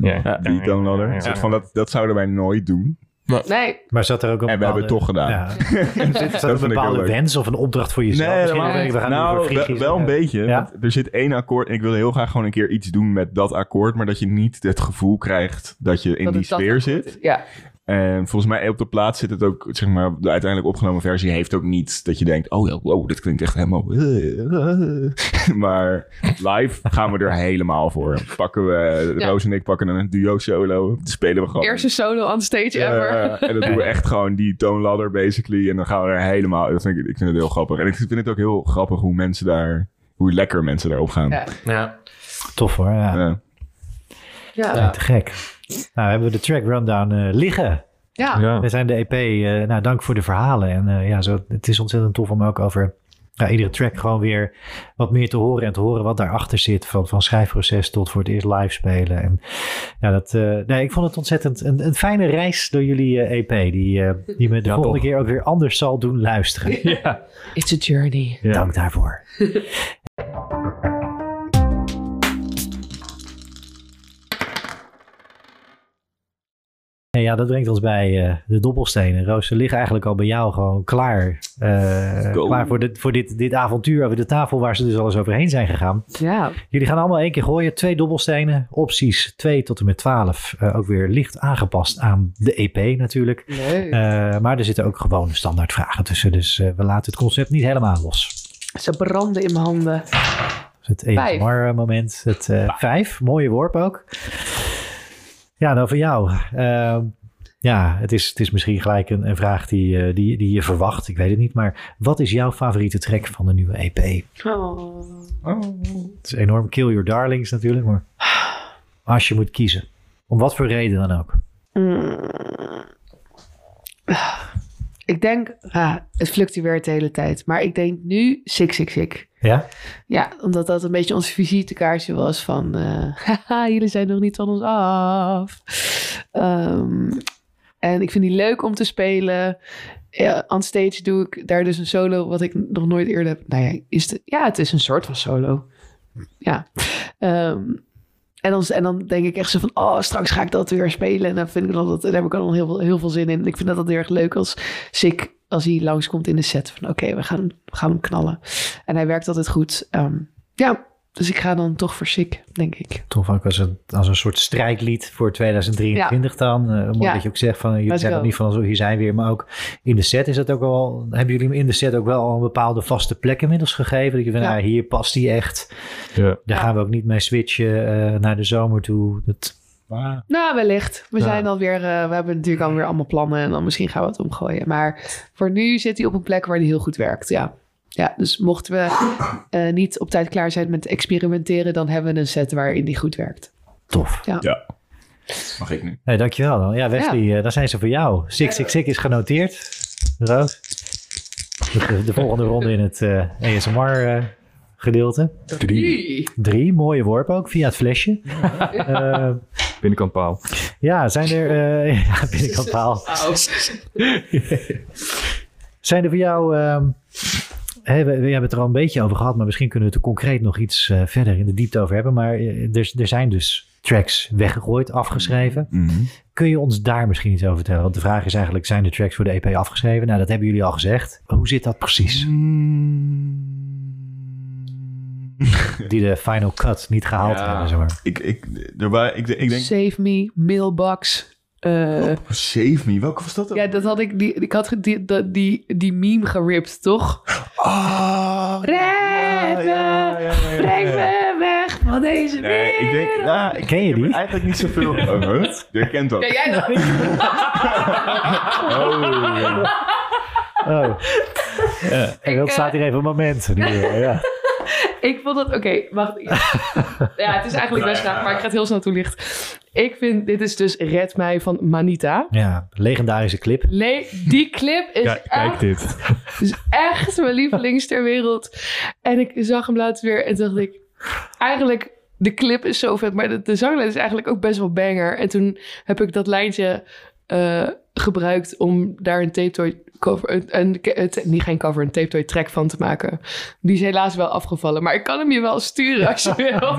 Ja. Ja. Die toonladder. Soort van dat, dat zouden wij nooit doen. Nee, Maar zat er ook een En we hebben het toch gedaan. Ja. [laughs] Zit er vind een bepaalde wens of een opdracht voor jezelf? Helemaal wel, niet. we gaan nou, wel, een beetje. Ja? Want er zit één akkoord. En ik wil heel graag gewoon een keer iets doen met dat akkoord. Maar dat je niet het gevoel krijgt dat je in dat die sfeer zit. Ja, En volgens mij op de plaats zit het ook, zeg maar, de uiteindelijk opgenomen versie heeft ook niet dat je denkt, oh ja, wow, dit klinkt echt helemaal... [laughs] maar live gaan we er helemaal voor. Pakken we, Ja. Roos en ik pakken een duo solo, Dan spelen we gewoon. eerste solo on stage ever. en dan doen we echt gewoon die toonladder basically. En dan gaan we er helemaal, dat vind ik, ik vind het heel grappig. En ik vind het ook heel grappig hoe mensen daar, hoe lekker mensen daarop gaan. Ja. Ja. Tof hoor, ja. Ja. Ja, Ja, Te gek. Nou, hebben we de track rundown eh, liggen. ja. Ja. We zijn de EP. eh, nou, dank voor de verhalen. En eh, ja, zo, het is ontzettend tof om ook over ja, iedere track gewoon weer wat meer te horen. En te horen wat daarachter zit. Van, van schrijfproces tot voor het eerst live spelen. En ja, dat, eh, nee, ik vond het ontzettend een, een fijne reis door jullie eh, EP. Die, eh, die me de Ja, volgende toch. keer ook weer anders zal doen luisteren. [laughs] Ja. It's a journey. Ja. Dank daarvoor. [laughs] En ja, dat brengt ons bij eh, de dobbelstenen. Roos, ze liggen eigenlijk al bij jou gewoon klaar. eh, Go. klaar voor, dit, voor dit, dit avontuur over de tafel waar ze dus al eens overheen zijn gegaan. Ja, Jullie gaan allemaal één keer gooien. Twee dobbelstenen. Opties 2 tot en met 12. Eh, ook weer licht aangepast aan de EP natuurlijk. leuk. Eh, maar er zitten ook gewoon standaard vragen tussen. Dus eh, we laten het concept niet helemaal los. Ze branden in mijn handen. Het Vijf. ASMR-moment. Het eh, vijf, mooie worp ook. Ja, nou voor jou. Ehm, ja, het is, het is misschien gelijk een, een vraag die, eh, die, die je verwacht. Ik weet het niet. Maar wat is jouw favoriete track van de nieuwe EP? Oh. Het is enorm Kill Your Darlings natuurlijk. Maar als je moet kiezen. Om wat voor reden dan ook. Mm. Ik denk, ah, het fluctueert de hele tijd. Maar ik denk nu Sik Sik Sik. Ja? Ja, omdat dat een beetje ons visitekaartje was van... eh, [laughs] haha, jullie zijn nog niet van ons af. Ehm, en ik vind die leuk om te spelen. Ja, on stage doe ik daar dus een solo wat ik nog nooit eerder heb. Nou ja, is ja het is een soort van solo. Ja. Ehm, en, dan, en dan denk ik echt zo van, oh, straks ga ik dat weer spelen. En dan vind ik dat, dat daar heb ik al heel veel, heel veel zin in. Ik vind dat heel erg leuk als Sick, als hij langskomt in de set. Van oké, we, gaan, gaan hem knallen. En hij werkt altijd goed. Ehm, ja, dus ik ga dan toch voor Sick, denk ik. Tof ook als een, als een soort strijdlied voor 2023 dan. Eh, mooi Ja. dat je ook zegt van, jullie Let's zijn ook niet van zo, hier zijn we weer. Maar ook in de set is dat ook wel, hebben jullie hem in de set ook wel al een bepaalde vaste plek inmiddels gegeven? Dat je van, Ja. nou, hier past hij echt. Ja. Daar gaan we ook niet mee switchen eh, naar de zomer toe. Dat, Nou, wellicht. We Ja. zijn alweer, eh, we hebben natuurlijk alweer allemaal plannen en dan misschien gaan we het omgooien. Maar voor nu zit hij op een plek waar hij heel goed werkt, ja. Ja, dus mochten we eh, niet op tijd klaar zijn met experimenteren, dan hebben we een set waarin die goed werkt. tof. Ja. Mag ik nu? Nee, dankjewel dan. Ja, Wesley, eh, daar zijn ze voor jou. 666 is genoteerd. Roos. De, de volgende ronde in het eh, ASMR eh, gedeelte. Drie. Drie, mooie worp ook, via het flesje. Eh, Binnenkant paal. ja, zijn er... eh [laughs] ja, binnenkant paal. [laughs] Zijn er voor jou... we, we hebben het er al een beetje over gehad, maar misschien kunnen we het er concreet nog iets eh, verder in de diepte over hebben. Maar eh, er, er zijn dus tracks weggegooid, afgeschreven. Mhm. Kun je ons daar misschien iets over vertellen? Want de vraag is eigenlijk, zijn de tracks voor de EP afgeschreven? Nou, dat hebben jullie al gezegd. Hoe zit dat precies? Die de final cut niet gehaald Ja. hebben, zeg maar. Ik, ik, er waren, ik, ik denk... Save Me, Mailbox. Eh, Save Me, welke was dat? ja, dat had ik, die, ik had die, dat- die, die meme geript, toch? Ah, Red ja, me, ja, ja, ja, ja, Breng ja. me weg van deze Nee, ik denk... wereld. Nou, ik Ken je ik heb die? eigenlijk niet zoveel... Oh, [laughs] huh? Je kent dat. Ja, jij dan? [laughs] Oh. Oh. En dat eh, staat hier even een moment. Nu, eh, ja. [laughs] Ik vond het... Oké, wacht. [laughs] Ja, het is eigenlijk best raar, maar ik ga het heel snel toelichten. Ik vind... Dit is dus Red Mij van Manita. ja, legendarische clip. Die clip is Kijk, kijk echt, dit. [laughs] is echt mijn lievelings ter wereld. En ik zag hem laatst weer en dacht ik... Eigenlijk, de clip is zo vet, maar de, de zanglijn is eigenlijk ook best wel banger. En toen heb ik dat lijntje eh, gebruikt om daar een tape toy cover... Een, het- niet geen cover, een tape toy track van te maken. Die is helaas wel afgevallen, maar ik kan hem je wel sturen als je [laughs] wil.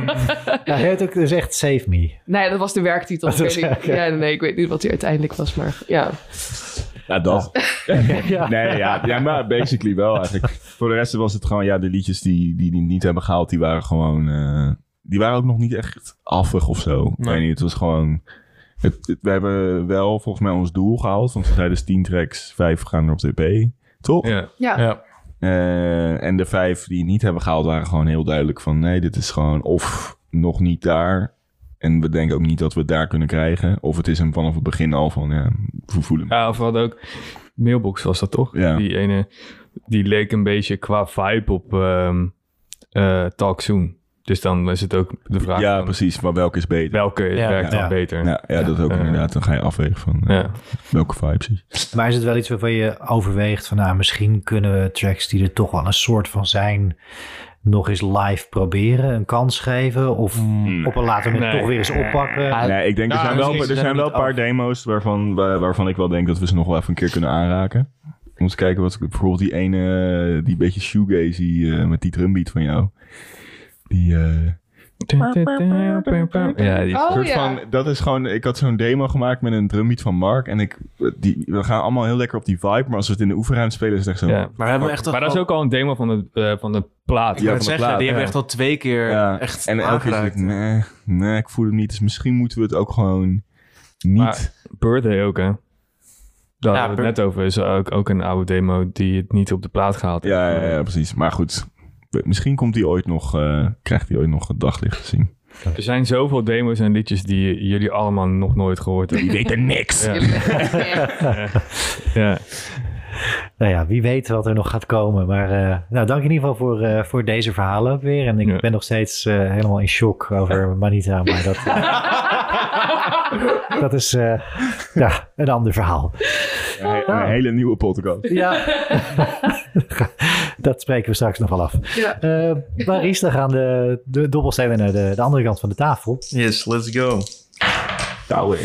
Ja, hij heeft ook dus echt Save Me. nee, dat was de werktitel. Ik ja, nee, ik weet niet wat die uiteindelijk was, maar ja. Ja, dat. [laughs] Ja. Nee, ja, ja, maar basically wel eigenlijk. Voor de rest was het gewoon, ja, de liedjes die, die, die niet hebben gehaald, die waren gewoon, eh, die waren ook nog niet echt affig of zo. Ik Nee. weet niet, het was gewoon, het, het- we hebben wel volgens mij ons doel gehaald, want we zeiden dus 10 tracks, 5 gaan er op de EP, toch? Ja. Ja, Ja. Eh, en de vijf die niet hebben gehaald waren gewoon heel duidelijk van, nee, dit is gewoon of nog niet daar. En we denken ook niet dat we het daar kunnen krijgen. Of het is hem vanaf het begin al van, ja, we voelen hem. Ja, of we hadden ook... Mailbox was dat toch? Ja. Die ene... Die leek een beetje qua vibe op ehm eh, Talk Soon. Dus dan is het ook de vraag Ja, van precies, maar welke is beter? welke Ja, werkt ja. dan beter. Ja, ja, dat is ook inderdaad. Dan ga je afwegen van eh, Ja. welke vibe zie je. Maar is het wel iets waarvan je overweegt van nou, misschien kunnen we tracks die er toch wel een soort van zijn nog eens live proberen, een kans geven of Mm. op een later moment Nee. toch weer eens oppakken? Nee, ik denk, er nou, zijn wel, er zijn zijn we wel een paar af. demo's waarvan, waar- waarvan ik wel denk dat we ze nog wel even een keer kunnen aanraken. Om eens te kijken wat bijvoorbeeld die ene, die beetje shoegazy eh, met die drumbeat van jou. Die, eh, Ja, die Oh, soort ja. van, dat is gewoon, ik had zo'n demo gemaakt met een drumbeat van Mark en ik, die, we gaan allemaal heel lekker op die vibe, maar als we het in de oefenruimte spelen is het echt zo. Ja. Maar we hebben echt Maar dat is ook al een demo van de, eh, van de plaat. Ik Ja, van de zeggen, plaat, die hebben ja. echt al twee keer Ja, echt en elke keer ik, nee, nee, ik voel hem niet. Dus misschien moeten we het ook gewoon niet... Maar- Birthday ook, hè? Daar Ja, hadden we het net over. Is ook, ook een oude demo die het niet op de plaat gehaald heeft. Ja, ja, ja, precies. Maar goed, misschien komt hij ooit nog, eh, krijgt hij ooit nog het daglicht te zien. Er zijn zoveel demo's en liedjes die jullie allemaal nog nooit gehoord hebben. Die weten niks. [laughs] Ja. ja. Nou ja, wie weet wat er nog gaat komen. Maar eh, nou, dank in ieder geval voor, eh, voor deze verhalen ook weer. En ik Ja. ben nog steeds eh, helemaal in shock over Manita. Maar dat, [laughs] [laughs] dat is eh, ja, een ander verhaal. Een, een hele nieuwe podcast. Ja, [laughs] dat spreken we straks nog wel af. Ja. Eh Maries, dan gaan de, de dobbelstenen naar de, de andere kant van de tafel. Yes, let's go. Nou,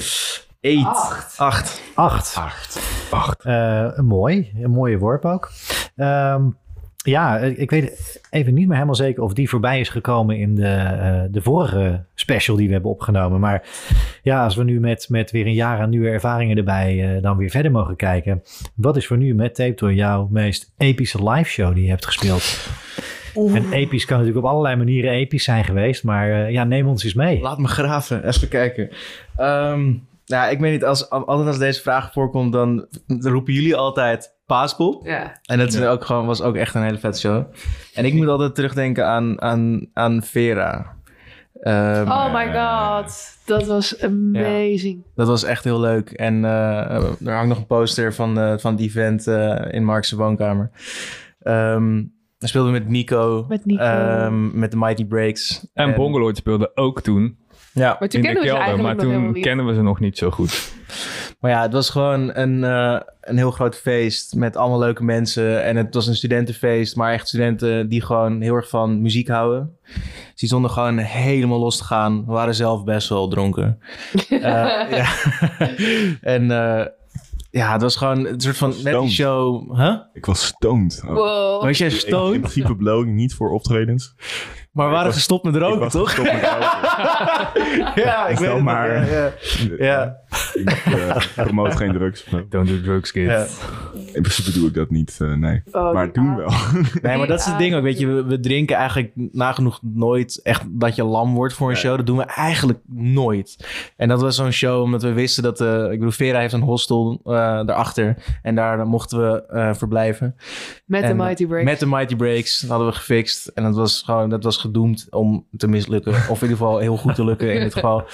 Eight. Acht. Acht. Acht. Acht. Eh, mooi, een mooie worp ook. Ehm, ja, ik weet even niet meer helemaal zeker of die voorbij is gekomen in de, eh, de vorige special die we hebben opgenomen. Maar ja, als we nu met, met weer een jaar aan nieuwe ervaringen erbij eh, dan weer verder mogen kijken. Wat is voor nu met Tape Toy jouw meest epische live show die je hebt gespeeld? En episch kan natuurlijk op allerlei manieren episch zijn geweest. Maar eh, ja, neem ons eens mee. Laat me graven. Even kijken. Ehm, nou, ik weet niet. Als, altijd als deze vraag voorkomt, dan roepen jullie altijd paaspop. Ja. En dat is ook gewoon, was ook echt een hele vette show. En ik moet altijd terugdenken aan, aan, aan Vera. Ehm, Oh my god. Dat was amazing. Dat was echt heel leuk. En eh, er hangt nog een poster van, eh, van het event eh, in Mark's woonkamer. Ehm dan speelden we met Nico. Met Nico. ehm, met de Mighty Breaks. En Bongoloid speelde ook toen Ja. Maar toen in de we kelder. Maar toen kennen we ze nog niet zo goed. Maar ja, het was gewoon een, eh, een heel groot feest met allemaal leuke mensen. En het was een studentenfeest, maar echt studenten die gewoon heel erg van muziek houden. Dus die stonden gewoon helemaal los te gaan. We waren zelf best wel dronken. [laughs] Eh, ja. [laughs] en eh, ja, het was gewoon een soort van net die show. Huh? Ik was stoned. Oh. Wow. Was jij In stoned? principe blow ik niet voor optredens. Maar we waren was- gestopt met ik roken, was toch? gestopt met roken. [laughs] ja, ik weet het maar. nog, Ja, ja. ja. Ik eh, [laughs] promote geen drugs. Don't do drugs, kids. Ja. In principe doe ik dat niet, eh, nee. Oh, maar toen wel. [laughs] Nee, maar dat is het ding ook. Weet je, we, we drinken eigenlijk nagenoeg nooit echt dat je lam wordt voor een show. Dat doen we eigenlijk nooit. En dat was zo'n show omdat we wisten dat... eh, ik bedoel, Vera heeft een hostel eh, daarachter. En daar mochten we eh, verblijven. Met de Mighty Break. Met de Mighty Breaks dat hadden we gefixt. En dat was gewoon, dat was gedoemd om te mislukken. Of in ieder geval heel goed te lukken in dit [laughs] geval.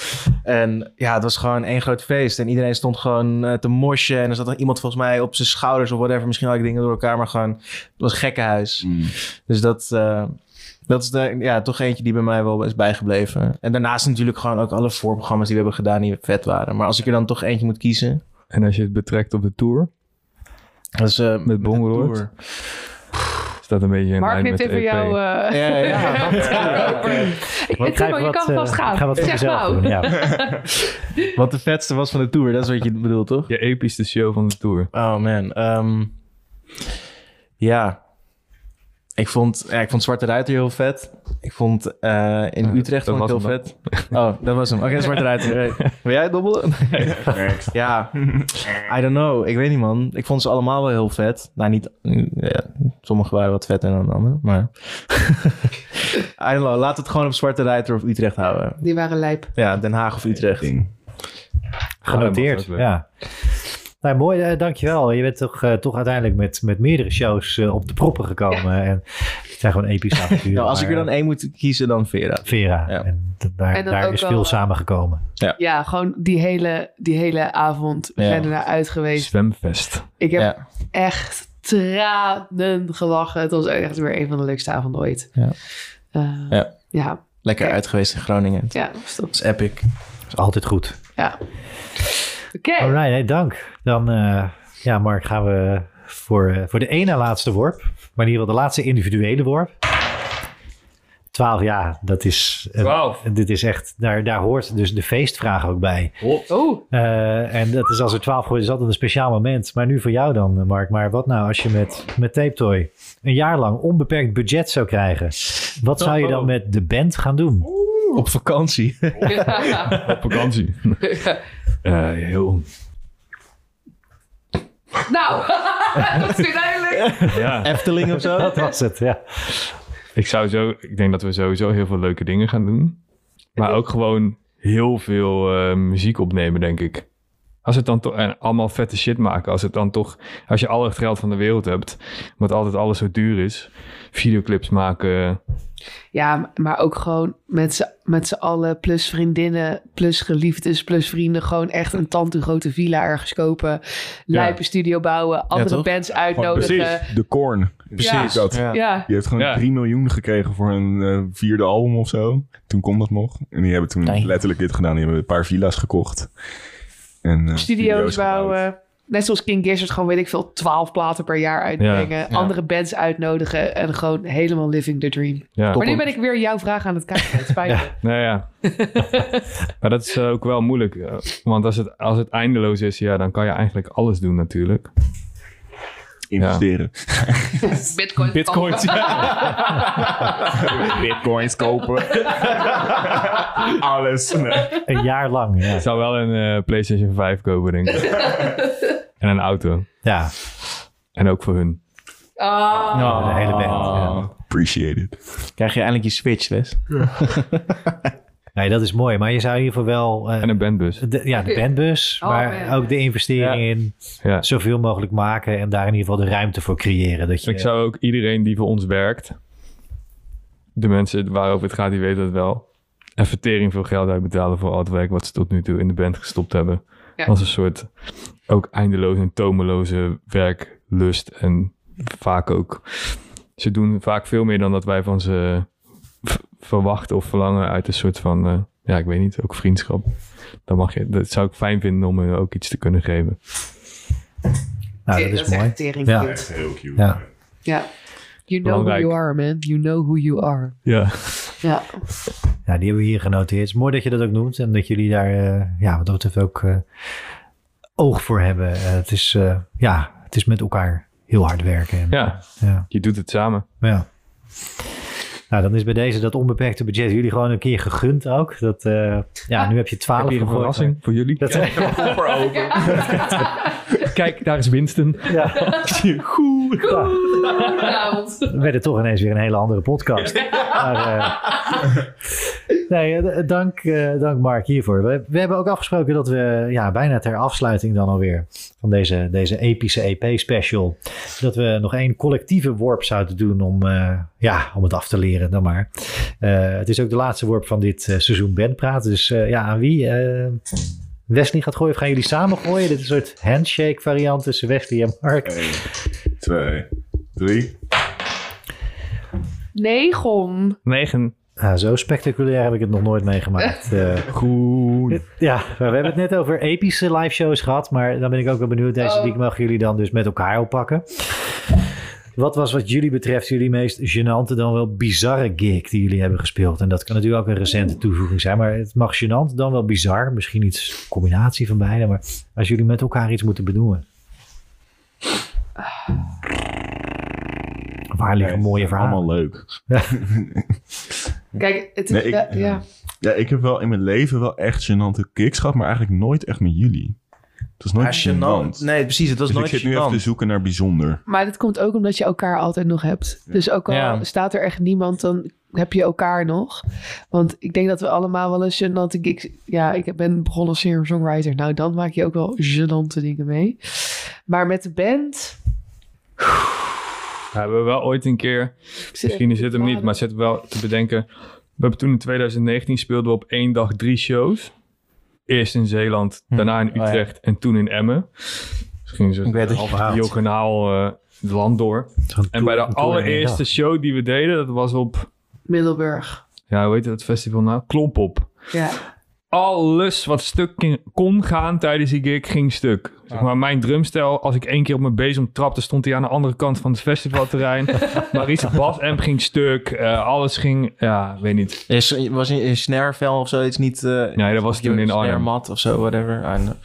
En ja, het was gewoon één groot feest. En iedereen stond gewoon eh, te moshen. En er zat er iemand volgens mij op zijn schouders of whatever. Misschien had ik dingen door elkaar, maar gewoon... Het was gekkenhuis. Mm. Dus dat, eh, dat is de, ja, toch eentje die bij mij wel is bijgebleven. En daarnaast natuurlijk gewoon ook alle voorprogramma's die we hebben gedaan die vet waren. Maar als ik er dan toch eentje moet kiezen... En als je het betrekt op de tour, Dat is eh, Met Bongeroord? Dat een beetje in Mark lijn met even EP. jou... eh, Ja, ja, ja. [laughs] Ik Timo, je kan vast gaan. Ik ga wat Zeg nou. ja. [laughs] Wat de vetste was van de tour, dat is wat je bedoelt, toch? Je epischste show van de tour. Oh man. ehm, ja. Ik vond, ja, ik vond Zwarte Ruiter heel vet. Ik vond eh, in Utrecht vond ik heel vet. Oh, dat was hem. Oké, [laughs] Zwarte Ruiter. Hey. Wil jij het dobbelen? [laughs] Ja, I don't know. Ik weet niet, man. Ik vond ze allemaal wel heel vet. Nou, niet... Ja, sommige waren wat vetter dan de andere, maar... [laughs] I don't know. Laat het gewoon op Zwarte Ruiter of Utrecht houden. Die waren lijp. Ja, Den Haag of Utrecht. Genoteerd, ja. Nou, mooi, eh, dankjewel. Je bent toch, eh, toch uiteindelijk met, met meerdere shows eh, op de proppen gekomen. En het zijn gewoon epische [laughs] avonturen. Nou, als ik er dan één moet kiezen, dan Vera. Vera. Ja. En daar, En daar is veel samengekomen. Ja, gewoon die hele, die hele avond. We Ja. zijn ernaar uit geweest. Zwemfest. Ik heb Ja. echt tranen gelachen. Het was echt weer een van de leukste avonden ooit. Ja. Eh, Ja. ja. Lekker uit geweest in Groningen. Dat Ja, top. is epic. is altijd goed. Ja. Oké. Alright, hey, dank. Dan, eh, ja, Mark, gaan we voor, eh, voor de ene laatste worp. Maar in ieder geval de laatste individuele worp. 12, ja, dat is... een- Twaalf. Dit is echt, daar, daar hoort dus de feestvraag ook bij. Oh, Eh, en dat is als er 12 wordt, is altijd een speciaal moment. Maar nu voor jou dan, eh, Mark. Maar wat nou als je met, met Tape Toy een jaar lang onbeperkt budget zou krijgen? Wat zou je dan met de band gaan doen? Op vakantie. [laughs] Op vakantie. [laughs] Eh, heel... nou, [laughs] dat is duidelijk. Ja, Efteling of zo. [laughs] Dat was het, ja. ik zou zo... Ik denk dat we sowieso heel veel leuke dingen gaan doen. Maar ook gewoon heel veel eh, muziek opnemen, denk ik. Als het dan toch... En allemaal vette shit maken. Als het dan toch... Als je al het geld van de wereld hebt... Omdat altijd alles zo duur is. Videoclips maken. Ja, maar ook gewoon met z'n, met z'n allen, plus vriendinnen, plus geliefdes, plus vrienden. Gewoon echt een tante grote villa ergens kopen. Lijpe studio bouwen, andere toch? bands uitnodigen. De Korn. Precies. Dat. Ja. Ja, Die heeft gewoon Ja. 3 miljoen gekregen voor hun eh, vierde album of zo. Toen kon dat nog. En die hebben toen Nee. letterlijk dit gedaan. Die hebben een paar villa's gekocht. En, eh, studio's bouwen. Net zoals King Gizzard, gewoon weet ik veel, 12 platen per jaar uitbrengen. Ja. Andere bands uitnodigen en gewoon helemaal living the dream. Ja. Maar nu ben ik weer jouw vraag aan het kijken. Het spijt me. Nou ja. [laughs] maar dat is eh, ook wel moeilijk. eh, Want als het, als het eindeloos is, ja, dan kan je eigenlijk alles doen natuurlijk. Investeren. Bitcoin. [laughs] Bitcoins. Bitcoins kopen. [laughs] Alles. Nee. Een jaar lang, ja. Ik zou wel een eh, PlayStation 5 kopen, denk ik. En een auto. Ja, En ook voor hun. Ah. de hele band. Ja. Appreciate it. Krijg je eindelijk je Switch, Les? [laughs] Nee, dat is mooi. Maar je zou in ieder geval wel... eh, En een bandbus. de, ja, de bandbus, Oh, maar ja. ook de investering in Ja. zoveel mogelijk maken en daar in ieder geval de ruimte voor creëren. Dat je, Ik zou ook iedereen die voor ons werkt, de mensen waarover het gaat, die weten het wel, een vertering veel geld uitbetalen voor al het werk wat ze tot nu toe in de band gestopt hebben. Ja. Als een soort ook eindeloze en tomeloze werklust. En vaak ook, ze doen vaak veel meer dan dat wij van ze verwachten of verlangen uit een soort van, eh, ja, ik weet niet, ook vriendschap. Dan mag je, dat zou ik fijn vinden om hun ook iets te kunnen geven. Nou, dat is mooi. echt tering Ja. cute. Echt heel cute. Ja. Ja. You know who you are, man. You know who you are. Ja, Ja. Ja, die hebben we hier genoteerd. Het is mooi dat je dat ook noemt en dat jullie daar, eh, ja, wat dat betreft ook eh, oog voor hebben. Eh, het, is, eh, ja, het is met elkaar heel hard werken. En, ja, ja. je doet het samen. Ja. Nou, dan is bij deze dat onbeperkte budget jullie gewoon een keer gegund ook. Dat, eh, ja, nu heb je 12 Heb je een verrassing voor jullie? Dat, [laughs] Kijk, daar is Winston. ja, [laughs] goed. Ja, Goedenavond. dan werd het toch ineens weer een hele andere podcast. Maar, eh, nee, eh, dank, eh, dank Mark hiervoor. We, we hebben ook afgesproken dat we ja, bijna ter afsluiting dan alweer van deze, deze epische EP-special, dat we nog één collectieve worp zouden doen om, eh, ja, om het af te leren dan maar. Eh, het is ook de laatste worp van dit eh, seizoen Bandpraat. Dus eh, ja, aan wie? Eh, Wesley gaat gooien of gaan jullie samen gooien? Dit is een soort handshake variant tussen Wesley en Mark. 1, 2, 3. Negon. Negen. Nou, zo spectaculair heb ik het nog nooit meegemaakt. [laughs] Eh, Goed. Ja, we hebben het net over epische live shows gehad, maar dan ben ik ook wel benieuwd. Deze Oh. die mogen jullie dan dus met elkaar oppakken. Wat was wat jullie betreft jullie meest gênante dan wel bizarre gig die jullie hebben gespeeld? En dat kan natuurlijk ook een recente toevoeging zijn, maar het mag gênant dan wel bizar. Misschien iets combinatie van beide, maar als jullie met elkaar iets moeten benoemen. Waar liggen mooie verhalen? Allemaal leuk. [laughs] Kijk, het is... Nee, ik- ja, ja. Ja, ik heb wel in mijn leven wel echt gênante kicks gehad, maar eigenlijk nooit echt met jullie. Het was nooit gênant. Nee, precies. Het was dus ik nooit zit nu even te zoeken naar bijzonder. Maar dat komt ook omdat je elkaar altijd nog hebt. Dus ook al Ja. staat er echt niemand, dan heb je elkaar nog. Want ik denk dat we allemaal wel eens gênante gigs... Ja, ik ben begonnen als singer-songwriter. Nou, dan maak je ook wel gênante dingen mee. Maar met de band... We hebben wel ooit een keer, misschien is het hem niet, maar zit wel te bedenken. We hebben toen in 2019 speelden we op één dag drie shows. Eerst in Zeeland, Hm. daarna in Oh ja. Utrecht en toen in Emmen. Misschien weet het. Half diagonaal eh het land door. En bij de allereerste show die we deden, dat was op, Middelburg. ja, hoe heet het festival nou? Klompop. Ja. Alles wat stuk ging- kon gaan tijdens die gig, ging stuk. Zeg maar, mijn drumstel, als ik één keer op mijn bezem trapte, stond hij aan de andere kant van het festivalterrein. [laughs] Maurice basamp ging stuk. eh, alles ging, ja, weet niet. Is, was in, in Snarevel of zoiets niet... eh Nee, dat was toen in Arnhem. Snaremat of zo, whatever. En,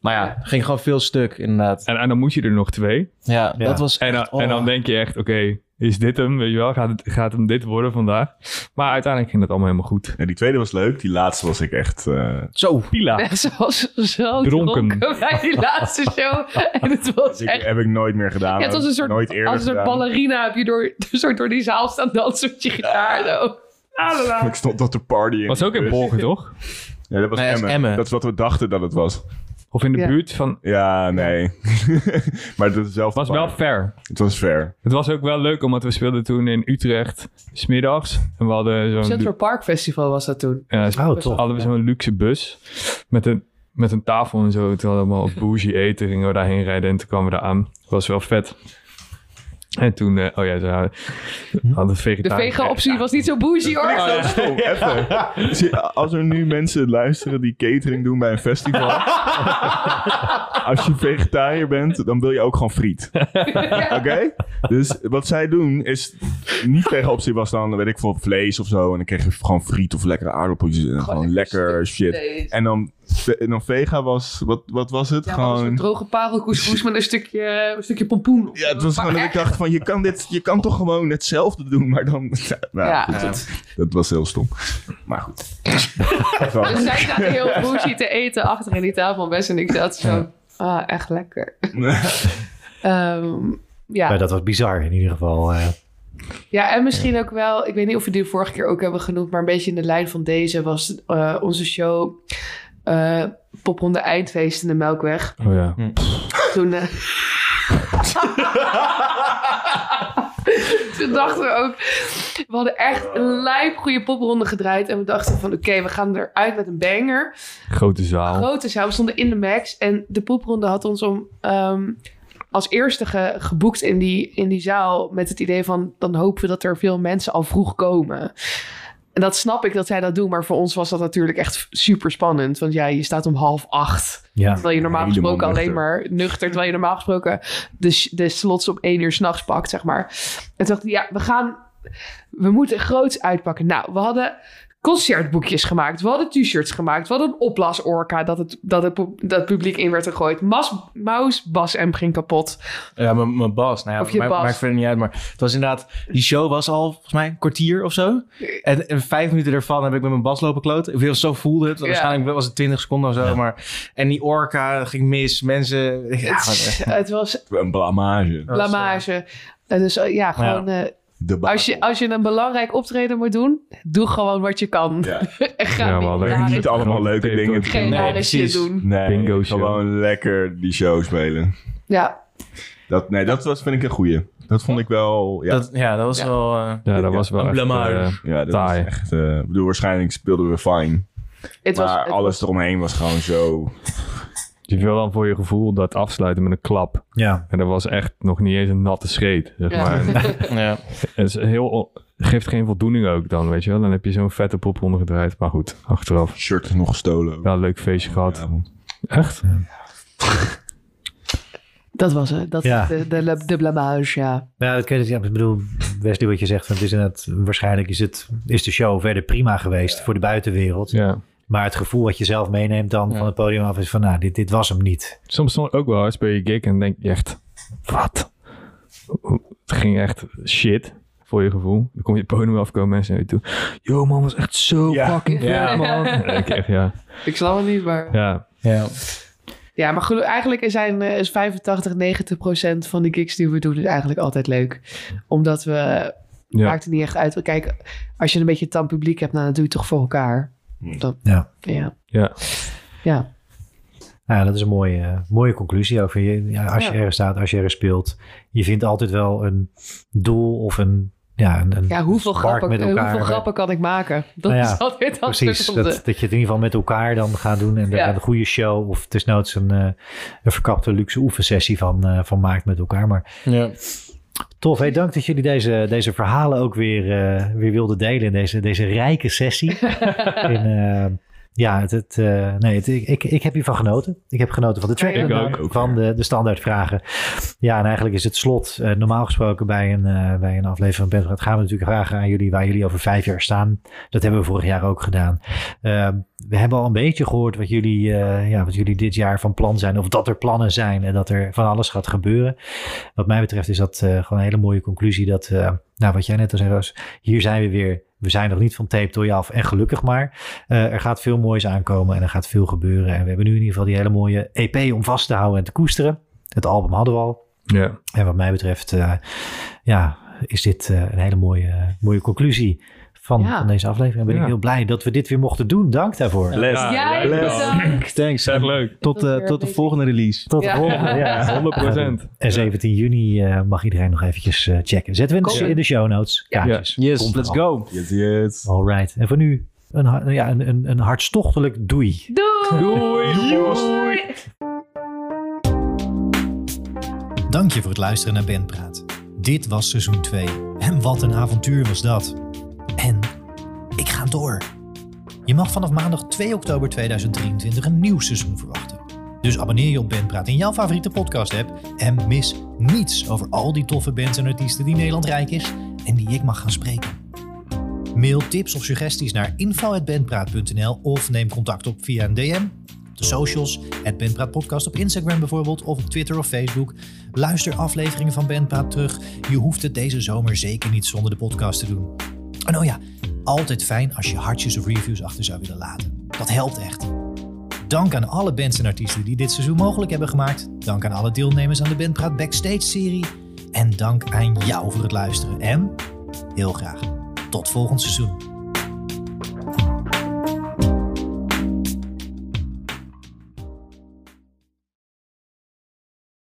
maar ja, ging gewoon veel stuk, inderdaad. En, en dan moet je er nog twee. Ja, Ja. dat was En dan, echt... en dan oh. denk je echt, oké, is dit hem? Weet je wel, gaat, het, gaat hem dit worden vandaag? Maar uiteindelijk ging het allemaal helemaal goed. Ja, die tweede was leuk. Die laatste was ik echt... eh, Zo. Pila. [laughs] Zoals zo Dronken. dronken bij die laatste show. En het [laughs] was echt... heb ik nooit meer gedaan. Ja, het was een soort, nooit eerder als een soort ballerina heb je door, een [laughs] soort door die zaal staan dansen met je gitaar. Zo. Ah, la, la. Ik stond tot de party in. Was ook in. Borgen, toch? Ja, dat was Nee, dat Emmen. Emmen. Dat is wat we dachten dat het was. Of in de Ja. buurt van... Ja, nee. [laughs] maar dat is zelf. Het was wel fair. Het was fair. Het was ook wel leuk, omdat we speelden toen in Utrecht, smiddags. En we hadden zo'n... Central Park Festival was dat toen. Ja, Oh, tof. hadden we zo'n luxe bus met een, met een tafel en zo. Toen hadden we allemaal bougie eten, gingen we daarheen rijden en toen kwamen we daar aan. Dat was wel vet. En toen, eh, oh ja, ze hadden, hadden De vega-optie was niet zo bougie hoor. [laughs] Oh, even. Zie- Als er nu mensen luisteren die catering doen bij een festival. [laughs] als je vegetariër bent, dan wil je ook gewoon friet. [laughs] Oké? Dus wat zij doen is... Niet vegenoptie was dan, weet ik veel, vlees of zo. En dan kreeg je gewoon friet of lekkere aardappeltjes. En gewoon lekker shit. En dan vega was... Wat, wat was het? Ja, gewoon... een droge parelkoespoes met een stukje, een stukje pompoen. Ja, het was gewoon dat ik dacht van, je kan, dit, je kan toch gewoon hetzelfde doen, maar dan... [laughs] Nou, Ja. goed, dat, dat was heel stom. Maar goed. Zo. [laughs] Dus zij zaten heel bougie te eten achter in die tafel. Best en ik zat zo, ah, echt lekker. [laughs] Ehm, ja. Maar dat was bizar in ieder geval. eh. ja, en misschien ook wel, ik weet niet of we die vorige keer ook hebben genoemd, maar een beetje in de lijn van deze was eh, onze show eh Popronde Eindfeest in de Melkweg. Oh ja. [laughs] Toen, eh, [laughs] toen dachten we ook, we hadden echt een lijp goede popronde gedraaid. En we dachten van, oké, we gaan eruit met een banger. Grote zaal. Grote zaal, we stonden in de max. En de popronde had ons om ehm, als eerste ge- geboekt in die, in die zaal. Met het idee van, dan hopen we dat er veel mensen al vroeg komen. En dat snap ik dat zij dat doen, maar voor ons was dat natuurlijk echt super spannend. Want ja, je staat om half acht. Ja. Terwijl je normaal gesproken alleen nuchter. maar nuchter, terwijl je normaal gesproken de, de slots op één uur s'nachts pakt, zeg maar. En toen dacht ik, ja, we gaan, we moeten groots uitpakken. Nou, we hadden concertboekjes gemaakt, we hadden t-shirts gemaakt, we hadden een opblasorka dat het, dat het, dat het publiek in werd gegooid. Mas, Maus, Bas M ging kapot. Ja, mijn- mijn bas. Nou ja, Of je maakt, bas. maakt verder niet uit. Maar het was inderdaad... Die show was al, volgens mij, een kwartier of zo. En, en vijf minuten ervan heb ik met mijn bas lopen kloten. Of zo voelde het. Ja. Waarschijnlijk was het 20 seconden of zo. Ja. Maar, en die orka ging mis. Mensen... Ja, [laughs] het, was Een blamage. blamage. En dus eh, ja, gewoon... eh, De als, je, als je een belangrijk optreden moet doen, doe gewoon wat je kan. Ja. [laughs] en ga Ja, niet hadden rare- Niet allemaal leuke dingen geen doen. Nee, rare shit precies. doen. Nee, Bingo show. gewoon lekker die show spelen. Ja, Dat, nee, dat was, vind ik een goeie. Dat vond ik wel... Ja, Dat, ja, dat was Ja. wel... eh, Ja, dat was wel echt... blamage. eh, ja dat taai. was echt... eh, ik bedoel, waarschijnlijk speelden we was, maar het alles was- eromheen was gewoon zo... je wil dan voor je gevoel dat afsluiten met een klap. Ja. En dat was echt nog niet eens een natte scheet, zeg Ja. maar. [laughs] En ja. het is heel, geeft geen voldoening ook dan, weet je wel. Dan heb je zo'n vette pop ondergedraaid. Maar goed, achteraf. Shirt is nog gestolen. ook. Ja, leuk feestje gehad. Ja, Echt? dat was het. Dat Ja. de, de, de blamage, ja. Ja, dat ken ik. Ja, ik bedoel, Wesley, wat je zegt, van het is inderdaad, waarschijnlijk is, het, is de show verder prima geweest voor de buitenwereld. Ja. Maar het gevoel wat je zelf meeneemt dan Ja. van het podium af is van, nou, dit, dit was hem niet. Soms stond ook wel eens bij je gig en denk je echt... Wat? Het ging echt shit voor je gevoel. Dan kom je het podium afkomen mensen naar je toe. Yo man, was echt zo Ja. fucking vet Ja. man. Ik echt, ja. Ik snap het niet, maar... Ja, Ja. Ja, maar gelo- eigenlijk zijn eh, is 85, 90 procent van de gigs die we doen is eigenlijk altijd leuk. Omdat we... ja. Maakt het niet echt uit. Kijk, als je een beetje tam publiek hebt, nou, dan doe je het toch voor elkaar. Hm. Dan, Ja. ja. Ja. Ja. Nou, ja, dat is een mooie, eh, mooie conclusie over je. Ja, als je Ja. ergens staat, als je ergens speelt, je vindt altijd wel een doel of een, ja, een, een Ja, hoeveel grappen, met elkaar. hoeveel grappen kan ik maken? Dat Nou ja, is altijd Precies, dat, dat je het in ieder geval met elkaar dan gaat doen en Ja. een goede show of desnoods een, eh, een verkapte luxe oefensessie van, eh, van maakt met elkaar. Maar Ja. Tof, hey, dank dat jullie deze, deze verhalen ook weer, eh, weer wilden delen in deze, deze rijke sessie. [laughs] en, eh, ja, het, het, eh, nee, het, ik, ik, ik heb hiervan genoten. Ik heb genoten van de track, Ik ook. van de, de standaardvragen. Ja, en eigenlijk is het slot. eh, normaal gesproken bij een, eh, bij een aflevering van Bendraad gaan we natuurlijk vragen aan jullie waar jullie over vijf jaar staan. Dat hebben we vorig jaar ook gedaan. We hebben al een beetje gehoord wat jullie, ja, wat jullie dit jaar van plan zijn. Of dat er plannen zijn en dat er van alles gaat gebeuren. Wat mij betreft is dat gewoon een hele mooie conclusie. Dat, nou, wat jij net al zei, Roos, hier zijn we weer. We zijn nog niet van tape tot je af. En gelukkig maar. Eh, er gaat veel moois aankomen en er gaat veel gebeuren. En we hebben nu in ieder geval die hele mooie EP om vast te houden en te koesteren. Het album hadden we al. Ja. En wat mij betreft, eh, ja, is dit eh, een hele mooie, mooie conclusie van, Ja. van deze aflevering. En ben Ja. ik heel blij dat we dit weer mochten doen. Dank daarvoor. Les. Bedankt. [laughs] Thanks. Echt leuk. Tot, eh, tot de volgende release. Tot de Ja. volgende. Ja. [laughs] 100%. En 17 juni eh, mag iedereen nog eventjes eh, checken. Zetten we in de, Kom. in de show notes. Ja. Kaartjes. Yes, Komt let's go. Yes, yes. All right. En voor nu een, ja, een, een, een hartstochtelijk doei. Doei. Doei. Dank je voor het luisteren naar Bandpraat. Dit was seizoen 2. En wat een avontuur was dat. Ik ga door. Je mag vanaf maandag 2 oktober 2023 een nieuw seizoen verwachten. Dus abonneer je op Bandpraat in jouw favoriete podcast app en mis niets over al die toffe bands en artiesten die Nederland rijk is en die ik mag gaan spreken. Mail tips of suggesties naar info.bandpraat.nl of neem contact op via een DM. De socials, het Bandpraat Podcast op Instagram bijvoorbeeld of op Twitter of Facebook. Luister afleveringen van Bandpraat terug. Je hoeft het deze zomer zeker niet zonder de podcast te doen. En oh ja, altijd fijn als je hartjes of reviews achter zou willen laten. Dat helpt echt. Dank aan alle bands en artiesten die dit seizoen mogelijk hebben gemaakt. Dank aan alle deelnemers aan de Bandpraat Backstage-serie. En dank aan jou voor het luisteren. En heel graag tot volgend seizoen.